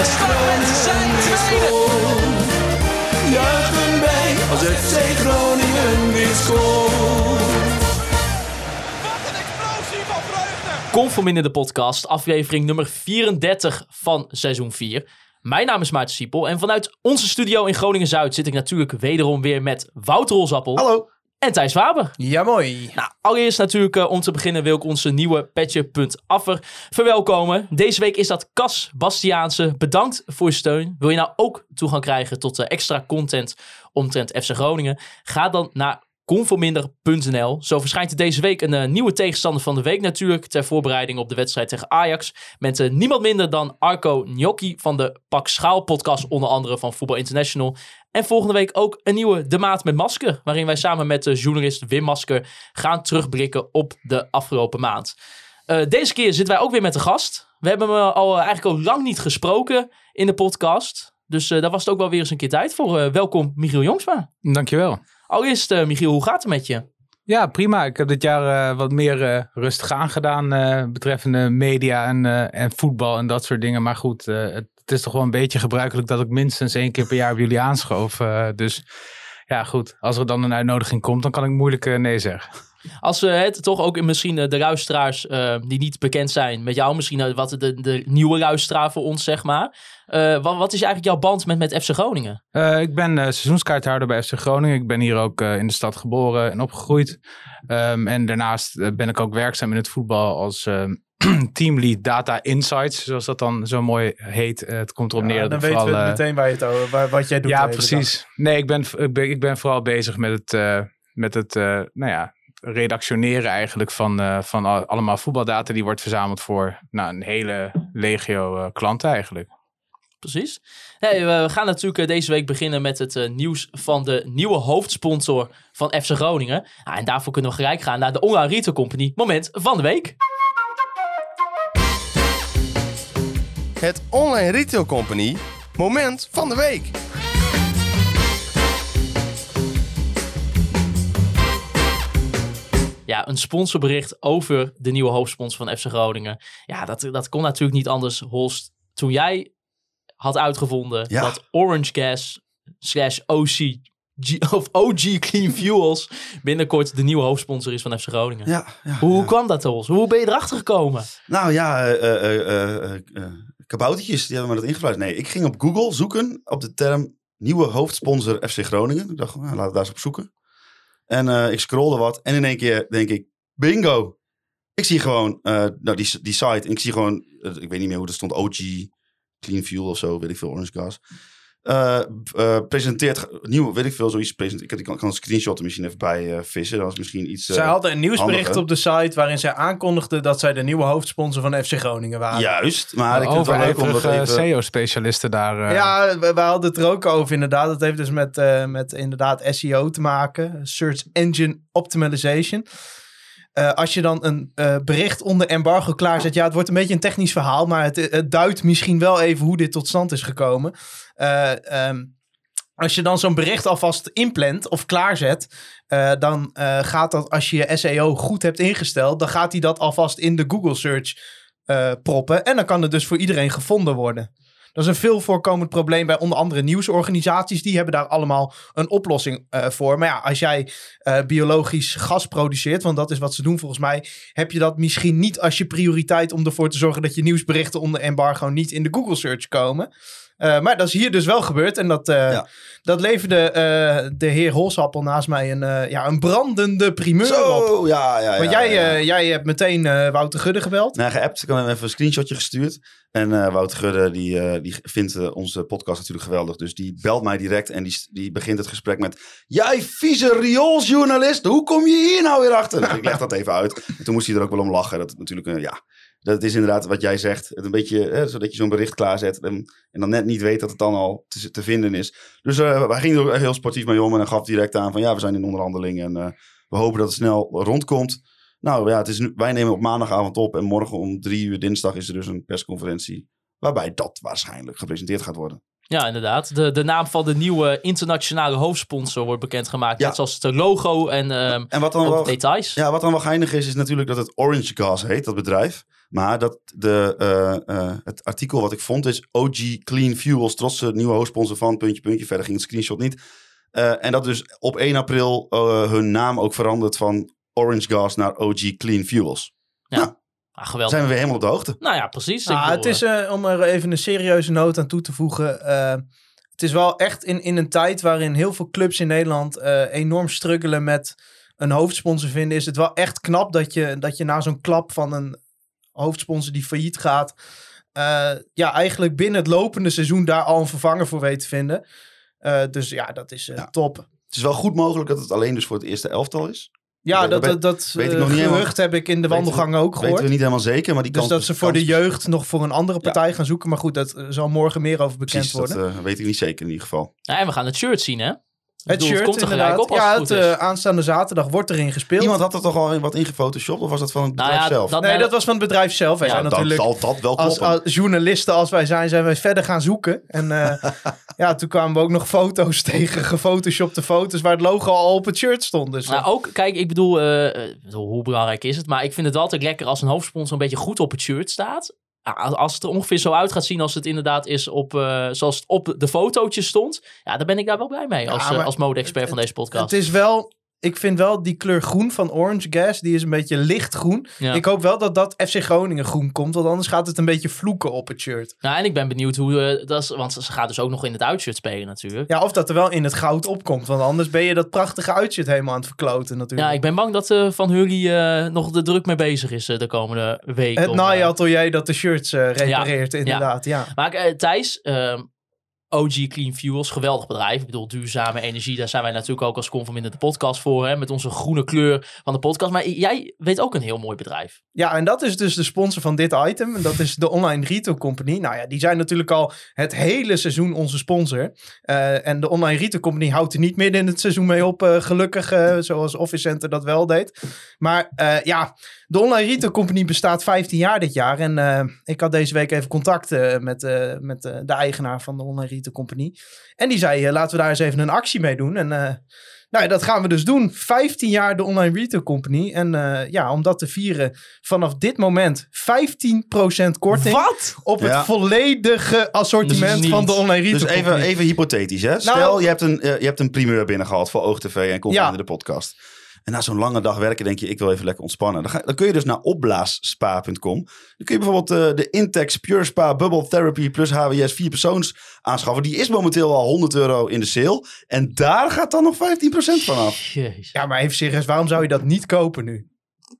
Roestak met zijn tweede. Juichen wij als FC Groningen weer scoort. Wat een explosie van vreugde. Conforminder de podcast, aflevering nummer 34 van seizoen 4. Mijn naam is Maarten Siepel en vanuit onze studio in Groningen-Zuid zit ik natuurlijk wederom weer met Wouter Rolsappel Hallo. En Thijs Waber. Ja, mooi. Nou, allereerst natuurlijk eh, om te beginnen wil ik onze nieuwe Petje.affer verwelkomen. Deze week is dat Cas Bastiaanse. Bedankt voor je steun. Wil je nou ook toegang krijgen tot eh, extra content omtrent FC Groningen? Ga dan naar conforminder.nl. Zo verschijnt er deze week een eh, nieuwe tegenstander van de week natuurlijk. Ter voorbereiding op de wedstrijd tegen Ajax. Met niemand minder dan Arco Gnocchi van de Pak Schaal podcast. Onder andere van Voetbal International. En volgende week ook een nieuwe De Maat met Masker. Waarin wij samen met de journalist Wim Masker gaan terugblikken op de afgelopen maand. Eh, deze keer zitten wij ook weer met de gast. We hebben hem eh, al, eh, eigenlijk al lang niet gesproken in de podcast. Dus eh, daar was het ook wel weer eens een keer tijd voor. Eh, welkom Michiel Jongsma. Dankjewel. Allereerst eh, Michiel, hoe gaat het met je? Ja, prima. Ik heb dit jaar eh, wat meer eh, rustig aangedaan eh, betreffende media en, eh, en voetbal en dat soort dingen. Maar goed, eh, het, het is toch wel een beetje gebruikelijk dat ik minstens één keer per jaar bij jullie aanschoof. eh, dus ja, goed. Als er dan een uitnodiging komt, dan kan ik moeilijk eh, nee zeggen. Als we het toch ook in misschien eh, de luisteraars die niet bekend zijn met jou, misschien wat de, de nieuwe luisteraar voor ons, zeg maar. Wat, wat is eigenlijk jouw band met, met FC Groningen? Ik ben seizoenskaarthouder bij FC Groningen. Ik ben hier ook in de stad geboren en opgegroeid. Ehm, en daarnaast ben ik ook werkzaam in het voetbal als ehm, teamlead Data Insights, zoals dat dan zo mooi heet. Het komt erop neer dat dan weten vooral, we eh, meteen waar je het over, waar, wat jij doet. Ja, precies. Nee, ik ben, ik ben, ik ben vooral bezig met het, eh, met het eh, nou ja, redactioneren eigenlijk van, eh, van al- allemaal voetbaldata. Die wordt verzameld voor nou, een hele legio eh, klanten eigenlijk. Precies. Nee, we gaan natuurlijk deze week beginnen met het nieuws van de nieuwe hoofdsponsor van FC Groningen. Nou, en daarvoor kunnen we gelijk gaan naar de Online Retail Company. Moment van de week. Het Online Retail Company moment van de week. Ja, een sponsorbericht over de nieuwe hoofdsponsor van FC Groningen. Ja, dat, dat kon natuurlijk niet anders, Holst. Toen jij had uitgevonden Ja. dat Orange Gas slash OC of OG Clean Fuels binnenkort de nieuwe hoofdsponsor is van FC Groningen. Ja, ja, Hoe ja. kwam dat, Holst? Hoe ben je erachter gekomen? Nou ja, eh, eh, eh, eh, kaboutertjes, die hebben me dat ingefluisterd. Nee, ik ging op Google zoeken op de term nieuwe hoofdsponsor FC Groningen. Ik dacht, nou, laten we daar eens op zoeken. En eh, ik scrollde wat en in één keer denk ik, bingo. Ik zie gewoon eh, nou, die, die site en ik zie gewoon, eh, ik weet niet meer hoe dat stond, OG Clean Fuel of zo, weet ik veel, Orange Gas. Eh, eh, presenteert nieuw, weet ik veel, zoiets. Present, ik kan, kan een screenshot er misschien even bij eh, vissen. Dat is misschien iets. Zij hadden een nieuwsbericht handiger. op de site waarin zij aankondigden dat zij de nieuwe hoofdsponsor van FC Groningen waren. Juist, maar ik vind het wel leuk om dat even... SEO-specialisten daar. Ja, we, we hadden het er ook over inderdaad. Dat heeft dus met, met inderdaad SEO te maken. Search Engine Optimization. Eh, als je dan een eh, bericht onder embargo klaarzet. Ja, het wordt een beetje een technisch verhaal. Maar het, het duidt misschien wel even hoe dit tot stand is gekomen. Eh, ehm, als je dan zo'n bericht alvast inplant of klaarzet. dan gaat dat, als je je SEO goed hebt ingesteld. dan gaat hij dat alvast in de Google search eh, proppen. En dan kan het dus voor iedereen gevonden worden. Dat is een veel voorkomend probleem bij onder andere nieuwsorganisaties. Die hebben daar allemaal een oplossing eh, voor. Maar ja, als jij eh, biologisch gas produceert, want dat is wat ze doen volgens mij, heb je dat misschien niet als je prioriteit om ervoor te zorgen dat je nieuwsberichten onder embargo niet in de Google search komen. Eh, maar dat is hier dus wel gebeurd. En dat, eh, Ja. dat leverde eh, de heer Holsappel naast mij een, ja, een brandende primeur op. Zo, ja, ja, ja. Want jij, ja. jij hebt meteen Wouter Gudde gebeld. Nou, geappt. Ik heb hem even een screenshotje gestuurd. En Wouter Gudde, die, die vindt onze podcast natuurlijk geweldig. Dus die belt mij direct en die, die begint het gesprek met... Jij vieze riooljournalist, hoe kom je hier nou weer achter? Dus ik leg dat even uit. En toen moest hij er ook wel om lachen. Dat natuurlijk, ja... Dat is inderdaad wat jij zegt. Het een beetje, hè, zodat je zo'n bericht klaarzet. En, en dan net niet weet dat het dan al te, te vinden is. Dus eh wij gingen er heel sportief mee om. En dan gaf direct aan van ja, we zijn in onderhandeling. En eh, we hopen dat het snel rondkomt. Nou ja, het is nu, wij nemen op maandagavond op. En morgen om drie uur dinsdag is er dus een persconferentie. Waarbij dat waarschijnlijk gepresenteerd gaat worden. Ja, inderdaad. De, de naam van de nieuwe internationale hoofdsponsor wordt bekendgemaakt. Ja. Net zoals het logo en ehm, En wat dan wel, details. Ja, wat dan wel geinig is, is natuurlijk dat het Orange Gas heet, dat bedrijf. Maar dat de, eh, eh, het artikel wat ik vond is OG Clean Fuels, trotse nieuwe hoofdsponsor van puntje, puntje. Verder ging het screenshot niet. Eh, en dat dus op 1 april eh, hun naam ook verandert van Orange Gas naar OG Clean Fuels. Ah, geweldig. Zijn we weer helemaal op de hoogte. Nou ja, precies. Nou, bedoel, het is, om er even een serieuze noot aan toe te voegen. eh, het is wel echt in, in een tijd waarin heel veel clubs in Nederland eh, enorm struggelen met een hoofdsponsor vinden. Is het wel echt knap dat je, dat je na zo'n klap van een hoofdsponsor die failliet gaat. eh, ja, eigenlijk binnen het lopende seizoen daar al een vervanger voor weet te vinden. Eh, dus ja, dat is eh, Ja. top. Het is wel goed mogelijk dat het alleen dus voor het eerste elftal is. Ja, Dat dat, weet- dat, dat weet ik nog niet helemaal. gerucht heb ik in de Weten wandelgangen ook Weten gehoord. we niet helemaal zeker, maar die Dus kans- dat ze voor de jeugd nog voor een andere partij gaan zoeken. Maar goed, dat zal morgen meer over bekend Precies, dat worden. eh, weet ik niet zeker in ieder geval. Ja, en we gaan het shirt zien, hè? Het bedoel, shirt komt er gelijk inderdaad. op als ja, het het goed is. eh, aanstaande zaterdag wordt erin gespeeld. Iemand had er toch al wat ingefotoshopt of was dat van het Nou bedrijf ja, zelf? dat- nee, dat was van het bedrijf zelf. Wij Ja, zijn natuurlijk zal dat wel als, als journalisten als wij zijn, zijn wij verder gaan zoeken. En eh, ja, toen kwamen we ook nog foto's tegen, gefotoshopte foto's waar het logo al op het shirt stond. Dus Nou, ook, kijk, ik bedoel, ik bedoel, hoe belangrijk is het? Maar ik vind het altijd lekker als een hoofdsponsor een beetje goed op het shirt staat. Als het er ongeveer zo uit gaat zien als het inderdaad is op, eh, zoals het op de fotootjes stond. Ja, dan ben ik daar wel blij mee als, Ja, eh, als mode-expert van deze podcast. het is wel... Ik vind wel die kleur groen van Orange Gas, die is een beetje lichtgroen. Ja. Ik hoop wel dat dat FC Groningen groen komt, want anders gaat het een beetje vloeken op het shirt. Nou, en ik ben benieuwd hoe eh, dat is, want ze gaat dus ook nog in het uitshirt spelen natuurlijk. Ja, of dat er wel in het goud opkomt, want anders ben je dat prachtige uitshirt helemaal aan het verkloten natuurlijk. Ja, ik ben bang dat eh, Van Hurley eh, nog de druk mee bezig is de komende weken. het eh, naaiatelier dat de shirts repareert, inderdaad. Ja. Maar eh, Thijs, ehm, OG Clean Fuels, geweldig bedrijf. Ik bedoel, duurzame energie, daar zijn wij natuurlijk ook als Conforminder de podcast voor. Hè, met onze groene kleur van de podcast. Maar jij weet ook een heel mooi bedrijf. Ja, en dat is dus de sponsor van dit item. En dat is de Online Retail Company. Nou ja, die zijn natuurlijk al het hele seizoen onze sponsor. Eh, en de Online Retail Company houdt er niet midden in het seizoen mee op, eh, gelukkig, eh, zoals Office Center dat wel deed. Maar ja, de Online Retail Company bestaat 15 jaar dit jaar. En eh, ik had deze week even contact eh, met, eh, met eh, de eigenaar van de Online Retail Company. En die zei, laten we daar eens even een actie mee doen. En eh, nou ja, dat gaan we dus doen. 15 jaar de Online Retail Company. En eh, ja, om dat te vieren, vanaf dit moment 15% korting Wat? op het volledige assortiment Dus van de Online Retail Dus even, Company. even hypothetisch, hè? Stel, Nou- je, hebt een, je hebt een primeur binnengehaald voor OogTV en komt Ja. in de podcast. En na zo'n lange dag werken denk je, ik wil even lekker ontspannen. Dan, ga, dan kun je dus naar opblaasspa.com. Dan kun je bijvoorbeeld eh, de Intex Pure Spa Bubble Therapy plus HWS 4 persoons aanschaffen. Die is momenteel al 100 euro in de sale. En daar gaat dan nog 15% van af. Jezus. Ja, maar even serieus, waarom zou je dat niet kopen nu?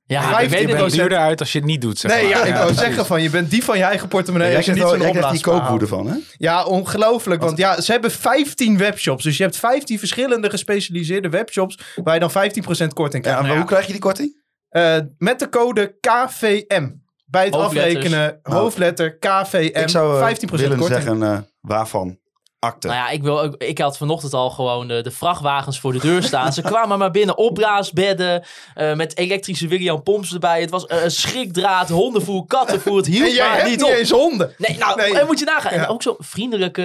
Ja, ik 15 weet Je bent niet. duurder uit als je het niet doet, zeg Nee, maar. ja, ik wou precies. zeggen van, je bent die van je eigen portemonnee jij je niet krijgt, zo'n wel- jij krijgt die koopwoede van, hè? Ja, ongelooflijk. Want ja, ze hebben 15 webshops. Dus je hebt 15 verschillende gespecialiseerde webshops waar je dan 15% korting Ja, krijgt. en Nou hoe krijg je die korting? ja, eh, met de code KVM. Bij het afrekenen, Nou, hoofdletter KVM, ik zou eh, 15% willen korting. zeggen, eh, waarvan? Akte. Nou ja, ik, wil, ook- ik had vanochtend al gewoon de, de vrachtwagens voor de deur staan. Ze kwamen maar binnen, opblaasbedden, eh, met elektrische William Pomps erbij. Het was eh, schrikdraad, hondenvoer, kattenvoer. Het hield En jij maar hebt niet op. eens honden. Nee, nou, Nee. eh, moet je nagaan. En Ja. ook zo'n vriendelijke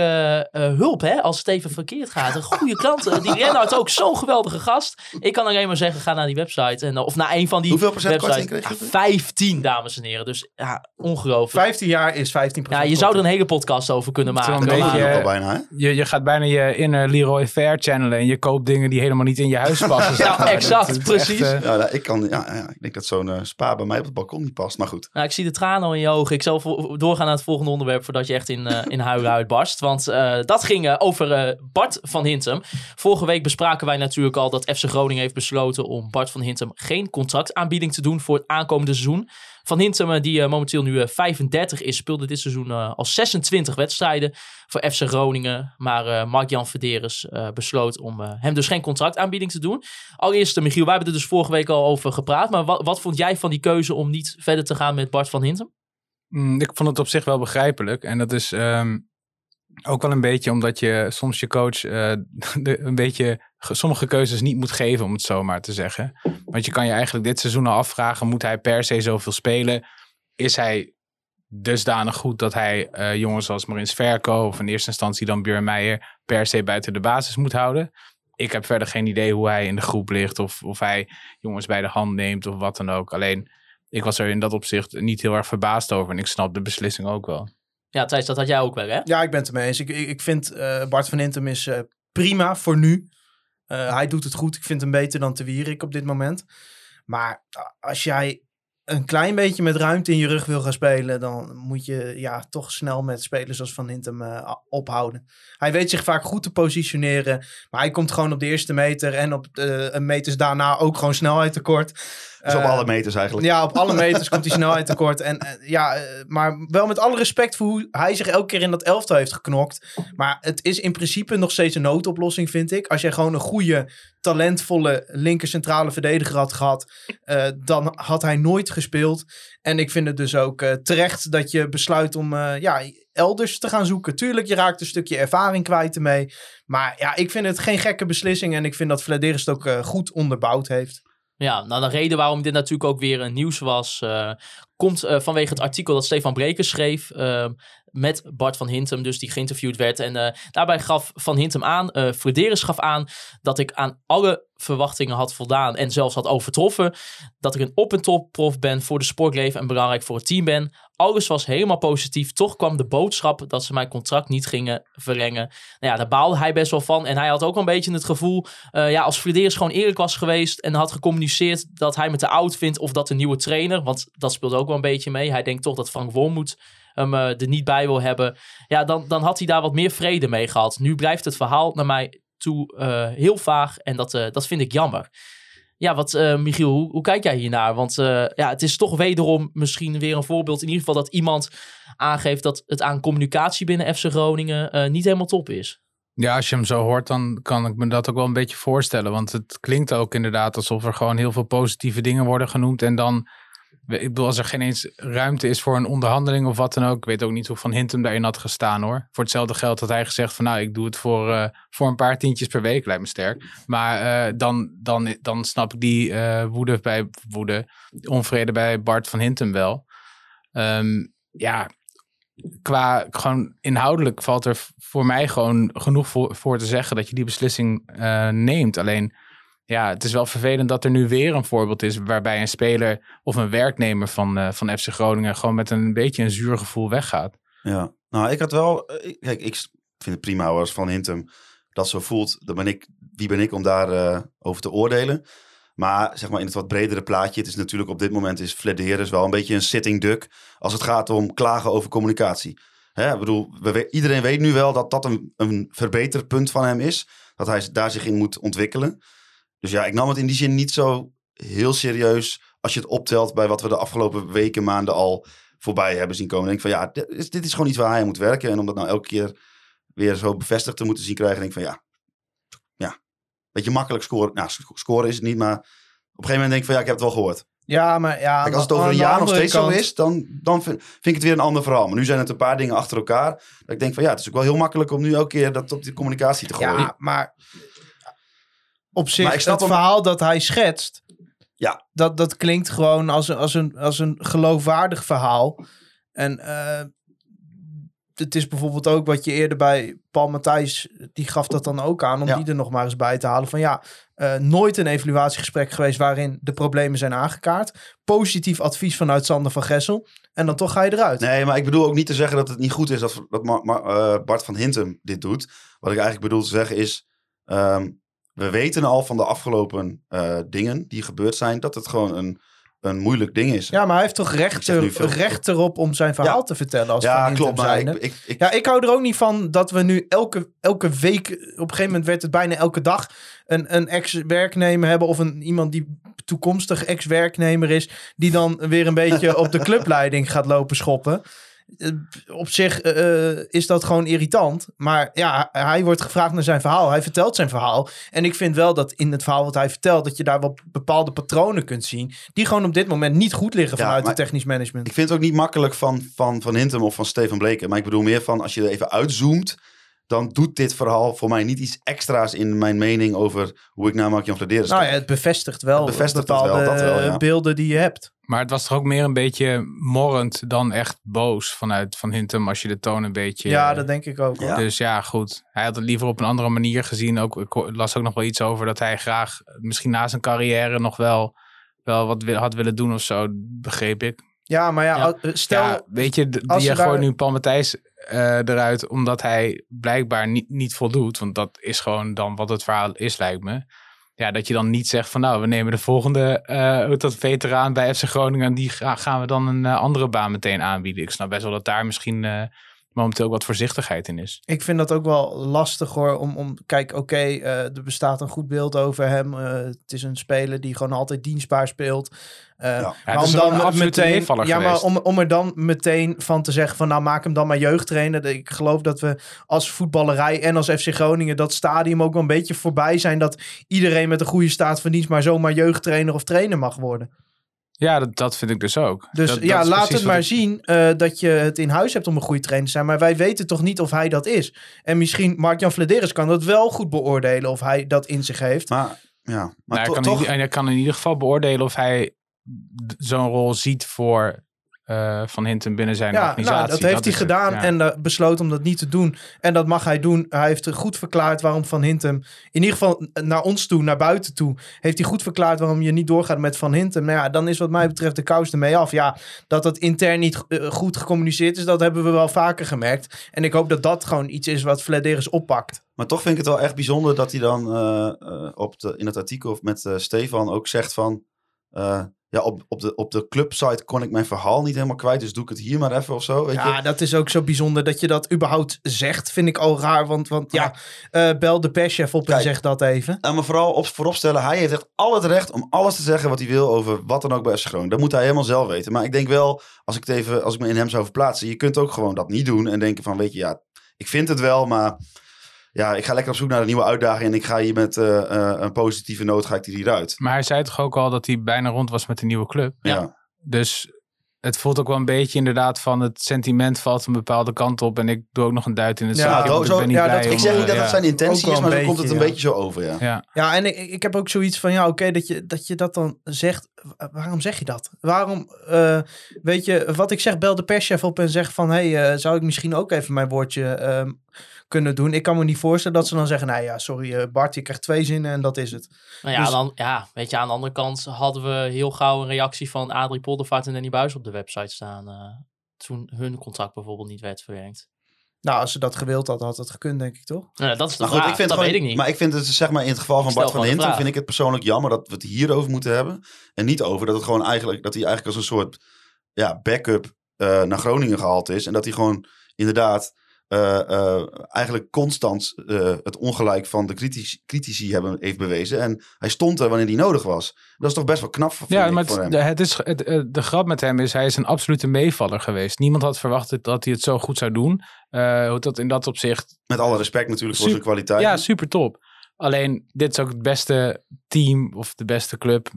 eh, hulp, hè, als het even verkeerd gaat. Een goede klanten. Die Rennard ook zo'n geweldige gast. Ik kan alleen maar zeggen, ga naar die website. En, of naar een van die Hoeveel procent websites. kreeg je? Ja, 15, dames en heren. Dus ja, ongelooflijk. 15 jaar is 15%. Ja, je zou er een hele podcast over kunnen maken. een beetje- ook al bijna, hè? Je, je gaat bijna je inner Leroy Fair channelen en je koopt dingen die helemaal niet in je huis passen. Ja, exact, precies. echt, eh, Ja, nou, ik, kan, ja, ja, ik denk dat zo'n eh, spa bij mij op het balkon niet past. Maar goed. Nou, ik zie de tranen al in je ogen. Ik zal doorgaan naar het volgende onderwerp voordat je echt in, eh, in huilen uitbarst. Want eh, dat ging over Bart van Hintem. Vorige week bespraken wij natuurlijk al dat FC Groningen heeft besloten om Bart van Hintem geen contractaanbieding te doen voor het aankomende seizoen. Van Hintem, eh, die eh, momenteel nu eh, 35 is, speelde dit seizoen eh, al 26 wedstrijden voor FC Groningen. Maar eh Mark-Jan Verderes eh, besloot om eh, hem dus geen contractaanbieding te doen. Allereerst, eh, Michiel, wij hebben er dus vorige week al over gepraat. Maar wat, wat vond jij van die keuze om niet verder te gaan met Bart van Hintem? Mm, ik vond het op zich wel begrijpelijk. En dat is ehm, ook wel een beetje omdat je soms je coach eh, een beetje sommige keuzes niet moet geven, om het zo maar te zeggen. Want je kan je eigenlijk dit seizoen al afvragen, moet hij per se zoveel spelen? Is hij dusdanig goed dat hij eh, jongens als Marins Verko of in eerste instantie dan Björn Meijer per se buiten de basis moet houden? Ik heb verder geen idee hoe hij in de groep ligt of, of hij jongens bij de hand neemt of wat dan ook. Alleen ik was er in dat opzicht niet heel erg verbaasd over. En ik snap de beslissing ook wel. Ja, Thijs, dat had jij ook wel, hè? Ja, ik ben het ermee eens. Ik, ik, ik vind eh, Bart van Intem is eh, prima voor nu. Eh, hij doet het goed. Ik vind hem beter dan Te Wierik op dit moment. Maar als jij een klein beetje met ruimte in je rug wil gaan spelen, dan moet je ja, toch snel met spelers als Van Hintem eh, ophouden. Hij weet zich vaak goed te positioneren, maar hij komt gewoon op de eerste meter en op de een meters daarna ook gewoon snelheid tekort. Dus op Eh, alle meters eigenlijk. ja, op alle meters komt hij snelheid tekort. En, ja, eh, maar wel met alle respect voor hoe hij zich elke keer in dat elftal heeft geknokt. Maar het is in principe nog steeds een noodoplossing, vind ik. Als jij gewoon een goede, talentvolle linker centrale verdediger had gehad, eh, dan had hij nooit gespeeld. En ik vind het dus ook terecht dat je besluit om ja, elders te gaan zoeken. Tuurlijk, je raakt een stukje ervaring kwijt ermee. Maar ja, ik vind het geen gekke beslissing. En ik vind dat Vladeris het ook goed onderbouwd heeft. Ja, nou de reden waarom dit natuurlijk ook weer nieuws was, eh, komt eh, vanwege het artikel dat Stefan Brekers schreef. Eh, met Bart van Hintem, dus die geïnterviewd werd. En eh, daarbij gaf Van Hintem aan, eh Frederis gaf aan, dat ik aan alle verwachtingen had voldaan en zelfs had overtroffen. Dat ik een op- en top prof ben voor de sportleven en belangrijk voor het team ben. Alles was helemaal positief. Toch kwam de boodschap dat ze mijn contract niet gingen verlengen. Nou ja, daar baalde hij best wel van. En hij had ook een beetje het gevoel, eh, ja, als Frederis gewoon eerlijk was geweest en had gecommuniceerd dat hij me te oud vindt of dat de nieuwe trainer, want dat speelt ook wel een beetje mee. Hij denkt toch dat Frank Wormoed hem eh, er niet bij wil hebben. Ja, dan, dan had hij daar wat meer vrede mee gehad. Nu blijft het verhaal naar mij toe eh, heel vaag en dat, eh, dat vind ik jammer. Ja, wat Michiel, hoe, kijk jij hiernaar? Want ja, het is toch wederom misschien weer een voorbeeld. In ieder geval dat iemand aangeeft dat het aan communicatie binnen FC Groningen niet helemaal top is. Ja, als je hem zo hoort, dan kan ik me dat ook wel een beetje voorstellen. Want het klinkt ook inderdaad alsof er gewoon heel veel positieve dingen worden genoemd. En dan, ik bedoel, als er geen eens ruimte is voor een onderhandeling of wat dan ook. Ik weet ook niet hoe Van Hintem daarin had gestaan hoor. Voor hetzelfde geld had hij gezegd van nou, ik doe het voor, eh, voor een paar tientjes per week, lijkt me sterk. Maar eh, dan, dan, dan snap ik die eh, woede bij woede, onvrede bij Bart Van Hintem wel. Ehm, ja, qua gewoon inhoudelijk valt er voor mij gewoon genoeg voor, voor te zeggen dat je die beslissing neemt. Alleen, ja, het is wel vervelend dat er nu weer een voorbeeld is waarbij een speler of een werknemer van, eh, van FC Groningen gewoon met een beetje een zuur gevoel weggaat. Ja, nou, ik had wel. eh, Kijk, ik vind het prima als Van Hintem dat zo voelt. Dan ben ik, wie ben ik om daarover over te oordelen? Maar zeg maar in het wat bredere plaatje. Het is natuurlijk op dit moment is Flederis wel een beetje een sitting duck. Als het gaat om klagen over communicatie. Hè, ik bedoel, iedereen weet nu wel dat dat een, een verbeterpunt van hem is. Dat hij daar zich in moet ontwikkelen. Dus ja, ik nam het in die zin niet zo heel serieus. Als je het optelt bij wat we de afgelopen weken, maanden al voorbij hebben zien komen. Denk ik van ja, dit is, dit is gewoon iets waar hij aan moet werken. En om dat nou elke keer weer zo bevestigd te moeten zien krijgen, denk ik van ja, ja, beetje makkelijk scoren. Nou, sc- scoren is het niet, maar op een gegeven moment denk ik van ja, ik heb het wel gehoord. Ja, maar ja. Kijk, als het over een jaar nog steeds zo is, dan, dan vind, vind ik het weer een ander verhaal. Maar nu zijn het een paar dingen achter elkaar. Dat ik denk van ja, het is ook wel heel makkelijk om nu elke keer dat op die communicatie te gooien. Ja, maar op zich, het hem- verhaal dat hij schetst, Ja. dat, dat klinkt gewoon als een, als, een, als een geloofwaardig verhaal. En eh, het is bijvoorbeeld ook wat je eerder bij Paul Matthijs, die gaf dat dan ook aan, om Ja. die er nog maar eens bij te halen. Van ja, eh, nooit een evaluatiegesprek geweest waarin de problemen zijn aangekaart. Positief advies vanuit Sander van Gessel. En dan toch ga je eruit. Nee, maar ik bedoel ook niet te zeggen dat het niet goed is dat, dat Ma- Ma- eh, Bart van Hintem dit doet. Wat ik eigenlijk bedoel te zeggen is, ehm, we weten al van de afgelopen eh, dingen die gebeurd zijn, dat het gewoon een, een moeilijk ding is. Ja, maar hij heeft toch recht, er, veel. recht erop om zijn verhaal Ja. te vertellen als Ja, klopt. Maar ik, ik, Ja, ik hou er ook niet van dat we nu elke, elke week, op een gegeven moment werd het bijna elke dag, een, een ex-werknemer hebben of een, iemand die toekomstig ex-werknemer is, die dan weer een beetje op de clubleiding gaat lopen schoppen. Eh, op zich eh, is dat gewoon irritant. Maar ja, hij wordt gevraagd naar zijn verhaal. Hij vertelt zijn verhaal. En ik vind wel dat in het verhaal wat hij vertelt, dat je daar wel bepaalde patronen kunt zien. Die gewoon op dit moment niet goed liggen Ja, vanuit het technisch management. Ik vind het ook niet makkelijk van, van, van Hintem of van Stefan Bleken. Maar ik bedoel meer van, als je er even uitzoomt... dan doet dit verhaal voor mij niet iets extra's in mijn mening... over hoe ik naar Mark-Jan Vladeris Nou ja, het bevestigt wel Het bevestigt het wel, dat wel, ja. eh, beelden die je hebt. Maar het was toch ook meer een beetje morrend dan echt boos vanuit Van Hintem als je de toon een beetje... Ja, eh, dat denk ik ook. Ja. Dus ja, goed. Hij had het liever op een andere manier gezien. Ook, ik las ook nog wel iets over dat hij graag misschien na zijn carrière nog wel, wel wat had willen doen of zo, begreep ik. Ja, maar ja, Ja. al- stel... ja, weet je, d- als je daar- gooit nu Paul Matthijs eh, eruit omdat hij blijkbaar niet, niet voldoet. Want dat is gewoon dan wat het verhaal is, lijkt me. Ja, dat je dan niet zegt van nou, we nemen de volgende eh, dat veteraan bij FC Groningen en die ga- gaan we dan een eh, andere baan meteen aanbieden. Ik snap best wel dat daar misschien momenteel ook wat voorzichtigheid in is. Ik vind dat ook wel lastig hoor. Om, om kijk, oké, eh, er bestaat een goed beeld over hem. Eh, het is een speler die gewoon altijd dienstbaar speelt. Eh, Ja. Ja, maar is om dan meteen, ja, maar om, om er dan meteen van te zeggen van nou maak hem dan maar jeugdtrainer. Ik geloof dat we als voetballerij en als FC Groningen dat stadium ook wel een beetje voorbij zijn dat iedereen met een goede staat van dienst maar zomaar jeugdtrainer of trainer mag worden. Ja, dat, dat vind ik dus ook. Dus Dat- ja, dat laat het maar ik- zien eh, dat je het in huis hebt om een goede trainer te zijn. Maar wij weten toch niet of hij dat is. En misschien Mark-Jan Vladeris kan dat wel goed beoordelen of hij dat in zich heeft. Maar, ja, maar Nou, hij, kan toch... in, hij kan in ieder geval beoordelen of hij zo'n rol ziet voor eh, Van Hinten binnen zijn Ja, organisatie. nou, dat heeft hij het, gedaan ja. en uh, besloot om dat niet te doen. En dat mag hij doen. Hij heeft goed verklaard waarom Van Hintem, in ieder geval naar ons toe, naar buiten toe, heeft hij goed verklaard waarom je niet doorgaat met Van Hintem. Nou ja, dan is wat mij betreft de kous ermee af. Ja, dat dat intern niet uh, goed gecommuniceerd is, dat hebben we wel vaker gemerkt. En ik hoop dat dat gewoon iets is wat Flederis oppakt. Maar toch vind ik het wel echt bijzonder dat hij dan op de, in het artikel met uh, Stefan ook zegt van... Ja, op, op, de, op de clubsite kon ik mijn verhaal niet helemaal kwijt, dus doe ik het hier maar even of zo. Weet ja, je? dat is ook zo bijzonder dat je dat überhaupt zegt, vind ik al raar. Want, want ja, ja uh, bel de perschef op Kijk, en zeg dat even. En maar vooral op, vooropstellen, hij heeft echt al het recht om alles te zeggen wat hij wil over wat dan ook bij FC. Dat moet hij helemaal zelf weten. Maar ik denk wel, als ik, het even, als ik me in hem zou verplaatsen, je kunt ook gewoon dat niet doen en denken van, weet je, ja, ik vind het wel, maar ja, ik ga lekker op zoek naar een nieuwe uitdaging en ik ga hier met uh, uh, een positieve noot ga ik hieruit. Maar hij zei toch ook al dat hij bijna rond was met de nieuwe club? Ja. ja. Dus het voelt ook wel een beetje inderdaad van het sentiment valt een bepaalde kant op en ik doe ook nog een duit in het ja. Zo, niet ja, blij dat, om, ik zeg niet dat ja. het zijn intentie is, maar zo komt het een ja. beetje zo over, ja. Ja, ja en ik, ik heb ook zoiets van, ja oké, okay, dat, je, dat je dat dan zegt. Waarom zeg je dat? Waarom, uh, weet je, wat ik zeg, bel de perschef op en zeg van, hé, hey, uh, zou ik misschien ook even mijn woordje uh, kunnen doen? Ik kan me niet voorstellen dat ze dan zeggen, nou ja, sorry uh, Bart, je krijgt twee zinnen en dat is het. Nou ja, Dus- dan, ja, weet je, aan de andere kant hadden we heel gauw een reactie van Adrie Poldervaart en Danny Buis op de website staan. uh, toen hun contract bijvoorbeeld niet werd verwerkt. Nou, als ze dat gewild had, had het gekund, denk ik toch? Nou, dat is de maar goed, vraag, ik vind dat gewoon, weet ik niet. Maar ik vind het, zeg maar, in het geval van Bart van vraag. vind ik het persoonlijk jammer dat we het hierover moeten hebben. En niet over dat het gewoon eigenlijk, dat hij eigenlijk als een soort ja, backup uh, naar Groningen gehaald is. En dat hij gewoon inderdaad uh, uh, eigenlijk constant uh, het ongelijk van de critici, critici hebben, heeft bewezen. En hij stond er wanneer die nodig was. Dat is toch best wel knap voor, ja, maar voor het, hem. het is, het, de grap met hem is, hij is een absolute meevaller geweest. Niemand had verwacht dat hij het zo goed zou doen. Dat in dat opzicht... Met alle respect natuurlijk voor zijn kwaliteit. Ja, super top. Alleen, dit is ook het beste team of de beste club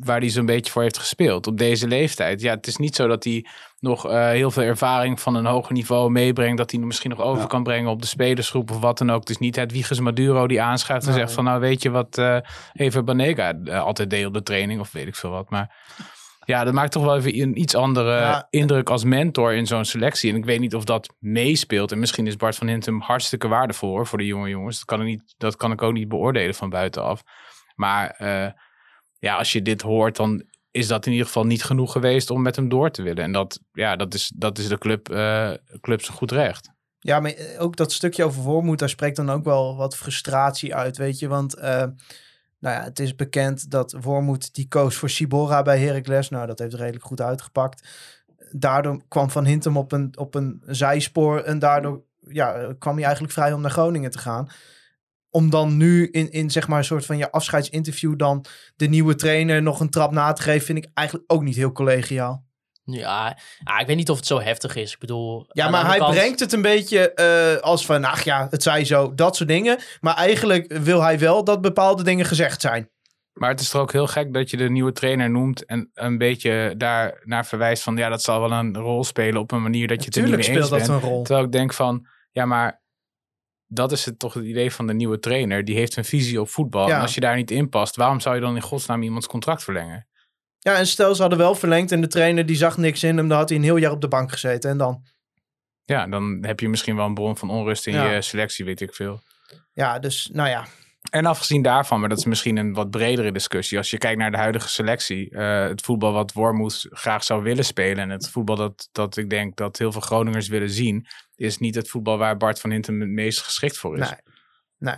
waar hij zo'n beetje voor heeft gespeeld. Op deze leeftijd. Ja, het is niet zo dat hij nog uh, heel veel ervaring van een hoger niveau meebrengt. Dat hij misschien nog over Ja. kan brengen op de spelersgroep of wat dan ook. Is niet het Wiegers Maduro die aanschuift en Nee. zegt van nou weet je wat uh, Even Banega uh, altijd deed op de training of weet ik veel wat. Maar ja, dat maakt toch wel even een iets andere Ja. indruk als mentor in zo'n selectie. En ik weet niet of dat meespeelt. En misschien is Bart van Hintem hartstikke waardevol hoor, voor de jonge jongens. Dat kan, ik niet, dat kan ik ook niet beoordelen van buitenaf. Maar ja, als je dit hoort, dan is dat in ieder geval niet genoeg geweest om met hem door te willen. En dat, ja, dat, is, dat is de club, uh, club zijn goed recht. Ja, maar eh, ook dat stukje over voormoed, daar spreekt dan ook wel wat frustratie uit, weet je. Want uh, nou ja, het is bekend dat Wormoed die koos voor Sibora bij Heracles. Nou, dat heeft redelijk goed uitgepakt. Daardoor kwam Van Hintem op een, op een zijspoor en daardoor ja, kwam hij eigenlijk vrij om naar Groningen te gaan. Om dan nu in, in zeg maar een soort van je afscheidsinterview dan de nieuwe trainer nog een trap na te geven, vind ik eigenlijk ook niet heel collegiaal. Ja, ja, ik weet niet of het zo heftig is. Ik bedoel... Ja, maar hij kant- brengt het een beetje eh, als van, ach ja, het zij zo, dat soort dingen. Maar eigenlijk wil hij wel dat bepaalde dingen gezegd zijn. Maar het is toch ook heel gek dat je de nieuwe trainer noemt en een beetje daar naar verwijst van ja, dat zal wel een rol spelen op een manier dat je het er niet mee eens speelt dat bent. een rol. Terwijl ik denk van, ja, maar dat is het toch het idee van de nieuwe trainer. Die heeft een visie op voetbal. Ja. En als je daar niet in past, waarom zou je dan in godsnaam iemands contract verlengen? Ja, en stel ze hadden wel verlengd en de trainer die zag niks in hem, dan had hij een heel jaar op de bank gezeten. En dan? Ja, dan heb je misschien wel een bron van onrust in Ja. je selectie, weet ik veel. Ja, dus nou ja. En afgezien daarvan, maar dat is misschien een wat bredere discussie. Als je kijkt naar de huidige selectie, eh, het voetbal wat Wormoed graag zou willen spelen. En het voetbal dat, dat ik denk dat heel veel Groningers willen zien, is niet het voetbal waar Bart van Hintem het meest geschikt voor is. Nee. Nee.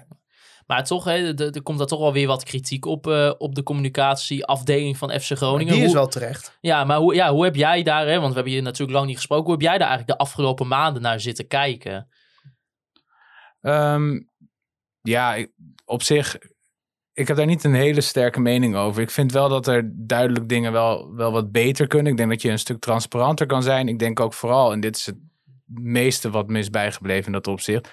Maar toch, hè, er er komt daar toch wel weer wat kritiek op, eh, op de communicatieafdeling van FC Groningen. Die is Hoe- wel terecht. Ja, maar hoe, ja, hoe heb jij daar, hè, want we hebben hier natuurlijk lang niet gesproken, hoe heb jij daar eigenlijk de afgelopen maanden naar zitten kijken? Ehm, ja, op zich, ik heb daar niet een hele sterke mening over. Ik vind wel dat er duidelijk dingen wel, wel wat beter kunnen. Ik denk dat je een stuk transparanter kan zijn. Ik denk ook vooral, en dit is het meeste wat me is bijgebleven in dat opzicht,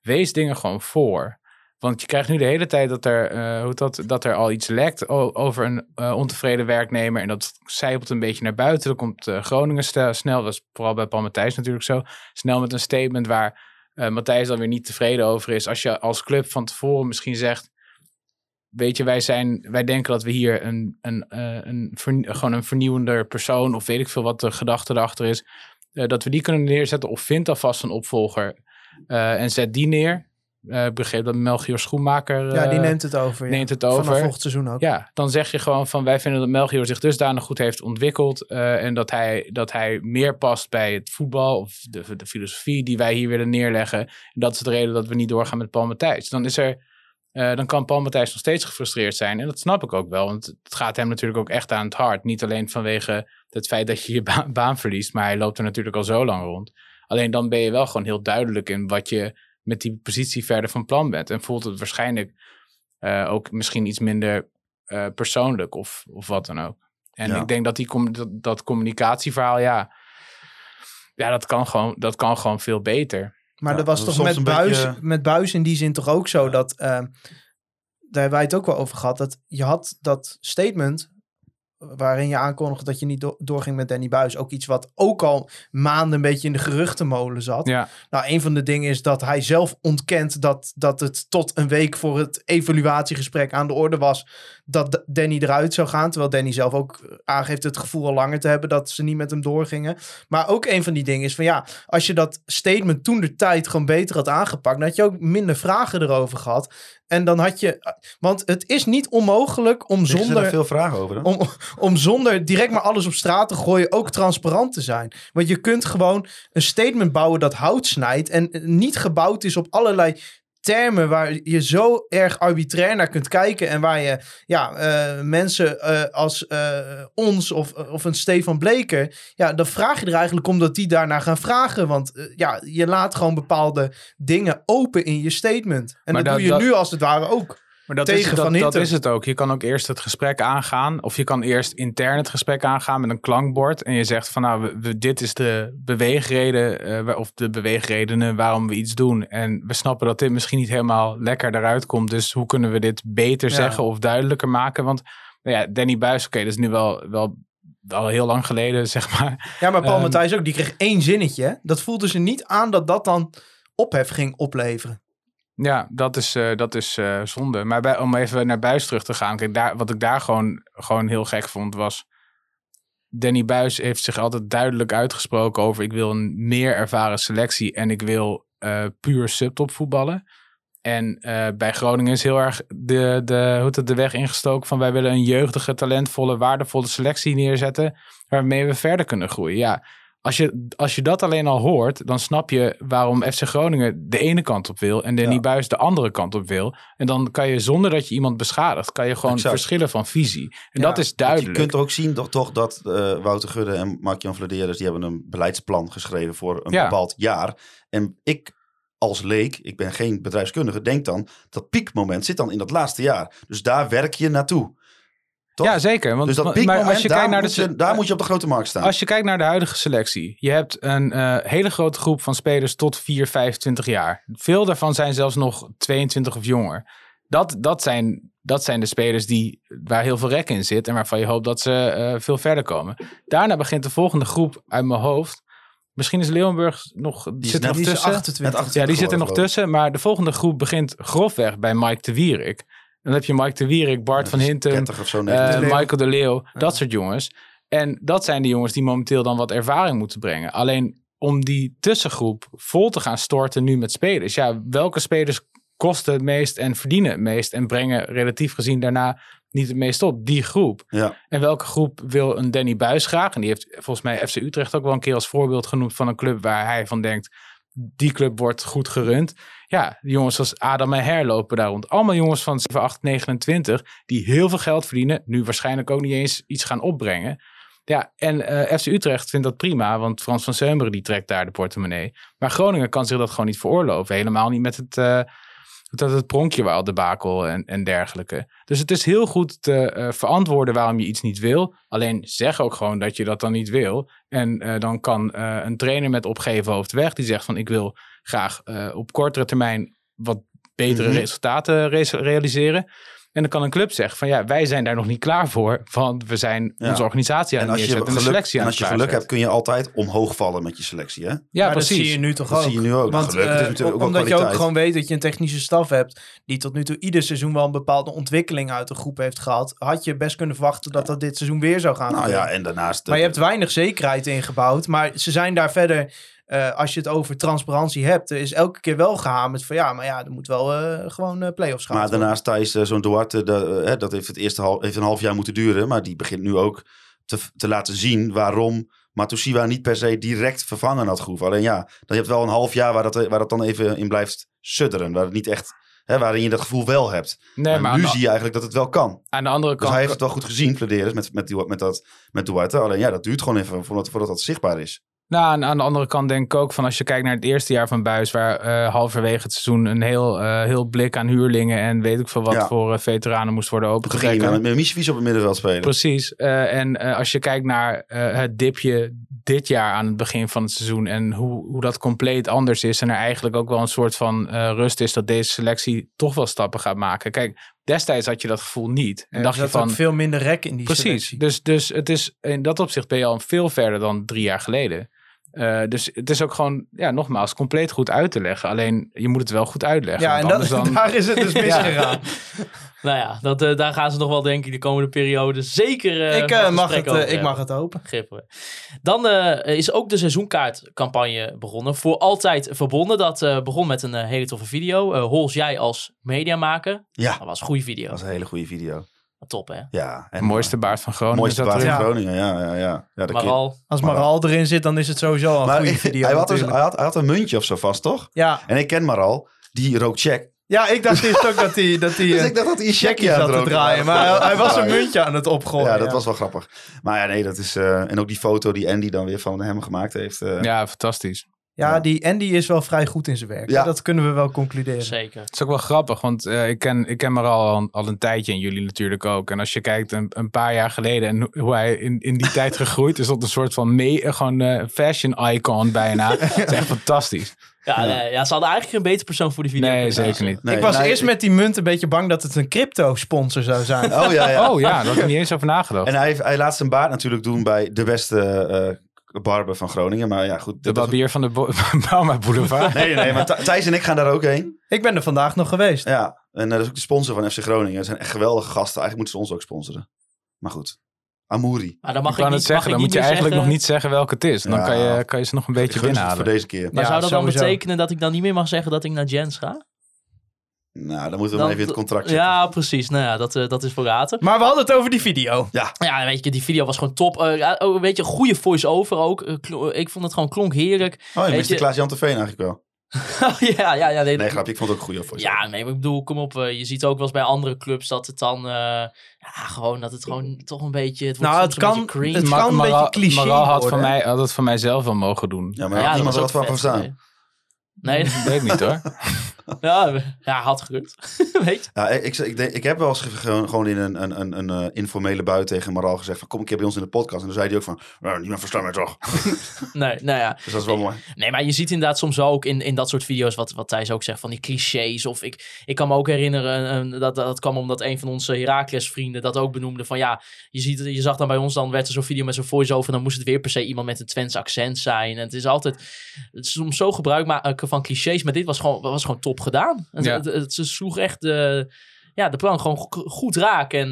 wees dingen gewoon voor. Want je krijgt nu de hele tijd dat er, eh, hoe dat, dat er al iets lekt over een eh, ontevreden werknemer. En dat zijpelt een beetje naar buiten. Dan komt eh, Groningen snel, dat is vooral bij Paul Matthijs natuurlijk zo, snel met een statement waar eh, Matthijs dan weer niet tevreden over is. Als je als club van tevoren misschien zegt, weet je, wij, zijn, wij denken dat we hier een, een, eh, een, gewoon een vernieuwender persoon, of weet ik veel wat de gedachte erachter is, eh, dat we die kunnen neerzetten. Of vind alvast een opvolger en zet die neer. Eh, begreep dat Melchior Schoenmaker Ja, die eh, neemt het over. ja. neemt het over. Vanaf volgend seizoen ook. Ja, dan zeg je gewoon van wij vinden dat Melchior zich dusdanig goed heeft ontwikkeld. eh, en dat hij, dat hij meer past bij het voetbal of de, de filosofie die wij hier willen neerleggen. En dat is de reden dat we niet doorgaan met Paul Matthijs. Dan, is er, dan kan Paul Matthijs nog steeds gefrustreerd zijn. En dat snap ik ook wel, want het gaat hem natuurlijk ook echt aan het hart. Niet alleen vanwege het feit dat je je ba- baan verliest, maar hij loopt er natuurlijk al zo lang rond. Alleen dan ben je wel gewoon heel duidelijk in wat je met die positie verder van plan bent. En voelt het waarschijnlijk eh, ook misschien iets minder eh, persoonlijk of, of wat dan ook. En Ja. ik denk dat die com- dat, dat communicatieverhaal, ja, ja dat, kan gewoon, dat kan gewoon veel beter. Maar Ja, dat was dat toch met buis, beetje- met buis in die zin toch ook zo dat... eh, daar hebben wij het ook wel over gehad. Dat je had dat statement waarin je aankondigde dat je niet do- doorging met Danny Buis. Ook iets wat ook al maanden een beetje in de geruchtenmolen zat. Ja, Nou, een van de dingen is dat hij zelf ontkent dat, dat het tot een week voor het evaluatiegesprek aan de orde was dat Danny eruit zou gaan. Terwijl Danny zelf ook aangeeft het gevoel al langer te hebben dat ze niet met hem doorgingen. Maar ook een van die dingen is van ja, als je dat statement toen de tijd gewoon beter had aangepakt, dan had je ook minder vragen erover gehad. En dan had je, want het is niet onmogelijk om Zonder... zonder er veel vragen over. Hè? om, om zonder direct maar alles op straat te gooien ook transparant te zijn. Want je kunt gewoon een statement bouwen dat hout snijdt en niet gebouwd is op allerlei termen waar je zo erg arbitrair naar kunt kijken en waar je ja, eh, mensen eh, als eh, ons of, of een Stefan Bleker, ja, dan vraag je er eigenlijk om dat die daarnaar gaan vragen. Want ja, je laat gewoon bepaalde dingen open in je statement. En Maar dat, dat- doe je dat- nu als het ware ook. Maar dat, Tegen is, dat, Van dat Hintem. is het ook. Je kan ook eerst het gesprek aangaan. Of je kan eerst intern het gesprek aangaan met een klankbord. En je zegt van nou, we, we- dit is de beweegreden. eh, of de beweegredenen waarom we iets doen. En we snappen dat dit misschien niet helemaal lekker eruit komt. Dus hoe kunnen we dit beter Ja. zeggen of duidelijker maken? Want nou ja, Danny Buis, oké, dat is nu wel, wel, wel heel lang geleden, zeg maar. Ja, maar Paul Ehm, Matthijs ook. Die kreeg één zinnetje. Dat voelde ze niet aan dat dat dan ophef ging opleveren. Ja, dat is, eh, dat is eh, zonde. Maar bij, om even naar Buis terug te gaan. Kijk, daar, wat ik daar gewoon, gewoon heel gek vond was... Danny Buis heeft zich altijd duidelijk uitgesproken over... ik wil een meer ervaren selectie en ik wil eh, puur subtop voetballen. En bij Groningen is heel erg de, de, hoe het, de weg ingestoken van... wij willen een jeugdige, talentvolle, waardevolle selectie neerzetten... waarmee we verder kunnen groeien. Ja, als je, als je dat alleen al hoort, dan snap je waarom FC Groningen de ene kant op wil en Danny Ja. Buis de andere kant op wil. En dan kan je zonder dat je iemand beschadigt, kan je gewoon Exact. verschillen van visie. En Ja, dat is duidelijk. Je kunt ook zien toch, toch dat eh, Wouter Gudde en Mark-Jan Vladeres... die hebben een beleidsplan geschreven voor een Ja. bepaald jaar. En ik als leek, ik ben geen bedrijfskundige, denk dan... dat piekmoment zit dan in dat laatste jaar. Dus daar werk je naartoe. Toch? Ja, zeker. Want, dus dat maar als je daar, kijkt naar de moet je, daar moet je op de grote markt staan. Als je kijkt naar de huidige selectie, je hebt een eh, hele grote groep van spelers tot 4, 25 jaar. Veel daarvan zijn zelfs nog 22 of jonger. Dat, dat, zijn, dat zijn de spelers die, waar heel veel rek in zit en waarvan je hoopt dat ze eh, veel verder komen. Daarna begint de volgende groep uit mijn hoofd. Misschien is Leeuwenburg nog is zit er net- nog Die tussen. 28. Net 28 Ja, die zit er nog tussen. Maar de volgende groep begint grofweg bij Mike de Wierik. Dan heb je Mike de Wierik, Bart van geloof ik. Hintem, 30 of zo, eh, 29. Michael de Leeuw, dat soort jongens. En dat zijn de jongens die momenteel dan wat ervaring moeten brengen. Alleen om die tussengroep vol te gaan storten nu met spelers. Ja, welke spelers kosten het meest en verdienen het meest en brengen relatief gezien daarna niet het meest op? Die groep. Ja. En welke groep wil een Danny Buis graag? En die heeft volgens mij FC Utrecht ook wel een keer als voorbeeld genoemd van een club waar hij van denkt, die club wordt goed gerund. Ja, jongens zoals Adam en Her lopen daar rond. Allemaal jongens van 7, 8, 29 die heel veel geld verdienen. Nu waarschijnlijk ook niet eens iets gaan opbrengen. Ja, en eh, FC Utrecht vindt dat prima, want Frans van Seumeren die trekt daar de portemonnee. Maar Groningen kan zich dat gewoon niet veroorloven. Helemaal niet met het, eh dat het pronkje wel, de bakel en, en dergelijke. Dus het is heel goed te eh, verantwoorden waarom je iets niet wil. Alleen zeg ook gewoon dat je dat dan niet wil. En eh, dan kan eh, een trainer met opgeven hoofd weg. Die zegt van ik wil graag op kortere termijn wat betere Mhm. resultaten re- realiseren. En dan kan een club zeggen van ja, wij zijn daar nog niet klaar voor. Want we zijn Ja. onze organisatie aan En het als je, neerzetten en de selectie en aan als het je geluk hebt, kun je altijd omhoog vallen met je selectie. Hè? Ja, maar precies. dat zie je nu toch Dat ook. zie je nu ook. Want, geluk, het is eh, natuurlijk ook omdat je ook gewoon weet dat je een technische staf hebt die tot nu toe ieder seizoen wel een bepaalde ontwikkeling uit de groep heeft gehad, had je best kunnen verwachten dat dat dit seizoen weer zou gaan Nou ja, en daarnaast... Maar je hebt weinig zekerheid ingebouwd. Maar ze zijn daar verder, eh, als je het over transparantie hebt, er is elke keer wel gehamerd van ja, maar ja, er moet wel eh, gewoon eh play-offs gaan. Maar daarnaast Thijs, zo'n Duarte, eh, dat heeft het eerste hal, heeft een half jaar moeten duren. Maar die begint nu ook te, te laten zien waarom Matusiwa niet per se direct vervangen had gehoeven. Alleen ja, dan je hebt wel een half jaar waar dat, waar dat dan even in blijft sudderen. Waar het niet echt, hè, waarin je dat gevoel wel hebt. Nee, maar nu zie je eigenlijk dat het wel kan. aan de andere Dus kant... hij heeft het wel goed gezien, Flederis, met, met, die- met, dat, met Duarte. Alleen ja, dat duurt gewoon even voordat, voordat dat zichtbaar is. Nou, aan, aan de andere kant denk ik ook van als je kijkt naar het eerste jaar van Buis, waar eh, halverwege het seizoen een heel, eh, heel blik aan huurlingen en weet ik veel wat Ja. voor eh, veteranen moest worden Toen ging hij opengetrokken. met, op het middenveld spelen. Precies. Eh, en eh, als je kijkt naar eh, het dipje dit jaar aan het begin van het seizoen en hoe, hoe dat compleet anders is en er eigenlijk ook wel een soort van eh, rust is dat deze selectie toch wel stappen gaat maken. Kijk, destijds had je dat gevoel niet. En dacht je van, veel minder rek in die Precies. selectie. Dus, dus het is in dat opzicht ben je al veel verder dan drie jaar geleden. Eh, dus het is ook gewoon, ja, nogmaals, compleet goed uit te leggen. Alleen je moet het wel goed uitleggen. Ja, en dat, dan... daar is het dus misgegaan. Nou ja, dat, eh, daar gaan ze nog wel denk ik de komende periode zeker eh, ik, mag het, over ik mag het hopen. Gripperen. Dan eh, is ook de seizoenkaartcampagne begonnen. Voor altijd verbonden. Dat eh, begon met een hele toffe video. Eh Hols, jij als mediamaker. Ja, Dat was een goede video. dat was een hele goede video. Top hè? Ja, en De mooiste baard van Groningen. mooiste baard van Ja. Groningen. Ja, ja, ja. ja Als Maral erin zit, dan is het sowieso al een Maar goede video. hij, had dus, hij, had, hij had een muntje of zo vast, toch? ja. En ik ken Maral, die rookt check. ja, ik dacht eerst ook dat hij dat hij Dus ik dacht dat hij aan het te draaien. Maar hij, hij was een Ja, muntje aan het opgooien. Ja, dat was wel grappig. Maar ja, nee, dat is... eh, en ook die foto die Andy dan weer van hem gemaakt heeft. eh, Ja, fantastisch. Ja, die Andy is wel vrij goed in zijn werk. Ja. Dat kunnen we wel concluderen. zeker. Het is ook wel grappig, want eh, ik, ken, ik ken maar al, al een tijdje en jullie natuurlijk ook. En als je kijkt een, een paar jaar geleden en hoe- hij in, in die tijd gegroeid is tot een soort van me, eh, gewoon eh, fashion icon bijna. Het is echt fantastisch. Ja, nee, ja, ze hadden eigenlijk geen betere persoon voor die video. Nee, zeker niet. nee, ik was nee, eerst met die munt een beetje bang dat het een crypto sponsor zou zijn. Oh ja, ja. Oh ja, daar had ik niet eens over nagedacht. En hij, hij laat zijn baard natuurlijk doen bij de beste eh barber van Groningen. Maar ja, goed. De barbier van de Bauma Boulevard. Nee, nee, maar Th- Thijs en ik gaan daar ook heen. Ik ben er vandaag nog geweest. Ja, en eh, dat is ook de sponsor van FC Groningen. Dat zijn echt geweldige gasten. Eigenlijk moeten ze ons ook sponsoren. Maar goed. Amouri. Maar dan mag ik niet, het zeggen, mag dan ik moet je eigenlijk nog niet zeggen welke het is. Dan Ja. kan, je, kan je ze nog een beetje Gunst het voor binnenhalen. deze keer. Maar Ja, zou dat dan betekenen dat ik dan niet meer mag zeggen dat ik naar Jens ga? Nou, dan moeten we Dan- maar even in het contract zetten. Ja, precies. Nou ja, dat, eh, dat is voor later. Maar we hadden het over die video. Ja, weet je, die video was gewoon top. Eh, ja, oh, weet je, goede voice-over ook. Eh, ik vond het gewoon klonk heerlijk. Oh, je miste je- Klaas-Jan Teveen eigenlijk wel. ja, ja, ja. Nee, Nee, grap. Ik vond het ook een goede voice. Ja, nee, maar ik bedoel, kom op. je ziet ook wel eens bij andere clubs dat het dan... eh, ja, gewoon dat het gewoon toch een beetje... Het wordt Nou, het een kan- beetje cringe. het kan een beetje cliché Maral had, van mij, had het van mij zelf wel mogen doen. Ja, maar ja, had dat niemand was er wat ook van verstaan. Nee, nee, Weet ik niet hoor. Ja, ja had gekund. Weet je? Ja, ik, ik, ik, denk- ik heb wel eens ge- gewoon, in een, een, een, een eh, informele bui tegen Maral gezegd van kom een keer bij ons in de podcast. En dan zei hij ook van, nou, niemand verstaat mij toch. Nee, nou ja. Dus dat is wel mooi. Nee, maar je ziet inderdaad soms wel ook in, in dat soort video's, wat, wat Thijs ook zegt, van die clichés. Of ik, ik kan me ook herinneren, eh, dat, dat kwam omdat een van onze Heracles vrienden dat ook benoemde. Van ja, je, ziet, je zag dan bij ons, dan werd er zo'n video met zo'n voice-over. En dan moest het weer per se iemand met een Twents accent zijn. En het is altijd het is soms zo gebruik maken van clichés. Maar dit was gewoon, was gewoon top gedaan. Het, Ja. het, het- ze sloeg echt de, ja, de plank gewoon go- goed raak. En eh,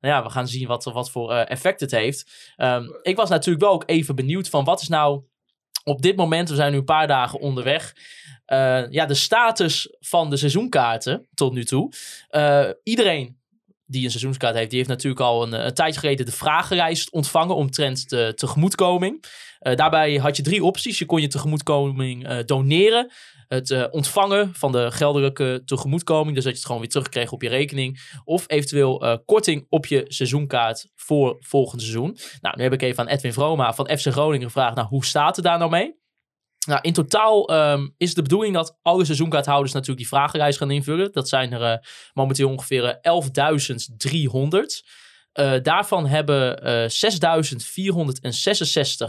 nou ja, we gaan zien wat, wat voor eh, effect het heeft. Ehm, ik was natuurlijk wel ook even benieuwd van wat is nou op dit moment, we zijn nu een paar dagen onderweg. eh, ja, de status van de seizoenkaarten tot nu toe. Iedereen die een seizoenskaart heeft, die heeft natuurlijk al een, een tijdje geleden de vragenlijst ontvangen omtrent de tegemoetkoming. Daarbij had je drie opties. Je kon je tegemoetkoming doneren. Het eh, ontvangen van de geldelijke tegemoetkoming. Dus dat je het gewoon weer terugkreeg op je rekening. Of eventueel eh, korting op je seizoenkaart voor volgend seizoen. Nou, nu heb ik even aan Edwin Vroma van FC Groningen gevraagd. Nou, hoe staat het daar nou mee? Nou, in totaal ehm, is de bedoeling dat alle seizoenkaarthouders natuurlijk die vragenlijst gaan invullen. Dat zijn er eh, momenteel ongeveer eh, 11.300. Eh, daarvan hebben eh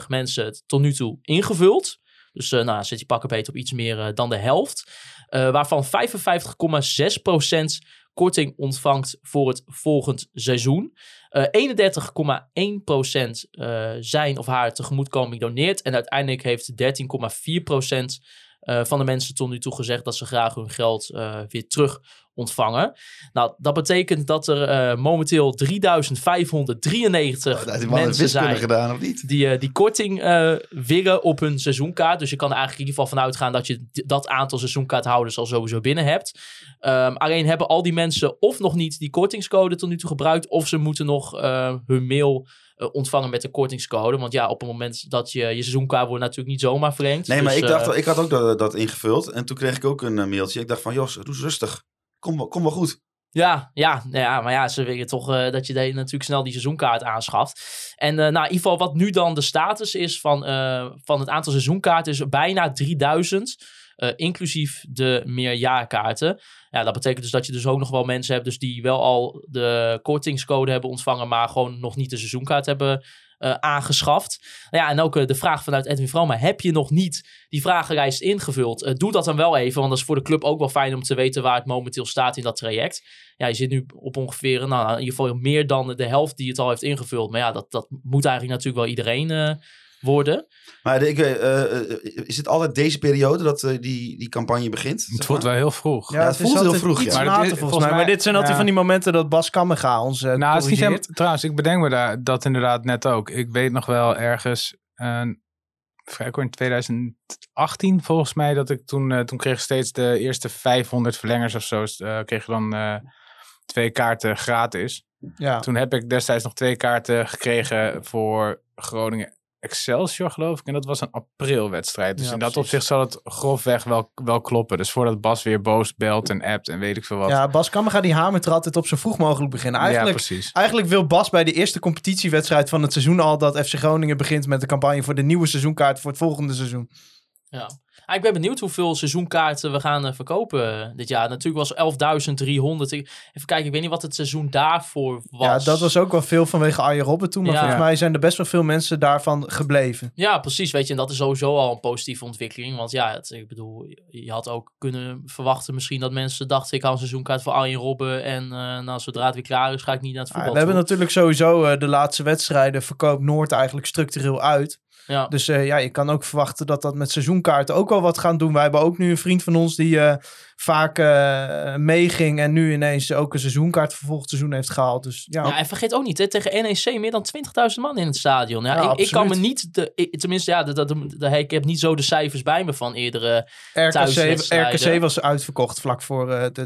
6.466 mensen het tot nu toe ingevuld. Dus eh, nou, zit je pakken beter op iets meer eh, dan de helft. Eh, waarvan 55,6% korting ontvangt voor het volgend seizoen. Eh 31,1% eh, zijn of haar tegemoetkoming doneert. En uiteindelijk heeft 13,4% eh, van de mensen tot nu toe gezegd dat ze graag hun geld weer terug ontvangen. Nou, dat betekent dat er eh, momenteel 3593 Dat heeft die man een mensen zijn gedaan of niet? die, eh, die korting eh, willen op hun seizoenkaart. Dus je kan er eigenlijk in ieder geval vanuit gaan dat je dat aantal seizoenkaarthouders al sowieso binnen hebt. Ehm, alleen hebben al die mensen of nog niet die kortingscode tot nu toe gebruikt, of ze moeten nog hun mail ontvangen met de kortingscode. Want ja, op het moment dat je je seizoenkaart wordt natuurlijk niet zomaar verlengd. Nee, maar Dus, ik, dacht, ik had ook dat, dat ingevuld. En toen kreeg ik ook een mailtje. Ik dacht van, Jos, doe eens rustig. Kom, kom wel goed. Ja, ja, nou ja, maar ja, ze willen toch eh, dat je de, natuurlijk snel die seizoenkaart aanschaft. En eh, nou, in ieder geval wat nu dan de status is van, eh, van het aantal seizoenkaarten is bijna 3000. eh, inclusief de meerjaarkaarten. Ja, dat betekent dus dat je dus ook nog wel mensen hebt dus die wel al de kortingscode hebben ontvangen, maar gewoon nog niet de seizoenkaart hebben eh, aangeschaft. Nou ja, en ook eh, de vraag vanuit Edwin Vroma, heb je nog niet die vragenlijst ingevuld? Eh, doe dat dan wel even, want dat is voor de club ook wel fijn om te weten waar het momenteel staat in dat traject ja, je zit nu op ongeveer, nou, in ieder geval meer dan de helft die het al heeft ingevuld. Maar ja, dat, dat moet eigenlijk natuurlijk wel iedereen worden. Maar ik, weet, eh, eh, is het altijd deze periode dat eh, die, die campagne begint? Het voelt wel heel vroeg. Ja, het voelt heel vroeg, Iets ja. Maar later volgens, volgens mij. Maar dit zijn altijd ja. van die momenten dat Bas Kammerga ons Nou, het is niet corrigeert. helemaal- trouwens, ik bedenk me daar, dat inderdaad net ook. Ik weet nog wel ergens, vrij kort in 2018 volgens mij, dat ik toen, eh, toen kreeg steeds de eerste 500 verlengers of zo, eh, kreeg je dan eh, twee kaarten gratis. Ja. Toen heb ik destijds nog twee kaarten gekregen voor Groningen Excelsior, geloof ik. En dat was een aprilwedstrijd. Dus Ja, in dat precies. opzicht zal het grofweg wel, wel kloppen. Dus voordat Bas weer boos belt en appt en weet ik veel wat. ja, Bas Kammerga die hamert er altijd op zo vroeg mogelijk beginnen. Ja, Eigenlijk, precies. eigenlijk wil Bas bij de eerste competitiewedstrijd van het seizoen al dat FC Groningen begint met de campagne voor de nieuwe seizoenkaart voor het volgende seizoen. Ja. Ah, ik ben benieuwd hoeveel seizoenkaarten we gaan eh, verkopen eh, dit jaar. Natuurlijk was 11.300. Ik- Even kijken, ik weet niet wat het seizoen daarvoor was. Ja, dat was ook wel veel vanwege Arjen Robben toen. Maar Ja. volgens mij zijn er best wel veel mensen daarvan gebleven. Ja, precies. Weet je, en dat is sowieso al een positieve ontwikkeling. Want ja, het, ik bedoel, je had ook kunnen verwachten misschien dat mensen dachten... ik hou een seizoenkaart voor Arjen Robben. En nou, zodra het weer klaar is, ga ik niet naar het Ah, voetbal we hebben natuurlijk sowieso de laatste wedstrijden verkoopt Noord eigenlijk structureel uit. Ja. Dus eh, ja, je kan ook verwachten dat dat met seizoenkaarten ook wel wat gaan doen. Wij hebben ook nu een vriend van ons die eh, vaak eh, meeging en nu ineens ook een seizoenkaart voor volgend seizoen heeft gehaald. Dus ja, Ja, en vergeet ook niet, hè, tegen NEC meer dan 20.000 man in het stadion. Ja, Ja, ik, ik kan me niet, de, ik- tenminste, ja, dat, ik heb niet zo de cijfers bij me van eerdere. RKC, thuiswedstrijden. RKC was uitverkocht vlak voor eh, de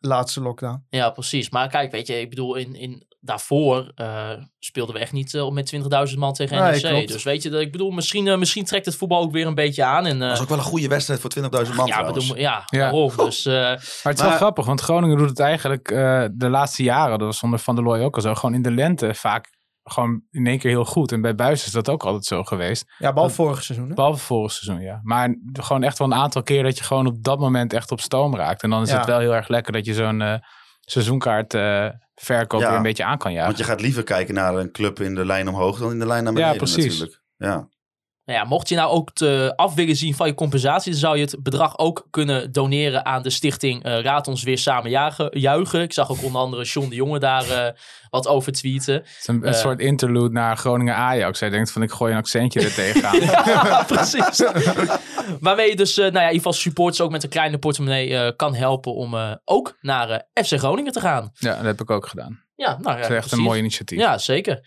laatste lockdown. ja, precies. Maar kijk, weet je, ik bedoel, in, in, daarvoor eh, speelden we echt niet eh, met 20.000 man tegen NEC. klopt. dus weet je, dat- ik bedoel, misschien, misschien trekt het voetbal ook weer een beetje aan. En, eh, Dat was ook wel een goede wedstrijd voor 20.000 man ja, bedoel, ja. Dus eh, Maar het is wel grappig, want Groningen doet het eigenlijk eh, de laatste jaren, dat was onder Van der Looy ook al zo, gewoon in de lente vaak gewoon in één keer heel goed. En bij Buis is dat ook altijd zo geweest. Ja, bal vorig seizoen. Hè? Behalve vorig seizoen, ja. Maar gewoon echt wel een aantal keer dat je gewoon op dat moment echt op stoom raakt. En dan is Ja. het wel heel erg lekker dat je zo'n eh, seizoenkaart eh, verkoop Ja, weer een beetje aan kan jagen. Want je gaat liever kijken naar een club in de lijn omhoog dan in de lijn naar beneden Ja, precies. natuurlijk. Ja. Nou ja, mocht je nou ook te af willen zien van je compensatie, dan zou je het bedrag ook kunnen doneren aan de stichting eh, Raad ons weer samen jagen, juichen. Ik zag ook onder andere John de Jonge daar eh, wat over tweeten. Het is een, een eh, soort interlude naar Groningen Ajax. Hij denkt van ik gooi een accentje er tegenaan. Ja, precies. Waarmee je dus, nou ja, in ieder geval supporters ook met een kleine portemonnee kan helpen om ook naar FC Groningen te gaan. ja, dat heb ik ook gedaan. Ja, nou ja, Dat is echt een mooi initiatief. Ja, zeker.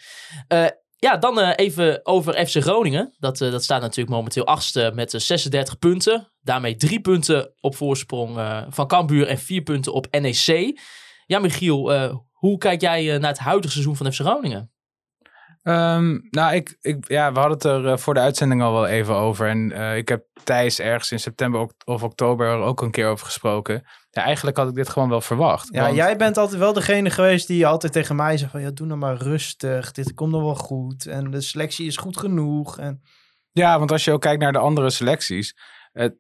Eh, ja, dan eh, even over FC Groningen. Dat, eh, dat staat natuurlijk momenteel achtste met eh, 36 punten. Daarmee drie punten op voorsprong eh, van Cambuur en vier punten op NEC. Ja, Michiel, eh, hoe kijk jij eh, naar het huidige seizoen van FC Groningen? Ehm, nou, ik, ik, ja, we hadden het er eh, voor de uitzending al wel even over. En eh, ik heb Thijs ergens in september of oktober er ook een keer over gesproken. Ja, eigenlijk had ik dit gewoon wel verwacht. Ja, want- jij bent altijd wel degene geweest die altijd tegen mij zegt van... Ja, doe nou maar rustig. Dit komt nog wel goed. En de selectie is goed genoeg. En Ja, want als je ook kijkt naar de andere selecties. Het,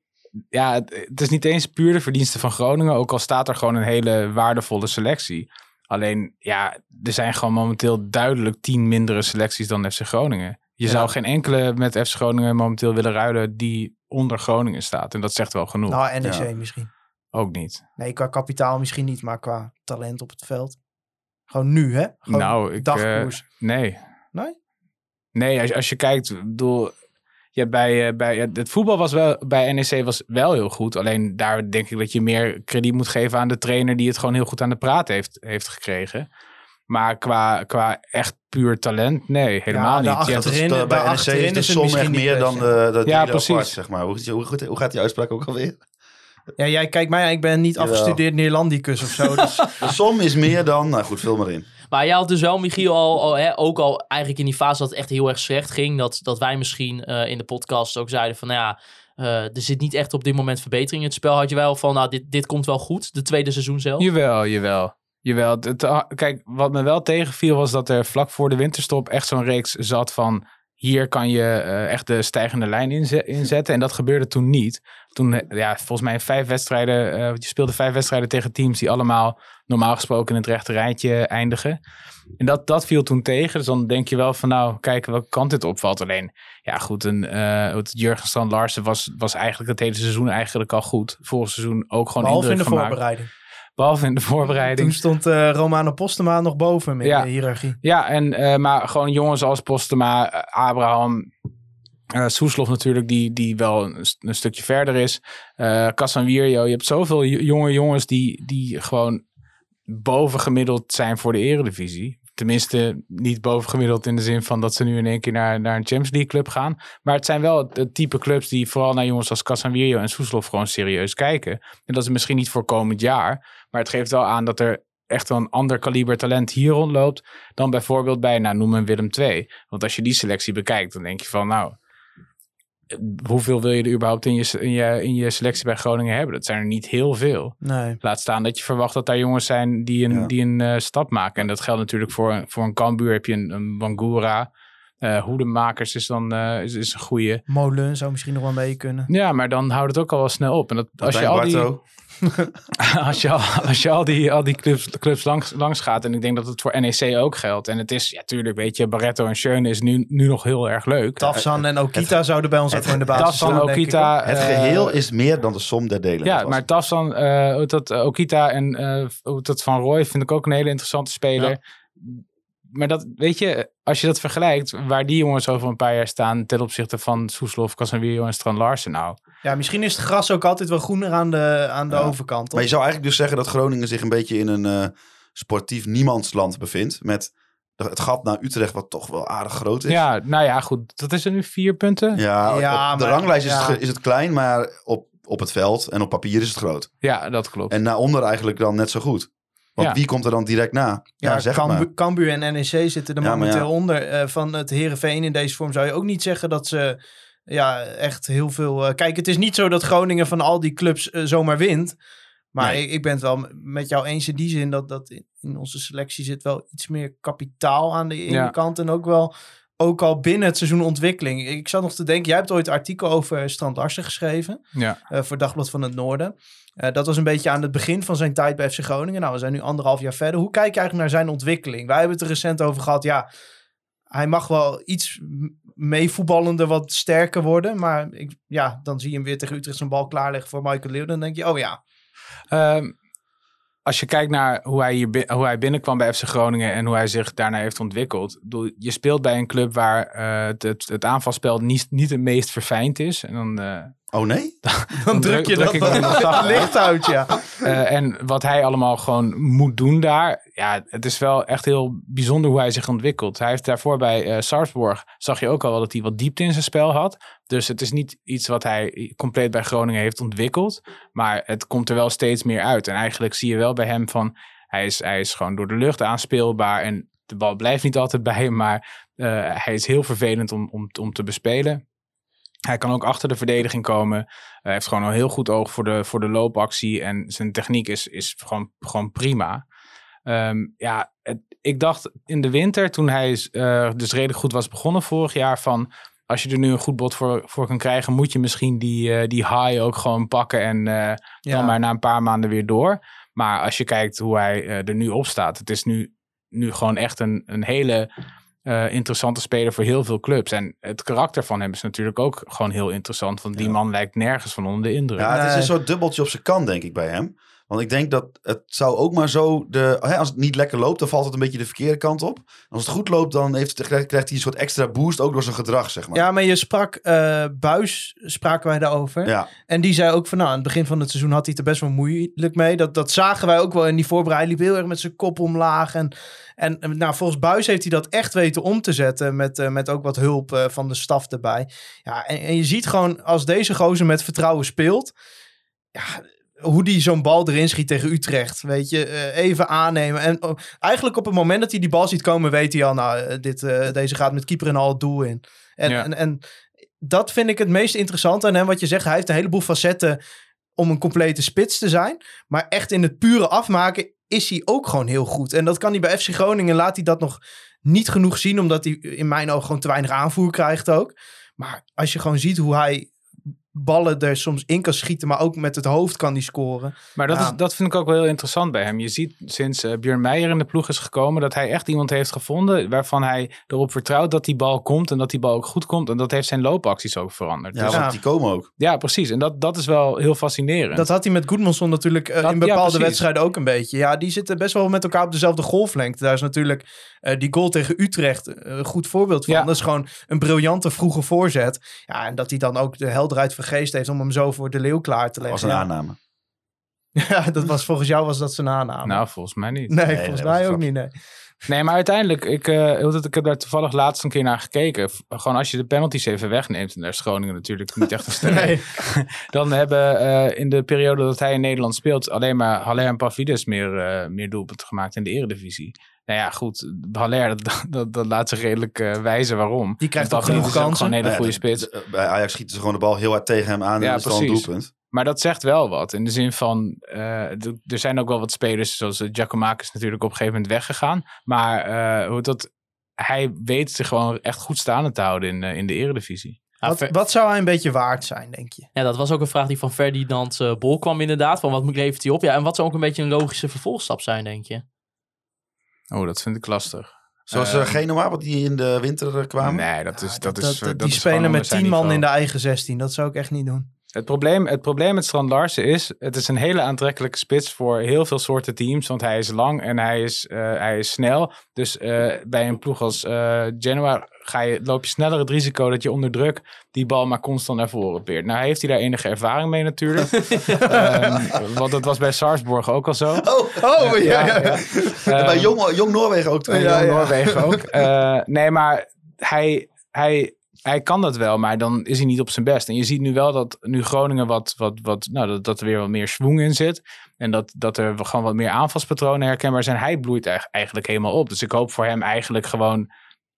ja, het, het is niet eens puur de verdiensten van Groningen. Ook al staat er gewoon een hele waardevolle selectie. Alleen, ja, er zijn gewoon momenteel duidelijk tien mindere selecties dan FC Groningen. Je zou geen enkele met FC Groningen momenteel willen ruilen die onder Groningen staat. En dat zegt wel genoeg. nou, NEC Ja. misschien. Ook niet. Nee, qua kapitaal misschien niet, maar qua talent op het veld. Gewoon nu, hè? Gewoon nou, ik... dagkoers. eh, nee. Nee? Nee, als, als je kijkt, ik bedoel, je hebt bij, eh, bij ja, het voetbal was wel bij NEC was wel heel goed. Alleen daar denk ik dat je meer krediet moet geven aan de trainer die het gewoon heel goed aan de praat heeft, heeft gekregen. Maar qua, qua echt puur talent, nee, helemaal Ja, niet. Je Achterin- Dus, eh, bij NEC is de het som misschien echt meer dan ja. de, de Ja, ja, precies. apart, zeg maar. Hoe, hoe, goed- hoe gaat die uitspraak ook alweer? Ja, jij kijkt mij, ik ben niet Jawel. afgestudeerd Neerlandicus of zo. Dus De som is meer dan... Nou goed, vul maar in. Maar jij had dus wel, Michiel, al, al, hè, ook al eigenlijk in die fase dat het echt heel erg slecht ging. Dat, dat wij misschien eh, in de podcast ook zeiden van, nou ja, eh, er zit niet echt op dit moment verbetering in het spel. Had je wel van, nou, dit, dit komt wel goed, de tweede seizoen zelf. Jawel, jawel. Jawel. Het, het- ah, kijk, wat me wel tegenviel was dat er vlak voor de winterstop echt zo'n reeks zat van... Hier kan je eh, echt de stijgende lijn inze- inzetten. En dat gebeurde toen niet. Toen, eh, ja, volgens mij vijf wedstrijden... eh, je speelde vijf wedstrijden tegen teams die allemaal normaal gesproken in het rechte rijtje eindigen. En dat, dat viel toen tegen. Dus dan denk je wel van nou, kijken welke kant dit opvalt. Alleen, ja goed, een, Jurgen Strand Larsen was, was eigenlijk het hele seizoen eigenlijk al goed. Vorig seizoen ook gewoon behalve in de gemaakt. voorbereiding. Behalve in de voorbereiding. Toen stond eh, Romano Postema nog boven Ja. de hiërarchie. Ja, en, eh, maar gewoon jongens als Postema, eh, Abraham, eh Soeslof natuurlijk, die, die wel een, st- een stukje verder is. eh Casanvirio, je hebt zoveel jonge jongens die, die gewoon bovengemiddeld zijn voor de eredivisie. Tenminste, niet bovengemiddeld in de zin van dat ze nu in één keer naar, naar een Champions League club gaan. Maar het zijn wel het type clubs die vooral naar jongens als Casanvirio en Soeslof gewoon serieus kijken. En dat is misschien niet voor komend jaar, maar het geeft wel aan dat er echt wel een ander kaliber talent hier rondloopt dan bijvoorbeeld bij, nou noem Willem II. Want als je die selectie bekijkt, dan denk je van, nou, hoeveel wil je er überhaupt in je, in je, in je selectie bij Groningen hebben? Dat zijn er niet heel veel. Nee. Laat staan dat je verwacht dat daar jongens zijn die een, Ja. die een eh, stap maken. En dat geldt natuurlijk voor, een- voor een Cambuur heb je een, een Bangura. Eh Hoedemakers is dan eh, is, is een goede. Molen zou misschien nog wel mee kunnen. Ja, maar dan houdt het ook al wel snel op. En dat, als, je al die. als je al, als je al die, al die clubs, clubs langs, langs gaat, en ik denk dat het voor NEC ook geldt. En het is, ja, tuurlijk, weet je, Barretto en Schöne is nu, nu nog heel erg leuk. Tafsan en Okita zouden bij ons ook in de basis Tafsan, staan, Okita. Het eh, geheel is meer dan de som der delen. Ja, maar Tafsan, eh, dat, eh, Okita en eh, dat Van Roy vind ik ook een hele interessante speler. Maar dat, weet je, als je dat vergelijkt, waar die jongens over een paar jaar staan ten opzichte van Soeslof, Casemiro en Strand Larsen nou. Ja, misschien is het gras ook altijd wel groener aan de, aan de Ja. overkant. Toch? Maar je zou eigenlijk dus zeggen dat Groningen zich een beetje in een eh, sportief niemandsland bevindt. Met het gat naar Utrecht, wat toch wel aardig groot is. Ja, nou ja, goed, dat is er nu vier punten. Ja, Ja, Ja, op de maar- ranglijst is, het, ja. is het klein, maar op, op het veld en op papier is het groot. dat klopt. En daaronder eigenlijk dan net zo goed. Want Ja. wie komt er dan direct na? Ja, Ja, zeg het maar. Cambu- Cambuur en NEC zitten er Ja, maar momenteel ja. onder. Eh, van het Herenveen in deze vorm zou je ook niet zeggen dat ze ja, echt heel veel... eh, kijk, het is niet zo dat Groningen van al die clubs eh, zomaar wint. Maar Nee. ik, ik ben het wel met jou eens in die zin dat, dat in, onze selectie zit wel iets meer kapitaal aan de ene Ja. kant. En ook wel ook al binnen het seizoen ontwikkeling. Ik zat nog te denken, jij hebt ooit een artikel over Strand Larsen geschreven. Ja. eh, voor Dagblad van het Noorden. Dat was een beetje aan het begin van zijn tijd bij FC Groningen. Nou, we zijn nu anderhalf jaar verder. Hoe kijk je eigenlijk naar zijn ontwikkeling? Wij hebben het er recent over gehad. Ja, hij mag wel iets m- meevoetballender wat sterker worden. Maar ik, ja, dan zie je hem weer tegen Utrecht zijn bal klaarleggen voor Michael Leeuw. Dan denk je, oh ja, Ehm, als je kijkt naar hoe hij, hier hoe hij binnenkwam bij FC Groningen en hoe hij zich daarna heeft ontwikkeld. Je speelt bij een club waar eh, het, het, het aanvalspel niet, niet het meest verfijnd is. En dan, eh, Oh nee? dan druk je druk dat zacht uit. licht uit, ja. eh, en wat hij allemaal gewoon moet doen daar. Ja, het is wel echt heel bijzonder hoe hij zich ontwikkelt. Hij heeft daarvoor bij Sarpsborg, zag je ook al wel dat hij wat diepte in zijn spel had. Dus het is niet iets wat hij compleet bij Groningen heeft ontwikkeld. Maar het komt er wel steeds meer uit. En eigenlijk zie je wel bij hem van, hij is, hij is gewoon door de lucht aanspeelbaar. En de bal blijft niet altijd bij hem, maar eh, hij is heel vervelend om, om, om te bespelen. Hij kan ook achter de verdediging komen. Hij heeft gewoon een heel goed oog voor de, voor de loopactie. En zijn techniek is, is gewoon, gewoon prima. Ehm, ja, het- ik dacht in de winter, toen hij eh, dus redelijk goed was begonnen vorig jaar, van als je er nu een goed bod voor, voor kan krijgen, moet je misschien die, eh, die high ook gewoon pakken en eh, dan maar na een paar maanden weer door. Maar als je kijkt hoe hij eh, er nu op staat, het is nu, nu gewoon echt een, een hele eh, interessante speler voor heel veel clubs. En het karakter van hem is natuurlijk ook gewoon heel interessant, want die man lijkt nergens van onder de indruk. Ja, het is een soort dubbeltje op zijn kant, denk ik, bij hem. Want ik denk dat het zou ook maar zo... De, hè, als het niet lekker loopt, dan valt het een beetje de verkeerde kant op. Als het goed loopt, dan heeft, het- krijgt hij een soort extra boost, ook door zijn gedrag, zeg maar. Ja, maar je sprak, eh Buis spraken wij daarover. Ja. En die zei ook van, nou, aan het begin van het seizoen had hij het er best wel moeilijk mee. Dat, dat zagen wij ook wel in die voorbereiding. Hij liep heel erg met zijn kop omlaag. En, en en, nou, volgens Buis heeft hij dat echt weten om te zetten. Met, eh, met ook wat hulp eh, van de staf erbij. Ja, en, en je ziet gewoon, als deze gozer met vertrouwen speelt... Ja, hoe die zo'n bal erin schiet tegen Utrecht. Weet je, eh, even aannemen. En oh, eigenlijk op het moment dat hij die bal ziet komen, weet hij al, nou, eh, dit, eh, deze gaat met keeper en al het doel in. En, Ja. en, en dat vind ik het meest interessante aan hem. Wat je zegt, hij heeft een heleboel facetten om een complete spits te zijn. Maar echt in het pure afmaken is hij ook gewoon heel goed. En dat kan hij bij FC Groningen, laat hij dat nog niet genoeg zien. Omdat hij in mijn ogen gewoon te weinig aanvoer krijgt ook. Maar als je gewoon ziet hoe hij ballen er soms in kan schieten, maar ook met het hoofd kan die scoren. Maar dat, Ja. is, dat vind ik ook wel heel interessant bij hem. Je ziet sinds eh Björn Meijer in de ploeg is gekomen... dat hij echt iemand heeft gevonden waarvan hij erop vertrouwt dat die bal komt... en dat die bal ook goed komt. En dat heeft zijn loopacties ook veranderd. Ja, Dus- want Ja. die komen ook. ja precies. En dat, dat is wel heel fascinerend. Dat had hij met Goedmanson natuurlijk eh, Dat- in bepaalde wedstrijden ook een beetje. Ja, die zitten best wel met elkaar op dezelfde golflengte. Daar is natuurlijk eh, die goal tegen Utrecht een goed voorbeeld van. Ja. Dat is gewoon een briljante vroege voorzet. Ja, en dat hij dan ook de helderheid van geest heeft om hem zo voor de leeuw klaar te Dat leggen. was een aanname. Ja, dat was volgens jou was dat zijn aanname. nou, volgens mij niet. nee, nee, volgens dat mij ook niet, nee. Nee, maar uiteindelijk, ik, eh, hoe dat- ik heb daar toevallig laatst een keer naar gekeken. Gewoon als je de penalties even wegneemt, en daar is Groningen natuurlijk niet echt een nee. Dan hebben eh, in de periode dat hij in Nederland speelt, alleen maar Haller en Pavlidis meer, eh, meer doelpunten gemaakt in de eredivisie. Nou ja, goed, Haller, dat, dat, dat laat zich redelijk wijzen waarom. Die krijgt ook genoeg kansen. gewoon een hele goede de- spits. bij Ajax schieten ze gewoon de bal heel hard tegen hem aan en Ja, dan is al een precies. doelpunt. Maar dat zegt wel wat. In de zin van, eh, er zijn ook wel wat spelers, zoals uh, Giacomakis natuurlijk op een gegeven moment weggegaan. Maar eh, hoe dat, hij weet zich gewoon echt goed staande te houden in, eh, in de eredivisie. Wat, zou hij een beetje waard zijn, denk je? ja, dat was ook een vraag die van Ferdinand eh, Bol kwam inderdaad. Van wat levert hij op? Ja, en wat zou ook een beetje een logische vervolgstap zijn, denk je? Oh, dat vind ik lastig. Zoals uh, Genua, wat die in de winter eh, kwamen. Nee, dat is, dat is, Dat- eh, dat die is spelen met 10 man niveau. in de eigen 16. Dat zou ik echt niet doen. Het probleem, het probleem met Strand Larsen is, het is een hele aantrekkelijke spits voor heel veel soorten teams. Want hij is lang en hij is, eh, hij is snel. Dus eh, bij een ploeg als eh, Genoa ga je, loop je sneller het risico dat je onder druk die bal maar constant naar voren peert. Nou heeft hij daar enige ervaring mee natuurlijk. Ehm, want dat was bij Sarsborg ook al zo. Oh, Oh, ja, ja. bij Ehm, Jong, Jong Noorwegen ook. toch? Jong Noorwegen ook. Nee, maar hij, hij, hij kan dat wel, maar dan is hij niet op zijn best. En je ziet nu wel dat nu Groningen wat, wat, wat nou, dat, dat er weer wat meer schwung in zit. En dat, dat er gewoon wat meer aanvalspatronen herkenbaar zijn. Hij bloeit eigenlijk eigenlijk helemaal op. Dus ik hoop voor hem eigenlijk gewoon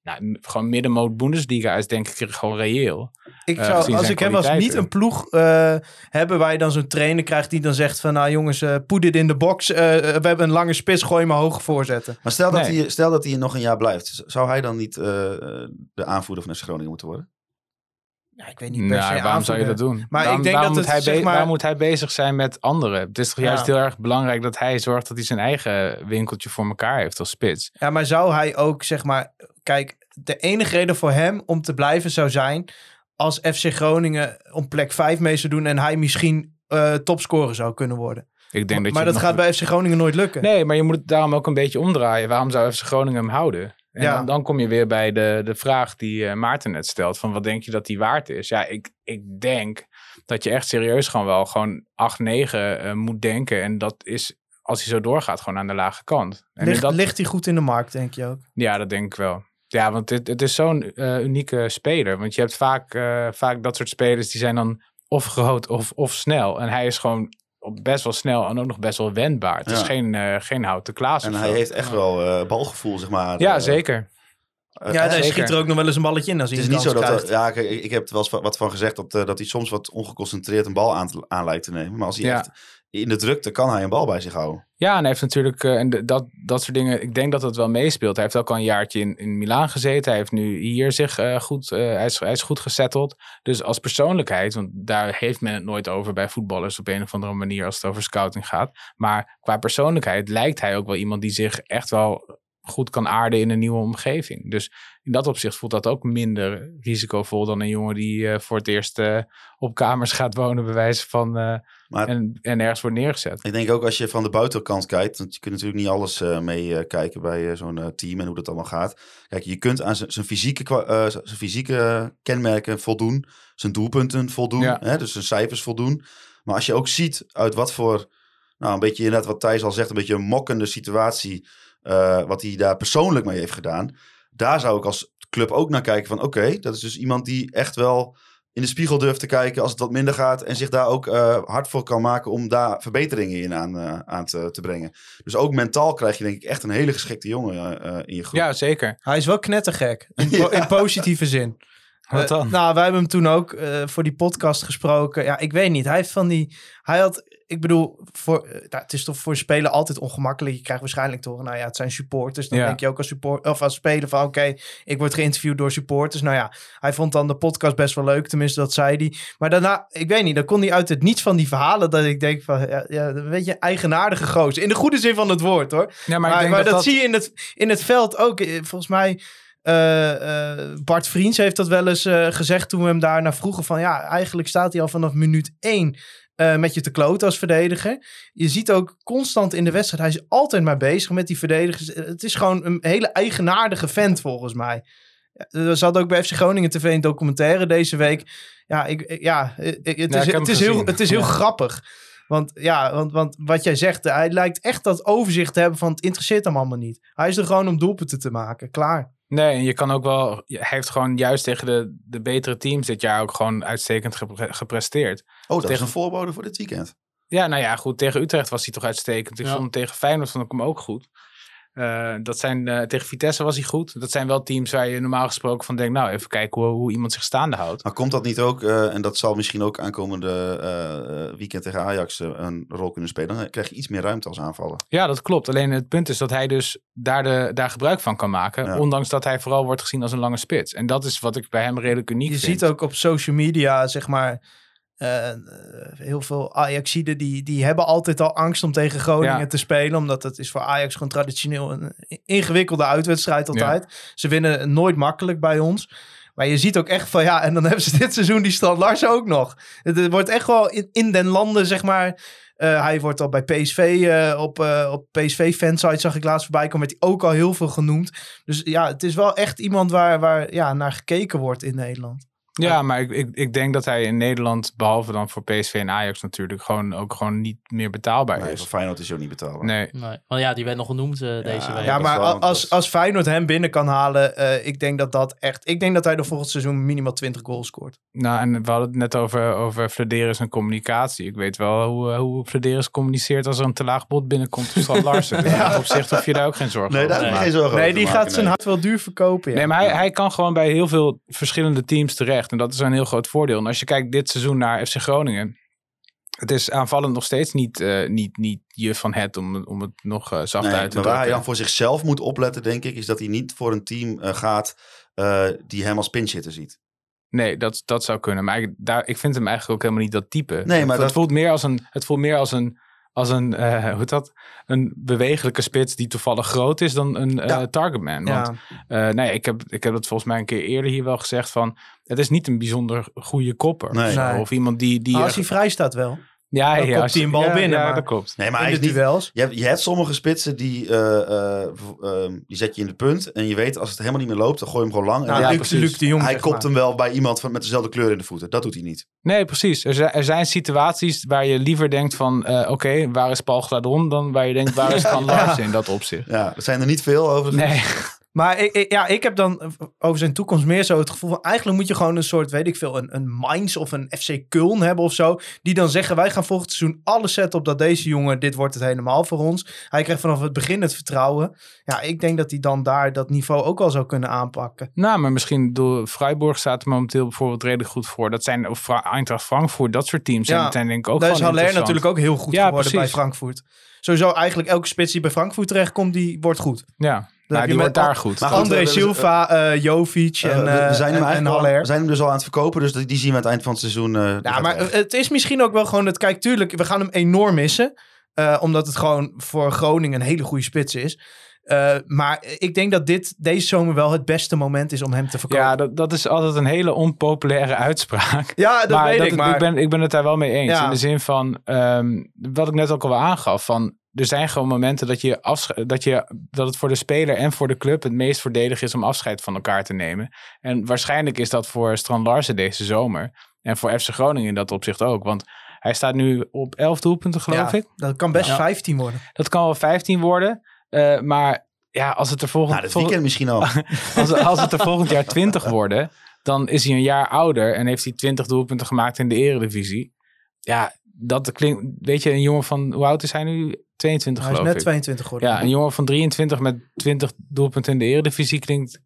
nou, gewoon middenmoot Bundesliga is denk ik gewoon reëel. Ik Eh, zou, als ik hem als niet een ploeg eh, hebben waar je dan zo'n trainer krijgt die dan zegt van nou jongens, eh put it in de box. eh, we hebben een lange spits, gooi maar hoog voorzetten. Maar stel dat, Nee. hij, stel dat hij nog een jaar blijft. Zou hij dan niet eh, de aanvoerder van FC Groningen moeten worden? Ja, ik weet niet per se Nou, waarom zou je dat doen? Maar waarom, ik denk dat moet het, hij zeg maar- moet hij bezig zijn met anderen? Het is toch Ja. juist heel erg belangrijk dat hij zorgt dat hij zijn eigen winkeltje voor elkaar heeft als spits. Ja, maar zou hij ook zeg maar, kijk, de enige reden voor hem om te blijven zou zijn als FC Groningen om plek 5 mee zou doen en hij misschien eh topscorer zou kunnen worden. Ik denk dat maar dat nog- gaat bij FC Groningen nooit lukken. Nee, maar je moet het daarom ook een beetje omdraaien. Waarom zou FC Groningen hem houden? En Ja. dan, dan kom je weer bij de, de vraag die eh, Maarten net stelt. Van wat denk je dat die waard is? Ja, ik, ik denk dat je echt serieus gewoon wel gewoon 8, 9 eh, moet denken. En dat is, als hij zo doorgaat, gewoon aan de lage kant. En ligt, dat, ligt hij goed in de markt, denk je ook? Ja, dat denk ik wel. Ja, want het, het is zo'n eh, unieke speler. Want je hebt vaak, vaak dat soort spelers die zijn dan of groot of, of snel. En hij is gewoon best wel snel en ook nog best wel wendbaar. Het is geen, eh geen houten Klaas En hij zo. heeft echt wel eh, balgevoel, zeg maar. Ja, Eh, zeker. ja, hij zeker. schiet er ook nog wel eens een balletje in als hij Het is niet zo dat... krijgt. er- ja, ik, ik heb er wel eens wa- wat van gezegd dat, eh, dat hij soms wat ongeconcentreerd een bal aan, te- aan lijkt te nemen. Maar als hij Ja. echt in de drukte kan hij een bal bij zich houden. Ja, en hij heeft natuurlijk, eh, en dat, dat soort dingen, ik denk dat het wel meespeelt. Hij heeft ook al een jaartje in, in Milaan gezeten. Hij heeft nu hier zich eh, goed, eh, hij, is, hij is goed gesetteld. Dus als persoonlijkheid, want daar heeft men het nooit over bij voetballers op een of andere manier als het over scouting gaat. Maar qua persoonlijkheid lijkt hij ook wel iemand die zich echt wel goed kan aarden in een nieuwe omgeving. Dus in dat opzicht voelt dat ook minder risicovol dan een jongen die eh, voor het eerst eh, op kamers gaat wonen, bij wijze van, eh, Maar- en, en ergens wordt neergezet. Ik denk ook als je van de buitenkant kijkt, want je kunt natuurlijk niet alles eh mee kijken bij zo'n team en hoe dat allemaal gaat. Kijk, je kunt aan zijn fysieke, zijn fysieke kenmerken voldoen, zijn doelpunten voldoen, Ja. hè, dus zijn cijfers voldoen. Maar als je ook ziet uit wat voor, nou een beetje inderdaad wat Thijs al zegt, een beetje een mokkende situatie, wat hij daar persoonlijk mee heeft gedaan. Daar zou ik als club ook naar kijken van oké, dat is dus iemand die echt wel in de spiegel durft te kijken als het wat minder gaat. En zich daar ook eh, hard voor kan maken om daar verbeteringen in aan, eh, aan te, te brengen. Dus ook mentaal krijg je denk ik echt een hele geschikte jongen eh, in je groep. Ja, zeker. Hij is wel knettergek. In, po- in positieve zin. Wat dan? nou, wij hebben hem toen ook eh, voor die podcast gesproken. Ja, ik weet niet. Hij heeft van die... Hij had... Ik bedoel, voor, eh, nou, het is toch voor spelen altijd ongemakkelijk. Je krijgt waarschijnlijk toch... Nou ja, het zijn supporters. Dan Ja. denk je ook als, support, of als speler van... Oké, ik word geïnterviewd door supporters. Nou ja, hij vond dan de podcast best wel leuk. Tenminste, dat zei hij. Maar daarna, ik weet niet. Dan kon hij uit het niets van die verhalen... Dat ik denk van... Ja, ja een beetje eigenaardige gozer. In de goede zin van het woord, hoor. Ja, Maar, ik denk maar dat, dat zie je in het, in het veld ook. Eh, Volgens mij, Bart Vriends heeft dat wel eens eh, gezegd toen we hem daarna vroegen van... Ja, eigenlijk staat hij al vanaf minuut één eh, met je te kloten als verdediger. Je ziet ook constant in de wedstrijd, hij is altijd maar bezig met die verdedigers. Eh, Het is gewoon een hele eigenaardige vent volgens mij. Er zat ook bij FC Groningen TV een documentaire deze week. Ja, ik, ja, eh, ik- het, Ja, is, ik het, is heel, het is heel Ja. grappig. Want ja, want, want wat jij zegt, hij lijkt echt dat overzicht te hebben van het interesseert hem allemaal niet. Hij is er gewoon om doelpunten te maken. Klaar. Nee, en je kan ook wel. Hij heeft gewoon juist tegen de, de betere teams dit jaar ook gewoon uitstekend gepre- gepresteerd. Oh, dat is Tegen- een voorbode voor dit weekend. Ja, nou ja, goed. Tegen Utrecht was hij toch uitstekend. Ik Ja. vond hem tegen Feyenoord vond ik hem ook goed. Eh, dat zijn, eh, tegen Vitesse was hij goed. Dat zijn wel teams waar je normaal gesproken van denkt... nou, even kijken hoe, hoe iemand zich staande houdt. Maar komt dat niet ook, eh, en dat zal misschien ook aankomende eh, eh, weekend tegen Ajax een rol kunnen spelen, dan krijg je iets meer ruimte als aanvaller. Ja, dat klopt. Alleen het punt is dat hij dus daar, de, daar gebruik van kan maken. Ja. Ondanks dat hij vooral wordt gezien als een lange spits. En dat is wat ik bij hem redelijk uniek Je vind. ziet ook op social media, zeg maar, eh, eh, heel veel Ajaxiden die, die hebben altijd al angst om tegen Groningen Ja. te spelen. Omdat dat is voor Ajax gewoon traditioneel een ingewikkelde uitwedstrijd altijd. Ze winnen nooit makkelijk bij ons. Maar je ziet ook echt van ja, en dan hebben ze dit seizoen die Strand Larsen ook nog. Het, het wordt echt wel in, in den landen, zeg maar. eh, hij wordt al bij PSV, op, op PSV-fansite zag ik laatst voorbij komen, werd hij ook al heel veel genoemd. Dus ja, het is wel echt iemand waar, waar ja, naar gekeken wordt in Nederland. Ja, maar ik, ik, ik denk dat hij in Nederland, behalve dan voor PSV en Ajax natuurlijk, gewoon ook gewoon niet meer betaalbaar Nee, is. voor Feyenoord is hij ook niet betaalbaar. Nee. Nee. Want ja, die werd nog genoemd eh, deze week. Ja, maar als, als Feyenoord hem binnen kan halen, eh, ik denk dat dat echt... Ik denk dat hij de volgend seizoen minimaal 20 goals scoort. Nou, en we hadden het net over, over Flederis en communicatie. Ik weet wel hoe, eh, hoe Flederis communiceert als er een te laag bod binnenkomt van Larsen. Dus in dat opzicht hoef je daar ook geen zorgen Nee, over daar ik maken. geen zorgen over Nee, die maken, gaat zijn nee. hart wel duur verkopen. Ja. Nee, maar hij, hij kan gewoon bij heel veel verschillende teams terecht. En dat is een heel groot voordeel. En als je kijkt dit seizoen naar FC Groningen. Het is aanvallend nog steeds niet, eh, niet, niet je van het, om, om het nog eh, zacht Nee, uit te maar waar dan voor zichzelf moet opletten, denk ik, is dat hij niet voor een team eh, gaat die hem als pinchitter ziet. Nee, dat, dat zou kunnen. Maar ik, daar, ik vind hem eigenlijk ook helemaal niet dat type. Nee, maar het dat- voelt meer als een, het voelt meer als een, als een eh, hoe heet dat? Een bewegelijke spits die toevallig groot is dan een eh, Ja. targetman. Want ja. eh, nee, ik heb, ik heb dat volgens mij een keer eerder hier wel gezegd van, het is niet een bijzonder goede kopper. Nee. of zo. Nee. Of iemand die... die Maar als hij vrij staat wel. Ja, dan ja, als hij een bal ja, binnen, Ja, maar- dat klopt. Nee, maar in hij de is niet... duels. Je hebt, je hebt sommige spitsen die, eh, eh, ehm, die zet je in de punt. En je weet, als het helemaal niet meer loopt, dan gooi je hem gewoon lang. En Nou, hij- Luc, precies. Luc de Jong, hij zeg kopt maar. hem wel bij iemand van, met dezelfde kleur in de voeten. Dat doet hij niet. Nee, precies. Er zijn, er zijn situaties waar je liever denkt van, eh, oké, waar is Paul Gladon? Dan waar je denkt, waar is Van Larsen in dat opzicht? Ja, er zijn er niet veel over. Nee, Maar ik, ik- ja, ik heb dan over zijn toekomst meer zo het gevoel van... eigenlijk moet je gewoon een soort, weet ik veel, een, een Mainz of een FC Köln hebben of zo... die dan zeggen, wij gaan volgend seizoen alles zetten op dat deze jongen... dit wordt het helemaal voor ons. Hij krijgt vanaf het begin het vertrouwen. Ja, ik denk dat hij dan daar dat niveau ook al zou kunnen aanpakken. nou, maar misschien door Freiburg staat er momenteel bijvoorbeeld redelijk goed voor. Dat zijn of Eintracht Frankfurt, dat soort teams. Ja, zijn, zijn denk ik ook Daar is Haller natuurlijk ook heel goed Ja, geworden bij. Frankfurt. Sowieso eigenlijk elke spits die bij Frankfurt terechtkomt, die wordt goed. Ja, nou, je die met wordt daar goed. Maar André we- we- Silva, eh Jovic Eh, en, we, eh we zijn hem en, al- we zijn hem dus al aan het verkopen. Dus die, zien we aan het eind van het seizoen. eh, Ja, maar weg. het is misschien ook wel gewoon het. Kijk, tuurlijk, we gaan hem enorm missen. eh, omdat het gewoon voor Groningen een hele goede spits is. Eh, maar ik denk dat dit deze zomer wel het beste moment is om hem te verkopen. Ja, dat, dat is altijd een hele onpopulaire uitspraak. Ja, dat maar weet dat- ik. Maar ik, ben, ik ben het daar wel mee eens. Ja. In de zin van, ehm, wat ik net ook al aangaf, van er zijn gewoon momenten dat, je afsche- dat, je, dat het voor de speler en voor de club het meest voordelig is om afscheid van elkaar te nemen. En waarschijnlijk is dat voor Strand Larsen deze zomer. En voor FC Groningen in dat opzicht ook. Want hij staat nu op 11 doelpunten, geloof ja, ik. dat kan best Ja. 15 worden. Dat kan wel 15 worden. eh, maar ja, als het er volgend, nou, weekend misschien al. als, als het er volgend jaar 20 worden, dan is hij een jaar ouder en heeft hij 20 doelpunten gemaakt in de eredivisie. Ja, dat klinkt, weet je, een jongen van, hoe oud is hij nu? 22 Hij is net ik. 22 geworden. Ja, een jongen van 23 met 20 doelpunten in de eredivisie klinkt,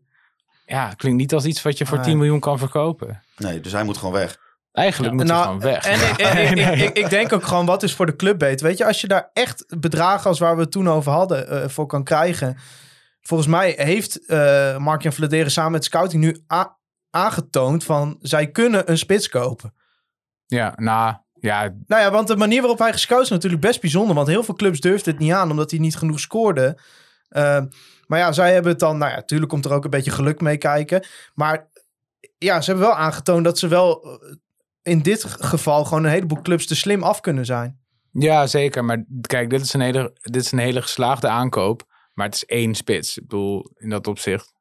ja, klinkt niet als iets wat je voor Nee. 10 miljoen kan verkopen. Nee, dus hij moet gewoon weg. Eigenlijk moet hij gewoon weg. Nou, En ik, en ik, ik, ik, ik denk ook gewoon, wat is voor de club beter? Weet je, als je daar echt bedragen als waar we het toen over hadden eh, voor kan krijgen. Volgens mij heeft eh Mark-Jan Vladeren samen met scouting nu aangetoond van zij kunnen een spits kopen. Ja, nou, ja, Nou ja, want de manier waarop hij gescout is natuurlijk best bijzonder. Want heel veel clubs durfden het niet aan, omdat hij niet genoeg scoorde. Uh, maar ja, zij hebben het dan... Nou ja, natuurlijk komt er ook een beetje geluk mee kijken. Maar ja, ze hebben wel aangetoond dat ze wel uh, in dit geval gewoon een heleboel clubs te slim af kunnen zijn. Ja, zeker. Maar kijk, dit is een hele, dit is een hele geslaagde aankoop. Maar het is één spits. Ik bedoel, in dat opzicht.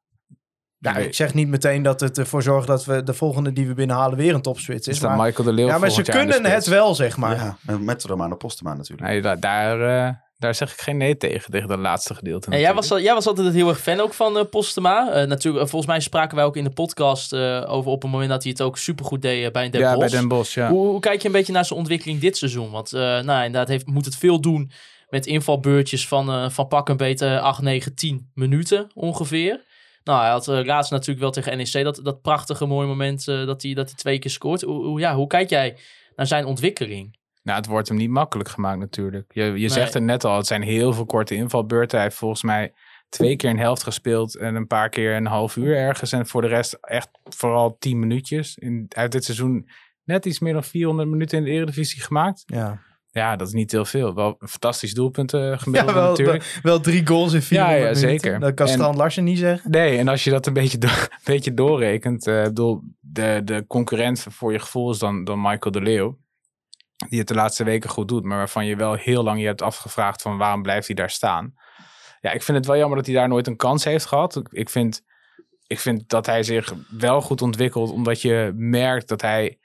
Ja, ik zeg niet meteen dat het ervoor zorgt dat we de volgende die we binnenhalen weer een topspits is. Is dat maar, Michael de Leeuw ja, maar ze kunnen het wel, zeg maar. Ja, met Romano Postema natuurlijk. Nee, daar, daar, uh, daar zeg ik geen nee tegen, tegen dat laatste gedeelte. En jij was, jij was altijd heel erg fan ook van uh, Postema. Uh, natuurlijk, volgens mij spraken wij ook in de podcast uh, over op het moment dat hij het ook supergoed deed bij Den ja, Bosch. bij Den Bosch, ja. Hoe, hoe, kijk je een beetje naar zijn ontwikkeling dit seizoen? Want nou, inderdaad heeft, moet het veel doen met invalbeurtjes van, uh, van pak een beetje 8, 9, 10 minuten ongeveer. Nou, hij had uh, laatst natuurlijk wel tegen NEC dat, dat prachtige mooie moment uh, dat, hij, dat hij twee keer scoort. Hoe, ja, hoe kijk jij naar zijn ontwikkeling? Nou, het wordt hem niet makkelijk gemaakt natuurlijk. Je, je nee. zegt het net al, het zijn heel veel korte invalbeurten. Hij heeft volgens mij twee keer een helft gespeeld en een paar keer een half uur ergens. En voor de rest echt vooral tien minuutjes. In, hij heeft dit seizoen net iets meer dan 400 minuten in de Eredivisie gemaakt. Ja. Ja, dat is niet heel veel. Wel een fantastisch doelpunt uh, gemiddeld ja, wel, natuurlijk. Wel, drie goals in vier ja, ja, zeker. Dat kan Strand Larsen niet zeggen. Nee, en als je dat een beetje, do een beetje doorrekent. Uh, bedoel, de, de concurrent voor je gevoel is dan, dan Michael de Leeuw. Die het de laatste weken goed doet. Maar waarvan je wel heel lang je hebt afgevraagd van waarom blijft hij daar staan. Ja, ik vind het wel jammer dat hij daar nooit een kans heeft gehad. Ik vind ik vind dat hij zich wel goed ontwikkelt, omdat je merkt dat hij.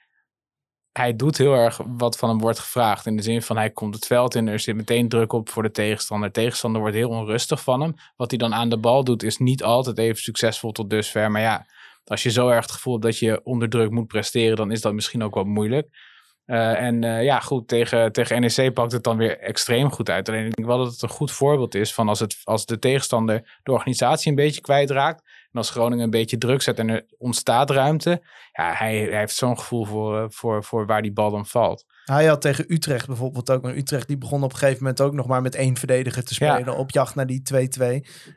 Hij doet heel erg wat van hem wordt gevraagd. In de zin van hij komt het veld in, er zit meteen druk op voor de tegenstander. De tegenstander wordt heel onrustig van hem. Wat hij dan aan de bal doet, is niet altijd even succesvol tot dusver. Maar ja, als je zo erg het gevoel hebt dat je onder druk moet presteren, dan is dat misschien ook wat moeilijk. Uh, en uh, ja, goed, tegen, tegen NEC pakt het dan weer extreem goed uit. Alleen ik denk wel dat het een goed voorbeeld is van als, het, als de tegenstander de organisatie een beetje kwijtraakt. En als Groningen een beetje druk zet en er ontstaat ruimte. Ja, hij, hij heeft zo'n gevoel voor, uh, voor, voor waar die bal dan valt. Hij had tegen Utrecht bijvoorbeeld ook. Maar Utrecht die begon op een gegeven moment ook nog maar met één verdediger te spelen. Ja. Op jacht naar die 2-2.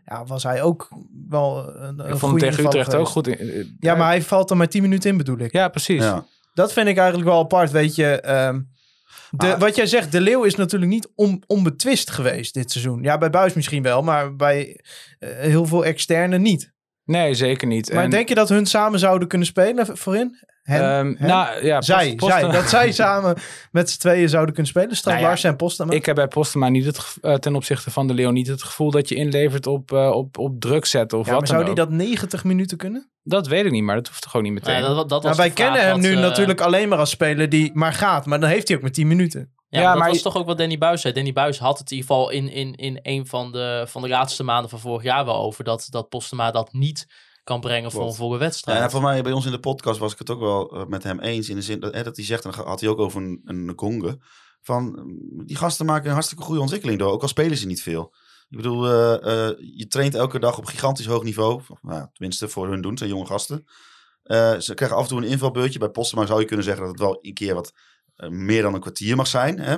Ja, was hij ook wel een, een Ik vond hem tegen Utrecht geweest. ook goed. In, Ja, maar hij valt er maar 10 minuten in bedoel ik. Ja, precies. Ja. Dat vind ik eigenlijk wel apart, weet je. ehm, de, wat jij zegt, De Leeuw is natuurlijk niet on, onbetwist geweest dit seizoen. Ja, bij Buis misschien wel, maar bij eh, heel veel externe niet. Nee, zeker niet. Maar En, denk je dat hun samen zouden kunnen spelen voorin? Hen, ehm, hen? nou, ja, zij, Post- zij, dat zij samen met z'n tweeën zouden kunnen spelen. Strand Nou ja, en Postema. Ik heb bij Postema niet het, eh, ten opzichte van de Leeuw niet het gevoel dat je inlevert op, eh, op, op druk zetten of ja, wat maar dan zou die ook. dat 90 minuten kunnen? Dat wij niet, maar dat hoeft toch ook niet meteen. Ja, dat, dat was Nou, wij kennen hem wat, nu eh, natuurlijk alleen maar als speler die maar gaat. Maar dan heeft hij ook maar 10 minuten. Ja, Ja, maar dat was je- toch ook wat Danny Buis zei. Danny Buis had het in ieder geval in, in, in een van de, van de laatste maanden van vorig jaar wel over. Dat, dat Postema dat niet kan brengen voor een Ja, wedstrijd. en voor mij bij ons in de podcast was ik het ook wel eh, met hem eens. In de zin dat, hè, dat hij zegt, en dan had hij ook over een, een. Van mm, die gasten maken een hartstikke goede ontwikkeling door. Ook al spelen ze niet veel. Ik bedoel, eh, eh, je traint elke dag op gigantisch hoog niveau. Nou, ja, tenminste, voor hun doen. Zijn jonge gasten. Eh, ze krijgen af en toe een invalbeurtje. Bij Postema zou je kunnen zeggen dat het wel een keer wat meer dan een kwartier mag zijn. Hè?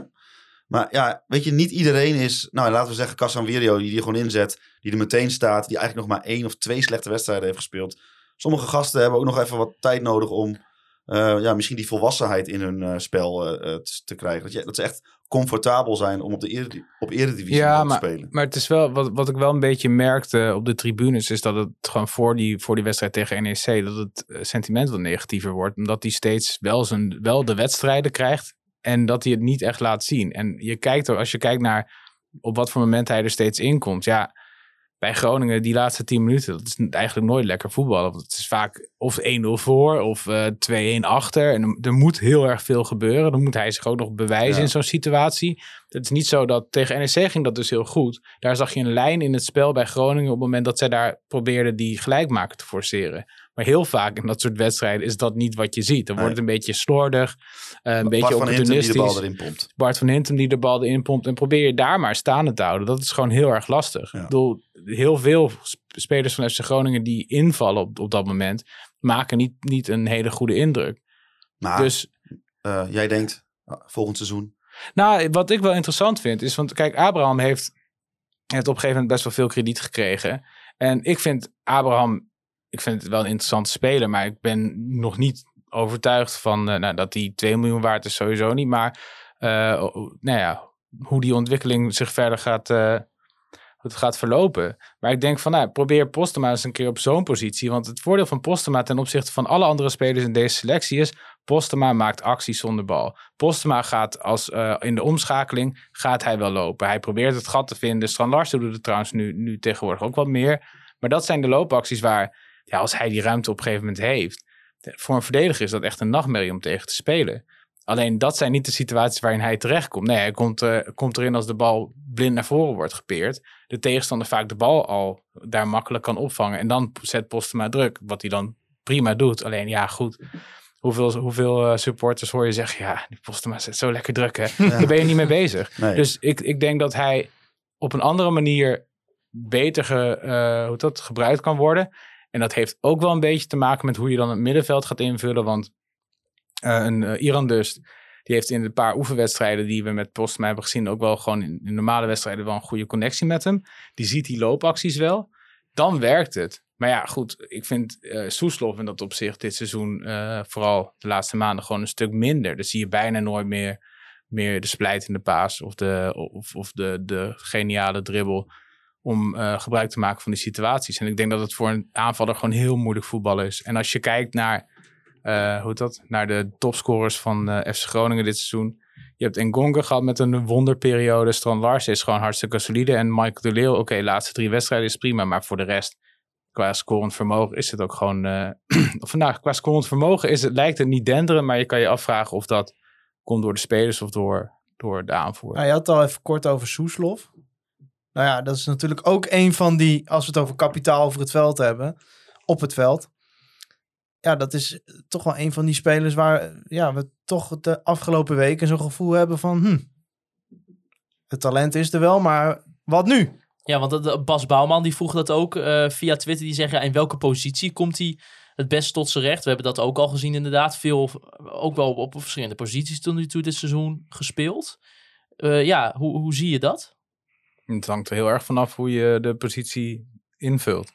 Maar ja, weet je, niet iedereen is... Nou, laten we zeggen Casanvirio, die die gewoon inzet. Die er meteen staat. Die eigenlijk nog maar één of twee slechte wedstrijden heeft gespeeld. Sommige gasten hebben ook nog even wat tijd nodig om... eh, ja, misschien die volwassenheid in hun eh, spel eh, te, krijgen. Dat, je, dat ze echt comfortabel zijn om op, de op eredivisie Ja, te spelen. Maar het is wel, wat, wat ik wel een beetje merkte op de tribunes, is dat het gewoon voor die, voor die wedstrijd tegen NEC, dat het sentiment wat negatiever wordt. Omdat hij steeds wel, zijn, wel de wedstrijden krijgt en dat hij het niet echt laat zien. En je kijkt er, als je kijkt naar op wat voor moment hij er steeds in komt, ja, bij Groningen die laatste 10 minuten, dat is eigenlijk nooit lekker voetballen. Want het is vaak of 1-0 voor of eh 2-1 achter. En er- er moet heel erg veel gebeuren. Dan moet hij zich ook nog bewijzen Ja. in zo'n situatie. Het is niet zo dat tegen NEC ging dat dus heel goed. Daar zag je een lijn in het spel bij Groningen op het moment dat zij daar probeerden die gelijkmaker te forceren. Maar heel vaak in dat soort wedstrijden is dat niet wat je ziet. Dan wordt het een beetje slordig, eh, een beetje Bart van Hintem die de bal opportunistisch. erin pompt. Bart van Hintem die de bal erin pompt. En probeer je daar maar staande te houden. Dat is gewoon heel erg lastig. Ja. Ik bedoel, heel veel sp- spelers van FC Groningen die invallen op, op dat moment... maken niet, niet een hele goede indruk. Maar Dus eh, jij denkt, ah, volgend seizoen... nou, wat ik wel interessant vind is... want kijk, Abraham heeft, heeft op een gegeven moment best wel veel krediet gekregen. En ik vind Abraham... ik vind het wel een interessante speler... maar ik ben nog niet overtuigd van... eh, nou, dat hij 2 miljoen waard is sowieso niet. Maar eh, nou ja, hoe die ontwikkeling zich verder gaat, eh, het gaat verlopen. Maar ik denk van, nou, probeer Postema eens een keer op zo'n positie. Want het voordeel van Postema ten opzichte van alle andere spelers in deze selectie is... Postema maakt acties zonder bal. Postema gaat als in de omschakeling gaat hij wel lopen. Hij probeert het gat te vinden. Strand Larsen doet het trouwens nu, nu tegenwoordig ook wat meer. Maar dat zijn de loopacties waar, ja, als hij die ruimte op een gegeven moment heeft... Voor een verdediger is dat echt een nachtmerrie om tegen te spelen. Alleen dat zijn niet de situaties waarin hij terechtkomt. Nee, hij komt, eh, komt erin als de bal blind naar voren wordt gepeerd. De tegenstander vaak de bal al daar makkelijk kan opvangen. En dan zet Postema druk, wat hij dan prima doet. Alleen ja, goed. Hoeveel, hoeveel eh, supporters hoor je zeggen, ja, die Postema zet zo lekker druk, hè. Daar ben je niet mee bezig. Nee. Dus ik, ik denk dat hij op een andere manier beter ge, eh, hoe dat, gebruikt kan worden. En dat heeft ook wel een beetje te maken met hoe je dan het middenveld gaat invullen. Want eh, een eh, Iran Dust, die heeft in de paar oefenwedstrijden die we met Postma hebben gezien, ook wel gewoon in, normale wedstrijden wel een goede connectie met hem. Die ziet die loopacties wel. Dan werkt het. Maar ja, goed, ik vind eh Soeslof in dat opzicht dit seizoen, vooral de laatste maanden, gewoon een stuk minder. Dus zie je bijna nooit meer, meer de splijtende paas of de, of, of de, de geniale dribbel om eh, gebruik te maken van die situaties. En ik denk dat het voor een aanvaller gewoon heel moeilijk voetballen is. En als je kijkt naar, eh, hoe dat? naar de topscorers van eh FC Groningen dit seizoen. Je hebt Ngonga gehad met een wonderperiode. Strand Larsen is gewoon hartstikke solide. En Michael de Leeuw, oké, laatste drie wedstrijden is prima. Maar voor de rest qua scorend vermogen is het ook gewoon... of vandaag, qua scorend vermogen is het, lijkt het niet denderen, maar je kan je afvragen of dat komt door de spelers of door, door de aanvoer. Nou, je had het al even kort over Soeslof. Nou ja, dat is natuurlijk ook een van die, als we het over kapitaal over het veld hebben, op het veld. Ja, dat is toch wel een van die spelers waar ja, we toch de afgelopen weken zo'n gevoel hebben van, hm, het talent is er wel, maar wat nu? Ja, want Bas Bouwman die vroeg dat ook eh, via Twitter. Die zeggen, in welke positie komt hij het best tot zijn recht? We hebben dat ook al gezien inderdaad. Veel, ook wel op, op verschillende posities tot nu toe dit seizoen gespeeld. Eh, ja, hoe, hoe zie je dat? Het hangt er heel erg vanaf hoe je de positie invult.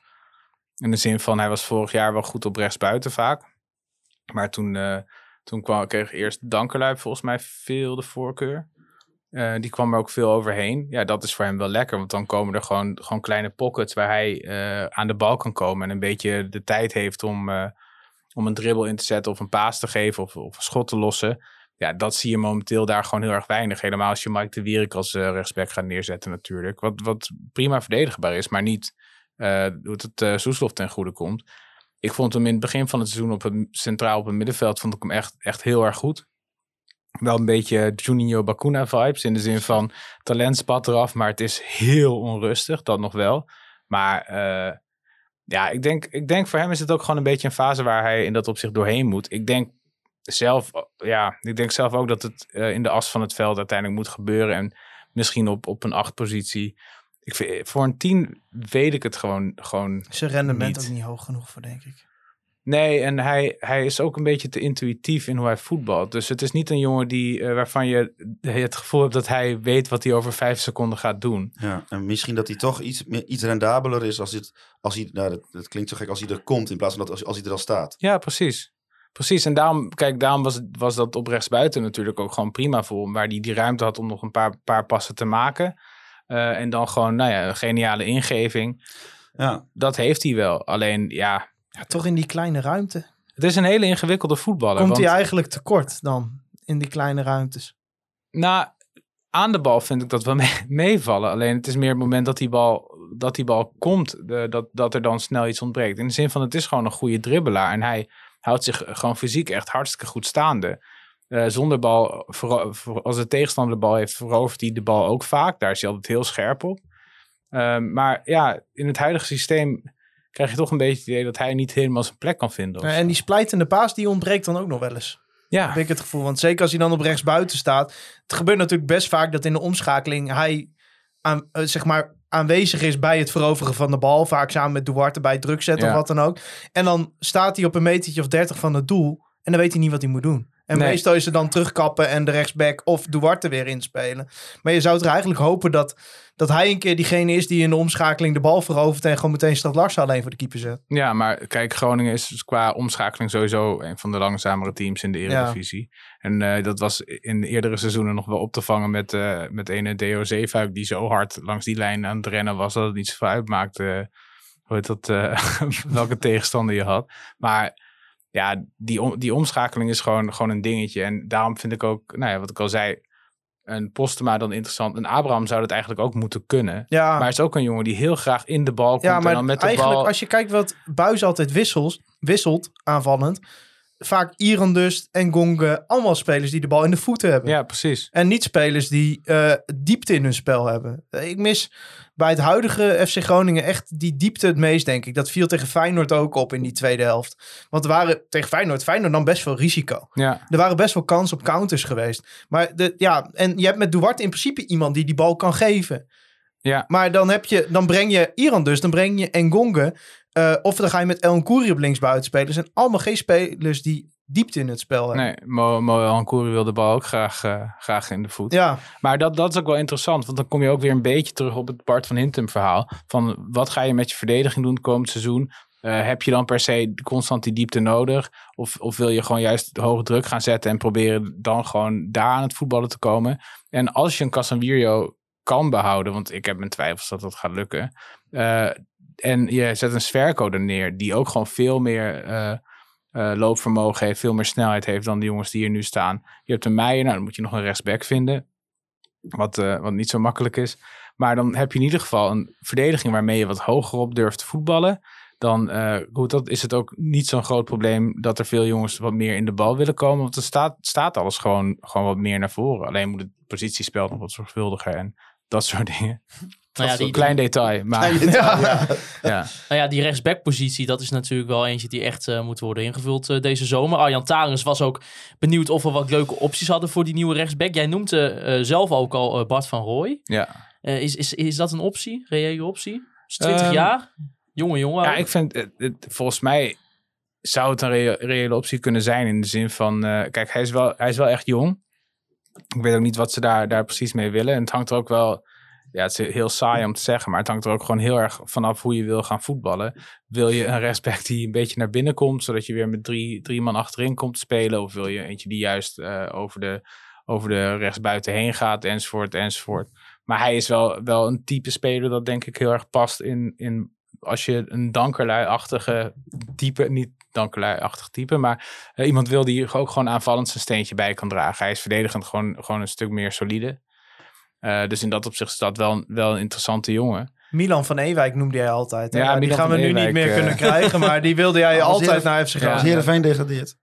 In de zin van, hij was vorig jaar wel goed op rechtsbuiten vaak. Maar toen, eh, toen kwam, kreeg eerst Dankerluip volgens mij veel de voorkeur. Eh, die kwam er ook veel overheen. Ja, dat is voor hem wel lekker. Want dan komen er gewoon, gewoon kleine pockets waar hij eh, aan de bal kan komen. En een beetje de tijd heeft om, om een dribbel in te zetten of een paas te geven of, of een schot te lossen. Ja, dat zie je momenteel daar gewoon heel erg weinig. Helemaal als je Mike de Wierik als eh, rechtsback gaat neerzetten natuurlijk. Wat, wat prima verdedigbaar is, maar niet hoe het uh, Soeslof ten goede komt. Ik vond hem in het begin van het seizoen op het, centraal op het middenveld vond ik hem echt, echt heel erg goed. Wel een beetje Juninho Bakuna vibes in de zin van talent spat eraf, maar het is heel onrustig, dat nog wel. Maar ja, ik denk, ik denk voor hem is het ook gewoon een beetje een fase waar hij in dat opzicht doorheen moet. Ik denk zelf, ja, ik denk zelf ook dat het eh, in de as van het veld uiteindelijk moet gebeuren. En misschien op, op een acht positie. Ik vind, voor een tien weet ik het gewoon, gewoon Zijn rendement Niet. ook niet hoog genoeg voor, denk ik. Nee, en hij, hij is ook een beetje te intuïtief in hoe hij voetbalt. Dus het is niet een jongen die, eh, waarvan je het gevoel hebt dat hij weet wat hij over vijf seconden gaat doen. Ja, en misschien dat hij toch iets, meer, iets rendabeler is als, dit, als hij, nou dat, dat klinkt zo gek, als hij er komt in plaats van dat als, als hij er al staat. Ja, precies. Precies, en daarom, kijk, daarom was, het- was dat op rechtsbuiten natuurlijk ook gewoon prima voor hem. Waar hij die ruimte had om nog een paar, paar passen te maken. Eh, en dan gewoon, nou ja, een geniale ingeving. Ja, Dat heeft hij wel. Alleen, ja, Ja, toch in die kleine ruimte. het is een hele ingewikkelde voetballer. Komt want- hij eigenlijk tekort dan in die kleine ruimtes? Nou, aan de bal vind ik dat wel mee- meevallen. Alleen het is meer het moment dat die bal, dat die bal komt, de- dat, dat er dan snel iets ontbreekt. In de zin van het is gewoon een goede dribbelaar. En hij houdt zich gewoon fysiek echt hartstikke goed staande. Eh, zonder bal, ver- als de tegenstander de bal heeft, verovert hij de bal ook vaak. Daar is hij altijd heel scherp op. Ehm, maar ja, in het huidige systeem krijg je toch een beetje het idee dat hij niet helemaal zijn plek kan vinden. zo. en die splijtende paas, die ontbreekt dan ook nog wel eens. ja, Heb ik het gevoel. Want zeker als hij dan op rechts buiten staat. Het gebeurt natuurlijk best vaak dat in de omschakeling hij aan, eh, zeg maar aanwezig is bij het veroveren van de bal. Vaak samen met Duarte bij het druk zetten Ja. of wat dan ook. En dan staat hij op een metertje of 30 van het doel. En dan weet hij niet wat hij moet doen. En Nee. meestal is het dan terugkappen en de rechtsback of Duarte weer inspelen. Maar je zou er eigenlijk hopen dat, dat hij een keer diegene is die in de omschakeling de bal verovert. En gewoon meteen Stad Larsen alleen voor de keeper zet. Ja, maar kijk, Groningen is dus qua omschakeling sowieso een van de langzamere teams in de Eredivisie. En eh, dat was in de eerdere seizoenen nog wel op te vangen met, eh met ene Deo Zeefuik die zo hard langs die lijn aan het rennen was dat het niet zoveel uitmaakte hoe heet dat, eh, welke tegenstander je had. Maar ja, die, om- die omschakeling is gewoon, gewoon een dingetje. En daarom vind ik ook, nou ja, wat ik al zei, een Postema dan interessant. Een Abraham zou dat eigenlijk ook moeten kunnen. Ja, Maar hij is ook een jongen die heel graag in de bal komt Ja, en maar dan met de eigenlijk bal... als je kijkt wat Buis altijd wisselt, wisselt aanvallend. Vaak Irandust en Gonge, allemaal spelers die de bal in de voeten hebben. Ja, precies. En niet spelers die eh, diepte in hun spel hebben. Ik mis bij het huidige FC Groningen echt die diepte het meest, denk ik. Dat viel tegen Feyenoord ook op in die tweede helft. Want er waren tegen Feyenoord, Feyenoord nam best veel risico. Ja, Er waren best wel kansen op counters geweest. Maar de, ja, en je hebt met Duarte in principe iemand die die bal kan geven. Ja. Maar dan, heb je, dan breng je Iran dus, dan breng je Engonge. eh of dan ga je met El Kouri op linksbuiten spelen. Dat zijn allemaal geen spelers die diepte in het spel hebben. nee, Mo, Mo wil de bal ook graag, eh, graag in de voet. Ja, Maar dat, dat is ook wel interessant, want dan kom je ook weer een beetje terug op het Bart van Hintem verhaal. Van wat ga je met je verdediging doen komend seizoen? Eh, heb je dan per se constant die diepte nodig? Of, of wil je gewoon juist hoge druk gaan zetten en proberen dan gewoon daar aan het voetballen te komen? En als je een Casemiro kan behouden, want ik heb mijn twijfels dat dat gaat lukken. eh, en je zet een Sverko er neer, die ook gewoon veel meer eh, loopvermogen heeft, veel meer snelheid heeft dan de jongens die hier nu staan. Je hebt een Meijer, nou dan moet je nog een rechtsback vinden. Wat, eh, wat niet zo makkelijk is. Maar dan heb je in ieder geval een verdediging waarmee je wat hoger op durft te voetballen. dan eh, goed, dat is het ook niet zo'n groot probleem dat er veel jongens wat meer in de bal willen komen. Want er staat, staat alles gewoon, gewoon wat meer naar voren. Alleen moet het positiespel nog wat zorgvuldiger en dat soort dingen. Nou ja, Dat is die, een klein detail. Maar Ja. Ja. ja. nou ja, die rechtsbackpositie, dat is natuurlijk wel eentje die echt eh, moet worden ingevuld eh, deze zomer. Arjan Tarens was ook benieuwd of we wat leuke opties hadden voor die nieuwe rechtsback. Jij noemt eh, zelf ook al Bart van Rooij. ja. Eh, is, is, is dat een optie? Reële optie? Is 20 Ehm, jaar? Jonge jongen. Ja, ik vind, het, het- volgens mij zou het een reële optie kunnen zijn in de zin van, eh, kijk, hij is, wel, hij is wel echt jong. Ik weet ook niet wat ze daar, daar precies mee willen. En het hangt er ook wel, ja, het is heel saai om te zeggen, maar het hangt er ook gewoon heel erg vanaf hoe je wil gaan voetballen. Wil je een rechtsback die een beetje naar binnen komt, zodat je weer met drie, drie man achterin komt spelen? Of wil je eentje die juist eh, over, de, over de rechtsbuiten heen gaat, enzovoort, enzovoort. Maar hij is wel, wel een type speler dat denk ik heel erg past in, in als je een dankerlui-achtige type, niet dankerlui-achtig type, maar eh, iemand wil die ook gewoon aanvallend zijn steentje bij kan dragen. Hij is verdedigend gewoon, gewoon een stuk meer solide. Eh, dus in dat opzicht is dat wel, een- wel een interessante jongen. Milan van Ewijk noemde jij altijd. hè? Ja, die Milan gaan we nu niet meer eh. kunnen krijgen, maar die wilde jij Als altijd naar FC Als Groningen. Heerenveen degradeert.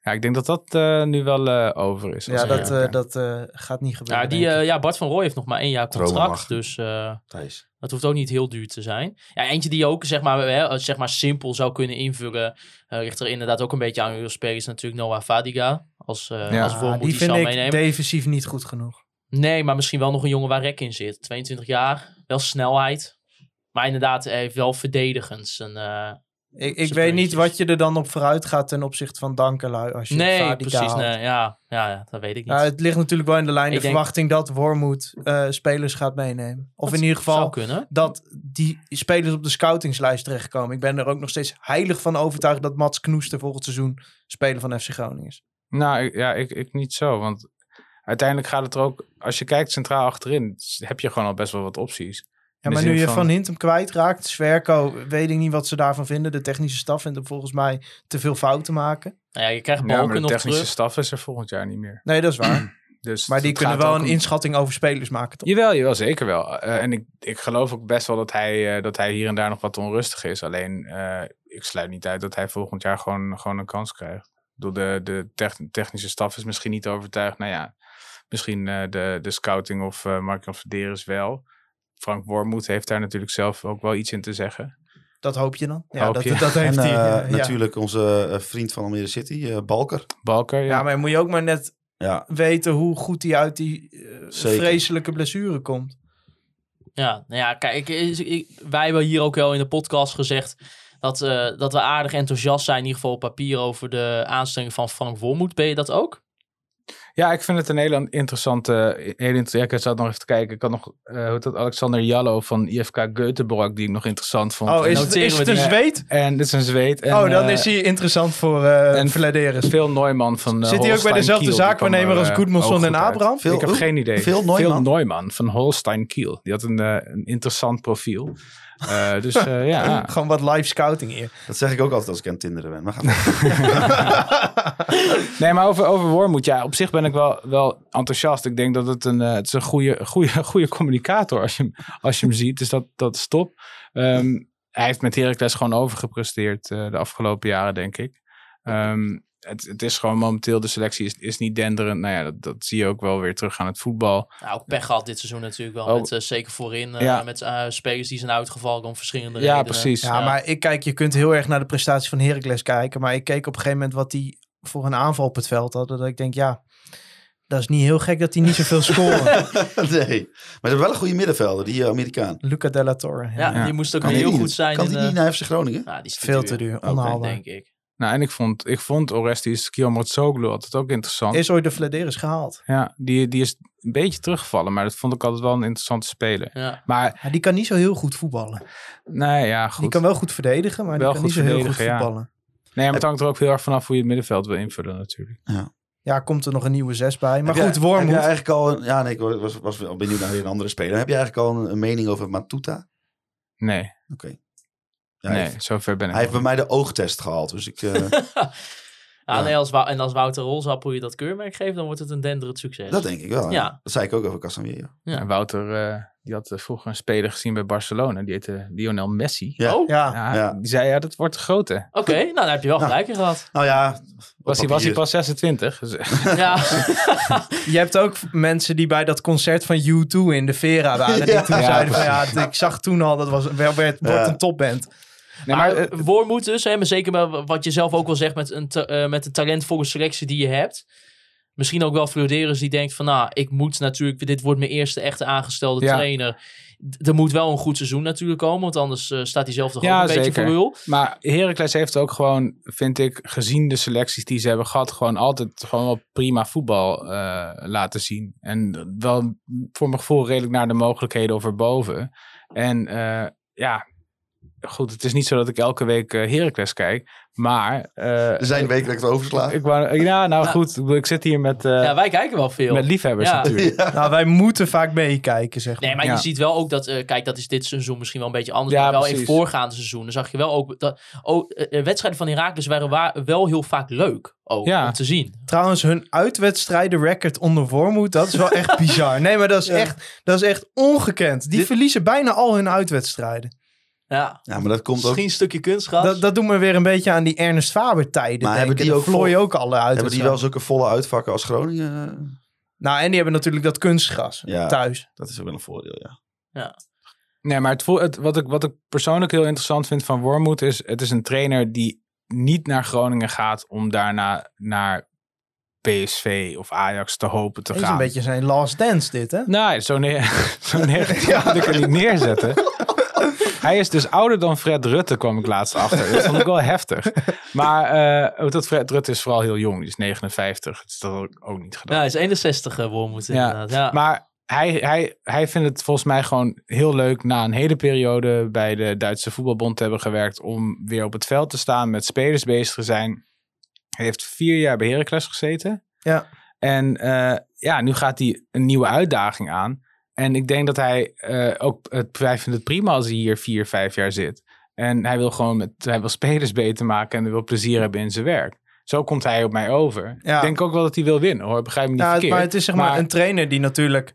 Ja, ik denk dat dat eh, nu wel eh, over is. als Ja, dat, eh, dat eh, gaat niet gebeuren. ja, die, ja, Bart van Rooij heeft nog maar één jaar contract. Dus eh, dat hoeft ook niet heel duur te zijn. Ja, eentje die je ook zeg maar, hè, zeg maar simpel zou kunnen invullen. eh ligt er inderdaad ook een beetje aan. Is natuurlijk Noah Fadiga. Als, eh Ja, als Ah, Wormoed die die vind zou ik meenemen. defensief niet goed genoeg. Nee, maar misschien wel nog een jongen waar rek in zit. 22 jaar, wel snelheid. Maar inderdaad, hij heeft wel verdedigend. Zijn, eh, Ik, ik weet niet wat je er dan op vooruit gaat ten opzichte van Dankelui. Als je nee, precies. haalt. Nee, ja, ja, ja, dat weet ik niet. Nou, het ligt natuurlijk wel in de lijn de denk- verwachting dat Wormoed eh, spelers gaat meenemen. Of Dat in ieder geval kunnen. dat die spelers op de scoutingslijst terechtkomen. Ik ben er ook nog steeds heilig van overtuigd dat Mats Knoester volgend seizoen speler van FC Groningen is. Nou, ik- ja, ik, ik niet zo. Want uiteindelijk gaat het er ook, als je kijkt centraal achterin, heb je gewoon al best wel wat opties. Ja, maar nu je van- Van Hintem kwijtraakt, Sverko, weet ik niet wat ze daarvan vinden. De technische staf vindt hem volgens mij te veel fouten maken. Nou ja, je krijgt Ja, maar Balken de nog technische terug. staf is er volgend jaar niet meer. Nee, dat is waar. Dus maar die kunnen wel een om- inschatting over spelers maken, toch? Jawel, jawel, zeker wel. Eh, en ik, ik geloof ook best wel dat hij, eh, dat hij hier en daar nog wat onrustig is. Alleen, eh, ik sluit niet uit dat hij volgend jaar gewoon, gewoon een kans krijgt. Door de, de tech- technische staf is misschien niet overtuigd. Nou ja, misschien eh, de, de scouting of uh, Mark-Jan Verderes wel. Frank Wormoed heeft daar natuurlijk zelf ook wel iets in te zeggen. Dat hoop je dan. Ja, Hoop dat, je. dat heeft En hij. eh, eh, ja. natuurlijk onze eh, vriend van Almere City, eh, Balker. Balker, ja. Ja, maar moet je ook maar net Ja, weten hoe goed hij uit die eh, vreselijke blessure komt. Ja, nou ja, kijk, ik, ik- wij hebben hier ook wel in de podcast gezegd dat, eh, dat we aardig enthousiast zijn, in ieder geval op papier, over de aanstelling van Frank Wormoed. Ben je dat ook? Ja, ik vind het een hele interessante. Hele inter- ja, ik zat nog even te kijken. Ik had nog. eh hoe dat? Alexander Jallo van IFK Göteborg, die ik nog interessant vond. Oh, is het, is het een zweet? en dit is een zweet. En, oh, dan eh, is hij interessant voor eh en- Vladeris. Veel Neumann van. Zit hij ook bij dezelfde Kiel, zaakwaarnemer er, als Goedmanson en. Abraham? Veel, ik heb geen idee. Veel Neumann. Neumann van Holstein Kiel. Die had een, een interessant profiel. Eh, dus eh, ja. Gewoon wat live scouting hier. Dat zeg ik ook altijd als ik aan tinderen ben. Maar. Nee, maar over, over Wormoed, ja, op zich ben ik wel, wel enthousiast. Ik denk dat het een, eh, het is een goede, goede, goede communicator als je, hem- als je hem ziet. Dus dat, dat is top. Ehm, hij heeft met Heracles gewoon overgepresteerd eh, de afgelopen jaren, denk ik. Ehm, het, het is gewoon momenteel, de selectie is, is niet denderend. Nou ja, dat, dat zie je ook wel weer terug aan het voetbal. Nou, ook pech gehad dit seizoen natuurlijk wel. Oh. Met, eh, zeker voorin, eh, Ja. met eh, spelers die zijn uitgevallen om verschillende Ja, redenen. precies. Ja, maar ik kijk, je kunt heel erg naar de prestatie van Heracles kijken. Maar ik keek op een gegeven moment wat die voor een aanval op het veld hadden. Dat ik denk, ja, dat is niet heel gek dat die niet zoveel scoren. nee. Maar ze hebben wel een goede middenvelder, die Amerikaan. Luca Della Torre. Ja, Ja. die moest ook Kan heel die niet- goed zijn. Kan in, die niet naar FC Groningen? nou, die is Veel te te duur, duur, onhaalbaar. denk ik. Nou, en ik vond, ik vond Orestis Kiyomortsoglu altijd ook interessant. Is ooit de Vladeris gehaald. Ja, die, die is een beetje teruggevallen, maar dat vond ik altijd wel een interessante speler. Ja. Maar, Ja, die kan niet zo heel goed voetballen. nee, ja, goed. Die kan wel goed verdedigen, maar Wel die kan niet zo heel goed ja. voetballen. Nee, maar het hangt er ook heel erg vanaf hoe je het middenveld wil invullen natuurlijk. Ja, komt er nog een nieuwe zes bij. Maar Heb goed, jij- Heb jij eigenlijk al... Een, ja, nee, ik was, was wel benieuwd naar weer een andere speler. Heb je eigenlijk al een, een mening over Matuta? Nee, Oké. Ja, nee, heeft- zover ben ik Hij heeft bij mij de oogtest gehaald. Dus ik... eh, Ja, Ja. Nee, als, en als Wouter Rolzappel je dat keurmerk geeft, dan wordt het een denderend succes. dat denk ik wel. Ja. Ja. Dat zei ik ook over Casemiro. En Wouter, eh, die had eh, vroeger een speler gezien bij Barcelona. Die heette Lionel Messi. Ja. Oh, Ja, Ja, Ja. Die zei, ja, dat wordt grote. oké. Nou, daar heb je wel gelijk in gehad. Nou ja, Was hij, was hij pas 26. Dus, Ja. je hebt ook mensen die bij dat concert van U2 in de Vera waren. Die Ja. toen Ja, zeiden van ja, ik zag toen al, dat was, wel, werd, wordt Ja. een topband. Nee, maar maar, eh, Wormoed dus, hè, maar zeker wat je zelf ook wel zegt met een, eh, met de talentvolle selectie die je hebt. Misschien ook wel Fleuderus die denkt van nou, ik moet natuurlijk, dit wordt mijn eerste echte aangestelde Ja. trainer. D- Er moet wel een goed seizoen natuurlijk komen, want anders eh, staat hij zelf toch Ja, ook een beetje voor lul. maar Heracles heeft ook gewoon, vind ik, gezien de selecties die ze hebben gehad, gewoon altijd gewoon wel prima voetbal eh, laten zien. En wel voor mijn gevoel redelijk naar de mogelijkheden of erboven. En eh, ja, goed, het is niet zo dat ik elke week eh Heracles kijk, maar... eh, Er zijn wekelijks overslagen. Ik wou, ja, nou goed, ik ik zit hier met, eh, Ja, wij kijken wel veel. met liefhebbers Ja. natuurlijk. Nou, wij moeten vaak meekijken, zeg maar. Nee, maar Ja. je ziet wel ook dat, eh, kijk, dat is dit seizoen misschien wel een beetje anders. Ja, maar wel in precies. voorgaande seizoenen zag je wel ook dat oh, eh, eh, wedstrijden van Herakles waren wa- wel heel vaak leuk ook, om te zien. Trouwens, hun uitwedstrijden record onder Wormoed, dat is wel echt bizar. Nee, maar dat is, echt, dat is echt ongekend. Die verliezen bijna al hun uitwedstrijden. Ja, Ja, maar dat komt ook... misschien een stukje kunstgras. Dat, dat doet me weer een beetje aan die Ernest Faber tijden. Maar hebben die ook vol- ook alle Hebben die wel zulke volle uitvakken als Groningen? Nou, en die hebben natuurlijk dat kunstgras Ja. thuis. Dat is ook wel een voordeel, ja. Nee, maar het, voel- het, wat, ik, wat ik persoonlijk heel interessant vind van Wormoed is... het is een trainer die niet naar Groningen gaat om daarna naar PSV of Ajax te hopen te Dat is gaan. een beetje zijn last dance dit, hè? Nee, zo, neer, zo negatief wil ik het niet neerzetten. Hij is dus ouder dan Fred Rutte, kwam ik laatst achter. Dat vond ik wel heftig. Maar eh, ook dat Fred Rutte is vooral heel jong. Die is 59. Dat is dat ook- niet gedaan. Ja, hij is 61 uh, Wormoed Ja. Maar hij, hij, hij vindt het volgens mij gewoon heel leuk na een hele periode bij de Duitse voetbalbond te hebben gewerkt om weer op het veld te staan, met spelers bezig te zijn. Hij heeft vier jaar bij Heracles gezeten. Ja. En eh, ja, nu gaat hij een nieuwe uitdaging aan. En ik denk dat hij eh, ook, het, hij vindt het prima als hij hier vier, vijf jaar zit. En hij wil gewoon met, hij wil spelers beter maken en hij wil plezier hebben in zijn werk. Zo komt hij op mij over. Ja. Ik denk ook wel dat hij wil winnen hoor, begrijp me niet Ja, verkeerd. maar het is zeg maar, Maar- een trainer die natuurlijk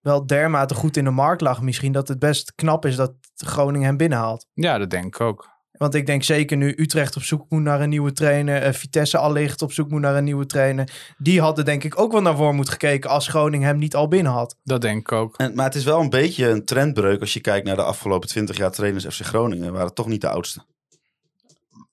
wel dermate goed in de markt lag. Misschien dat het best knap is dat Groningen hem binnenhaalt. Ja, dat denk ik ook. Want ik denk zeker nu Utrecht op zoek moet naar een nieuwe trainer. eh, Vitesse allicht op zoek moet naar een nieuwe trainer. Die hadden denk ik ook wel naar Wormoed gekeken als Groningen hem niet al binnen had. Dat denk ik ook. En, maar het is wel een beetje een trendbreuk als je kijkt naar de afgelopen 20 jaar trainers FC Groningen. Waren toch niet de oudste.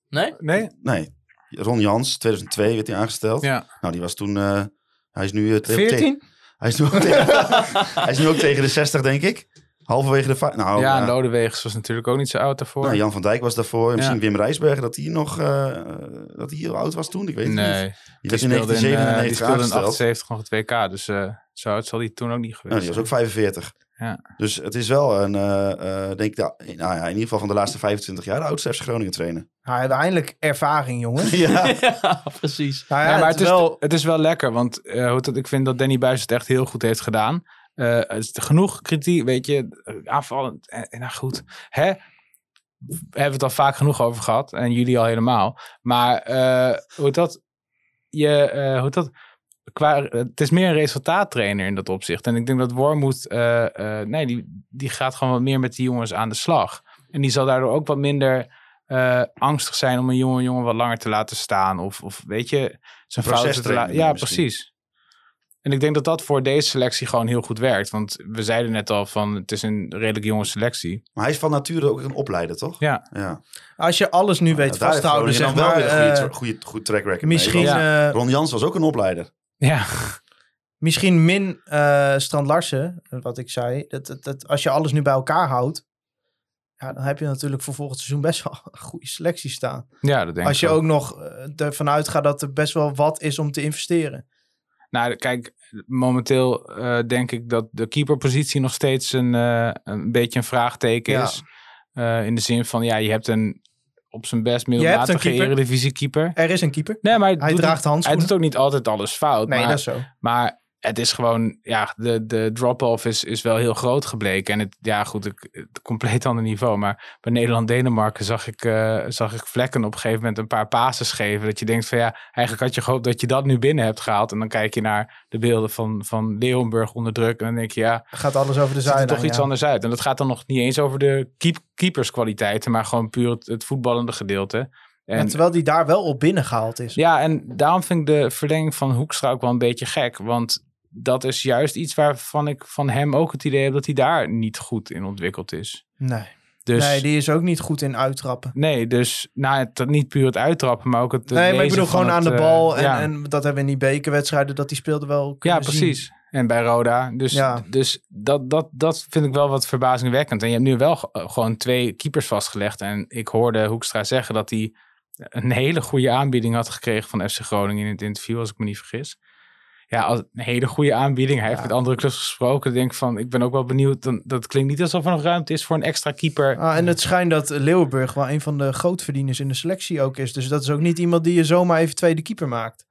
Nee? Nee? Nee. Ron Jans, 2002 werd hij aangesteld. Ja. Nou, die was toen... eh, hij is nu... eh, te- 14? Hij is, nu ook tegen, hij is nu ook tegen de 60, denk ik. Halverwege de... Nou, ja, en Lodewegens was natuurlijk ook niet zo oud daarvoor. nou, Jan van Dijk was daarvoor. En misschien. Wim Rijsbergen, dat hij nog... eh, dat hij heel oud was toen. Ik weet het nee, niet. Die die werd in speelde in, 1997 die speelde in aangesteld. 78 nog het WK. Dus eh, zo oud zal hij toen ook niet geweest Nou, die was ook zijn. 45. Ja. Dus het is wel een, eh, eh, denk ik, nou ja, in ieder geval van de laatste 25 jaar de oudste FC Groningen trainer. Hij heeft eindelijk ervaring, jongen. Ja. ja, precies. Nou ja, Ja, maar het het is, wel... het is wel lekker, want eh, hoe het, ik vind dat Danny Buis het echt heel goed heeft gedaan. Eh, is genoeg kritiek, weet je, eh, aanvallend. eh, nou goed, hè? We hebben het al vaak genoeg over gehad en jullie al helemaal. Maar eh, hoe dat, je, eh, hoe dat, qua, het is meer een resultaattrainer in dat opzicht. En ik denk dat Wormoed, nee, die, die gaat gewoon wat meer met die jongens aan de slag. En die zal daardoor ook wat minder angstig zijn om een jonge jongen wat langer te laten staan. Of, of weet je, zijn fouten te laten. Ja, misschien. precies. En ik denk dat dat voor deze selectie gewoon heel goed werkt. Want we zeiden net al van het is een redelijk jonge selectie. Maar hij is van nature ook een opleider, toch? Ja. Ja. Als je alles nu weet Ja, vasthouden, zeg maar. wel weer een goede, eh, goede, goed track record misschien, mee. eh, Ron Jans was ook een opleider. Ja, misschien min eh Strand Larsen, wat ik zei. Dat, dat, dat, als je alles nu bij elkaar houdt, ja, dan heb je natuurlijk voor volgend seizoen best wel een goede selectie staan. ja dat denk Als ik je ook nog ervan uitgaat dat er best wel wat is om te investeren. Nou, kijk, momenteel eh, denk ik dat de keeperpositie nog steeds een, eh, een beetje een vraagteken Ja. is. Eh, in de zin van, ja, je hebt een op zijn best middelmatige keeper. eredivisie keeper. Er is een keeper. Nee, maar Hij draagt niet- Hij handschoenen. doet ook niet altijd alles fout. Nee, maar, dat is zo. maar het is gewoon, ja, de, de drop-off is, is wel heel groot gebleken. En het, ja, goed, ik, het compleet ander niveau. Maar bij Nederland-Denemarken zag ik, eh, zag ik vlekken op een gegeven moment een paar passes geven. Dat je denkt van ja, eigenlijk had je gehoopt dat je dat nu binnen hebt gehaald. En dan kijk je naar de beelden van, van Leeuwenburg onder druk. En dan denk je, ja, Gaat alles over de er zijlijn. toch iets ja. anders uit. En dat gaat dan nog niet eens over de keep, keeperskwaliteiten, maar gewoon puur het, het voetballende gedeelte. En, Ja, terwijl die daar wel op binnengehaald is. ja, en daarom vind ik de verlenging van Hoekstra ook wel een beetje gek. Want dat is juist iets waarvan ik van hem ook het idee heb dat hij daar niet goed in ontwikkeld is. Nee. Dus, nee, die is ook niet goed in uittrappen. nee, dus nou, het, niet puur het uittrappen, maar ook het. Nee, maar ik bedoel gewoon aan de eh, bal. En, ja. en dat hebben we in die bekerwedstrijden, dat die speelde wel Ja, zien. precies. En bij Roda. Dus, Ja. dus dat, dat, dat vind ik wel wat verbazingwekkend. En je hebt nu wel eh, gewoon twee keepers vastgelegd. En ik hoorde Hoekstra zeggen dat hij een hele goede aanbieding had gekregen van FC Groningen in het interview, als ik me niet vergis. Ja, als, een hele goede aanbieding. Hij heeft met andere clubs gesproken. Ik denk van, ik ben ook wel benieuwd. Dan, dat klinkt niet alsof er nog ruimte is voor een extra keeper. Ah, en het schijnt dat Leeuwenburg wel een van de grootverdieners in de selectie ook is. Dus dat is ook niet iemand die je zomaar even tweede keeper maakt.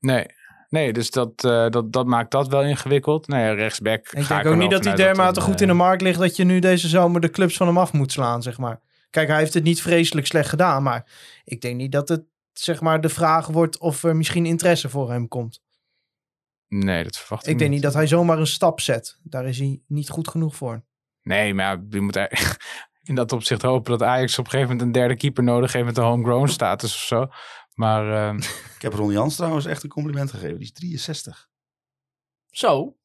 Nee. Nee, dus dat, eh, dat, dat maakt dat wel ingewikkeld. Nou ja, rechtsback. Ik denk ook niet dat hij dermate goed in de markt ligt dat je nu deze zomer de clubs van hem af moet slaan, zeg maar. Kijk, hij heeft het niet vreselijk slecht gedaan, maar ik denk niet dat het, zeg maar, de vraag wordt of er misschien interesse voor hem komt. Nee, dat verwacht ik Ik denk niet dat hij zomaar een stap zet. Daar is hij niet goed genoeg voor. Nee, maar ja, je moet eigenlijk in dat opzicht hopen dat Ajax op een gegeven moment een derde keeper nodig heeft met een homegrown status of zo. Maar ehm, Ik heb Ron Jans trouwens echt een compliment gegeven. Die is 63. Zo.